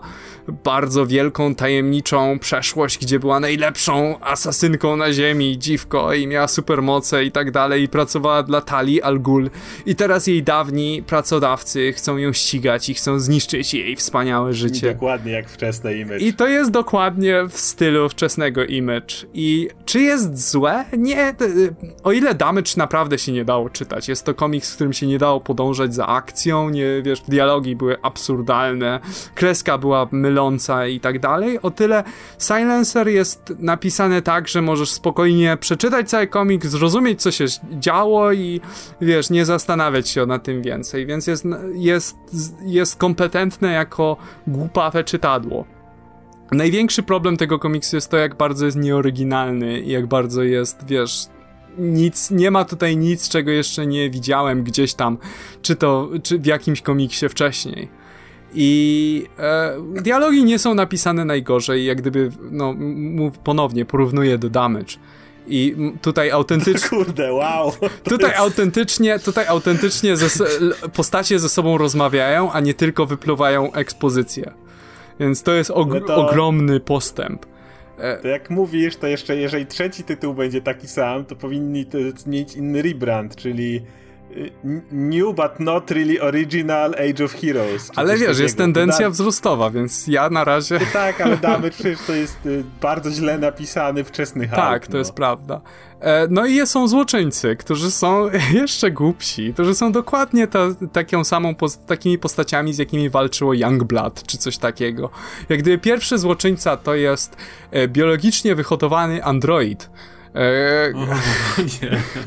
bardzo wielką, tajemniczą przeszłość, gdzie była najlepszą asasynką na ziemi, dziwko i miała supermoce i tak dalej i pracowała dla Tali Al Ghul i teraz jej dawni pracodawcy chcą ją ścigać i chcą zniszczyć jej wspaniałe życie. Dokładnie jak wczesne Image. I to jest dokładnie w stylu wczesnego Image. I czy jest złe? Nie, o ile Damage naprawdę się nie dało czytać, jest to komiks, w którym się nie dało podążać za akcją, nie, wiesz, dialogi były absurdalne, kreska była myląca i tak dalej, o tyle Silencer jest napisane tak, że możesz spokojnie przeczytać cały komiks, zrozumieć, co się działo i, wiesz, nie zastanawiać się nad tym więcej, więc jest, jest, jest kompetentne jako głupawe czytadło. Największy problem tego komiksu jest to, jak bardzo jest nieoryginalny i jak bardzo jest, wiesz, nic, nie ma tutaj nic, czego jeszcze nie widziałem gdzieś tam, czy to, czy w jakimś komiksie wcześniej. I e, dialogi nie są napisane najgorzej, jak gdyby, no, mów ponownie, porównuję do Damage. I tutaj autentycznie. Kurde, wow! Tutaj jest... autentycznie, tutaj autentycznie ze, postacie ze sobą rozmawiają, a nie tylko wypluwają ekspozycję. Więc to jest og to... ogromny postęp. E, to jak mówisz, to jeszcze jeżeli trzeci tytuł będzie taki sam, to powinni mieć inny rebrand, czyli New but not really original Age of Heroes. Ale wiesz, takiego. jest tendencja da... wzrostowa, więc ja na razie... No tak, ale damy przecież to jest y, bardzo źle napisany wczesny Hulk. Tak, to no. jest prawda. E, no i są złoczyńcy, którzy są jeszcze głupsi, którzy są dokładnie ta, taką samą, takimi postaciami, z jakimi walczyło Youngblood, czy coś takiego. Jak gdyby pierwszy złoczyńca to jest e, biologicznie wyhodowany android, e,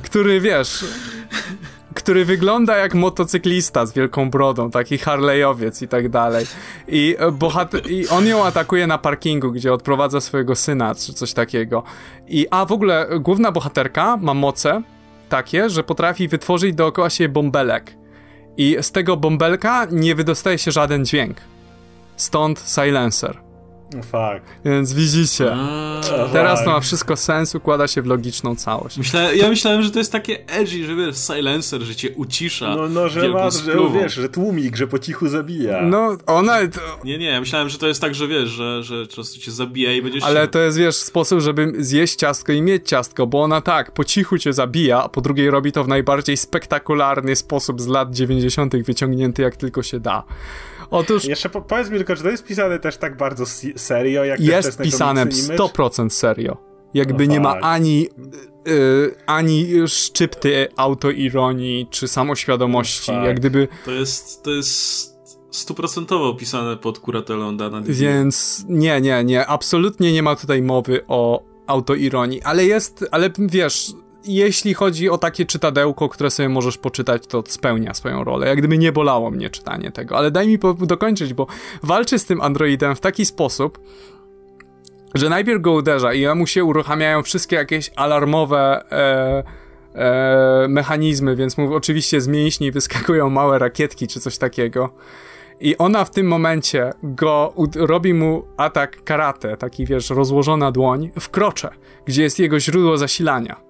który wiesz, który wygląda jak motocyklista z wielką brodą, taki Harleyowiec i tak dalej. I, e, bohater, I on ją atakuje na parkingu, gdzie odprowadza swojego syna, czy coś takiego. I a w ogóle główna bohaterka ma moce takie, że potrafi wytworzyć dookoła siebie bąbelek. I z tego bąbelka nie wydostaje się żaden dźwięk. Stąd silencer. Fuck. Więc widzicie. A, teraz to ma wszystko sens, układa się w logiczną całość. Myślę, ja myślałem, że to jest takie edgy, że wiesz, silencer, że cię ucisza. No, no że ma, że wiesz, że tłumik, że po cichu zabija. No, ona... To... Nie, nie, ja myślałem, że to jest tak, że wiesz, że, że po prostu cię zabija i będziesz... Ale się... to jest, wiesz, sposób, żeby zjeść ciastko i mieć ciastko, bo ona tak, po cichu cię zabija, a po drugiej robi to w najbardziej spektakularny sposób z lat 90. wyciągnięty jak tylko się da. Otóż... Jeszcze po, powiedz mi tylko, czy to jest pisane też tak bardzo serio, jak Jest pisane w 100% serio. Jakby no nie ma ani, yy, ani szczypty autoironii czy samoświadomości, no jak gdyby... To jest, to jest stuprocentowo pisane pod kuratelą Dana Więc nie, nie, nie, absolutnie nie ma tutaj mowy o autoironii, ale jest, ale wiesz, jeśli chodzi o takie czytadełko, które sobie możesz poczytać, to spełnia swoją rolę. Jak gdyby nie bolało mnie czytanie tego, ale daj mi dokończyć, bo walczy z tym androidem w taki sposób, że najpierw go uderza i mu się uruchamiają wszystkie jakieś alarmowe e, e, mechanizmy, więc mu oczywiście z mięśni wyskakują małe rakietki czy coś takiego. I ona w tym momencie go robi mu atak karate, taki wiesz, rozłożona dłoń, w krocze, gdzie jest jego źródło zasilania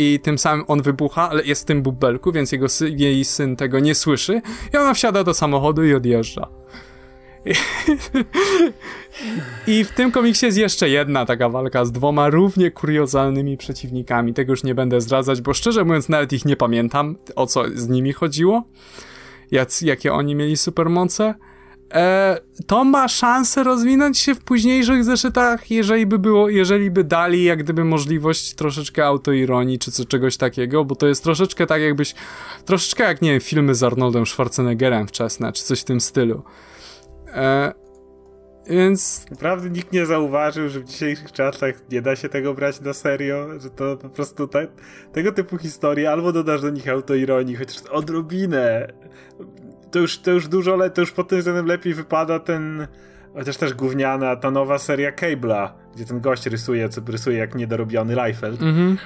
i tym samym on wybucha, ale jest w tym bubelku, więc jego sy jej syn tego nie słyszy i ona wsiada do samochodu i odjeżdża. I, w tym komiksie jest jeszcze jedna taka walka z dwoma równie kuriozalnymi przeciwnikami. Tego już nie będę zdradzać, bo szczerze mówiąc nawet ich nie pamiętam, o co z nimi chodziło. Jak, jakie oni mieli supermoce to ma szansę rozwinąć się w późniejszych zeszytach, jeżeli by było, jeżeli by dali jak gdyby możliwość troszeczkę autoironii czy co, czegoś takiego, bo to jest troszeczkę tak jakbyś, troszeczkę jak, nie wiem, filmy z Arnoldem Schwarzeneggerem wczesne, czy coś w tym stylu. E, więc... Naprawdę nikt nie zauważył, że w dzisiejszych czasach nie da się tego brać na serio, że to po prostu te, tego typu historie albo dodasz do nich autoironii, chociaż odrobinę to już, to już dużo, ale to już pod tym względem lepiej wypada ten, chociaż też gówniana, ta nowa seria Cable'a, gdzie ten gość rysuje, co rysuje jak niedorobiony Liefeld. Mhm.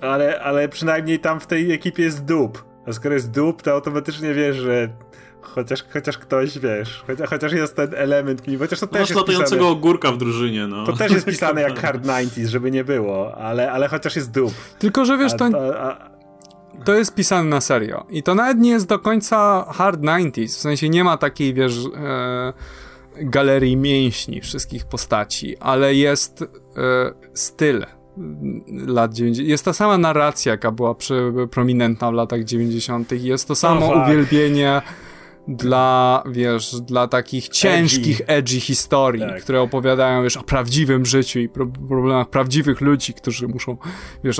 Ale, ale przynajmniej tam w tej ekipie jest dup. A skoro jest dup, to automatycznie wiesz, że chociaż, chociaż ktoś, wiesz, chociaż, chociaż jest ten element, chociaż to też Masz jest latającego pisane, ogórka w drużynie, no. To też jest pisane jak Hard 90s, żeby nie było, ale, ale chociaż jest dup. Tylko, że wiesz, a, to... A, to jest pisane na serio. I to nawet nie jest do końca hard 90s, w sensie nie ma takiej, wiesz, e, galerii mięśni wszystkich postaci, ale jest e, styl lat 90. Jest ta sama narracja, jaka była przy, prominentna w latach 90. Jest to samo oh, uwielbienie dla, wiesz, dla takich ciężkich, edgy, edgy historii, tak. które opowiadają, wiesz, o prawdziwym życiu i pro problemach prawdziwych ludzi, którzy muszą, wiesz,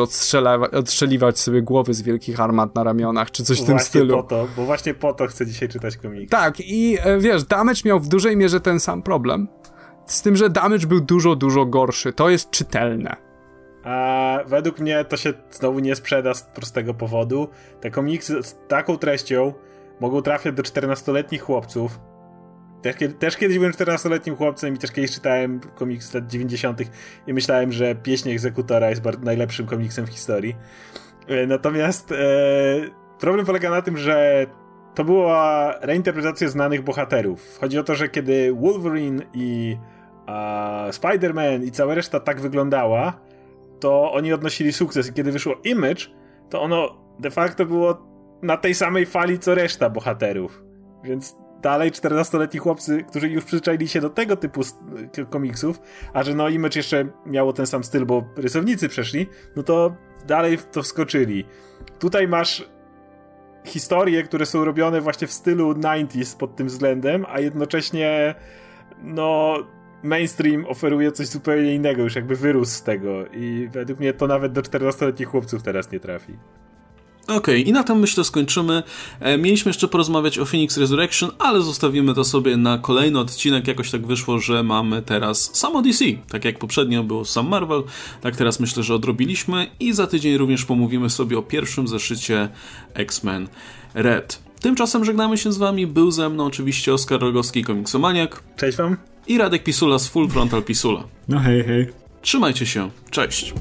odstrzeliwać sobie głowy z wielkich armat na ramionach, czy coś w tym stylu. Po to, bo właśnie po to chcę dzisiaj czytać komiks. Tak, i e, wiesz, Damage miał w dużej mierze ten sam problem, z tym, że Damage był dużo, dużo gorszy. To jest czytelne. A według mnie to się znowu nie sprzeda z prostego powodu. Te komiksy z taką treścią mogą trafiać do 14-letnich chłopców. Też, też kiedyś byłem 14-letnim chłopcem i też kiedyś czytałem komiks z lat 90. i myślałem, że Pieśń Egzekutora jest najlepszym komiksem w historii. E, natomiast e, problem polega na tym, że to była reinterpretacja znanych bohaterów. Chodzi o to, że kiedy Wolverine i Spider-Man i cała reszta tak wyglądała, to oni odnosili sukces. I kiedy wyszło Image, to ono de facto było na tej samej fali co reszta bohaterów. Więc dalej 14-letni chłopcy, którzy już przyzwyczaili się do tego typu komiksów, a że no Image jeszcze miało ten sam styl, bo rysownicy przeszli, no to dalej w to wskoczyli. Tutaj masz historie, które są robione właśnie w stylu 90s pod tym względem, a jednocześnie no mainstream oferuje coś zupełnie innego, już jakby wyrósł z tego i według mnie to nawet do 14-letnich chłopców teraz nie trafi. Okej, okay, i na tym myślę skończymy. E, mieliśmy jeszcze porozmawiać o Phoenix Resurrection, ale zostawimy to sobie na kolejny odcinek. Jakoś tak wyszło, że mamy teraz samo DC. Tak jak poprzednio było sam Marvel, tak teraz myślę, że odrobiliśmy i za tydzień również pomówimy sobie o pierwszym zeszycie X-Men Red. Tymczasem żegnamy się z wami. Był ze mną oczywiście Oskar Rogowski, komiksomaniak. Cześć wam. I Radek Pisula z Full Frontal Pisula. No hej, hej. Trzymajcie się. Cześć.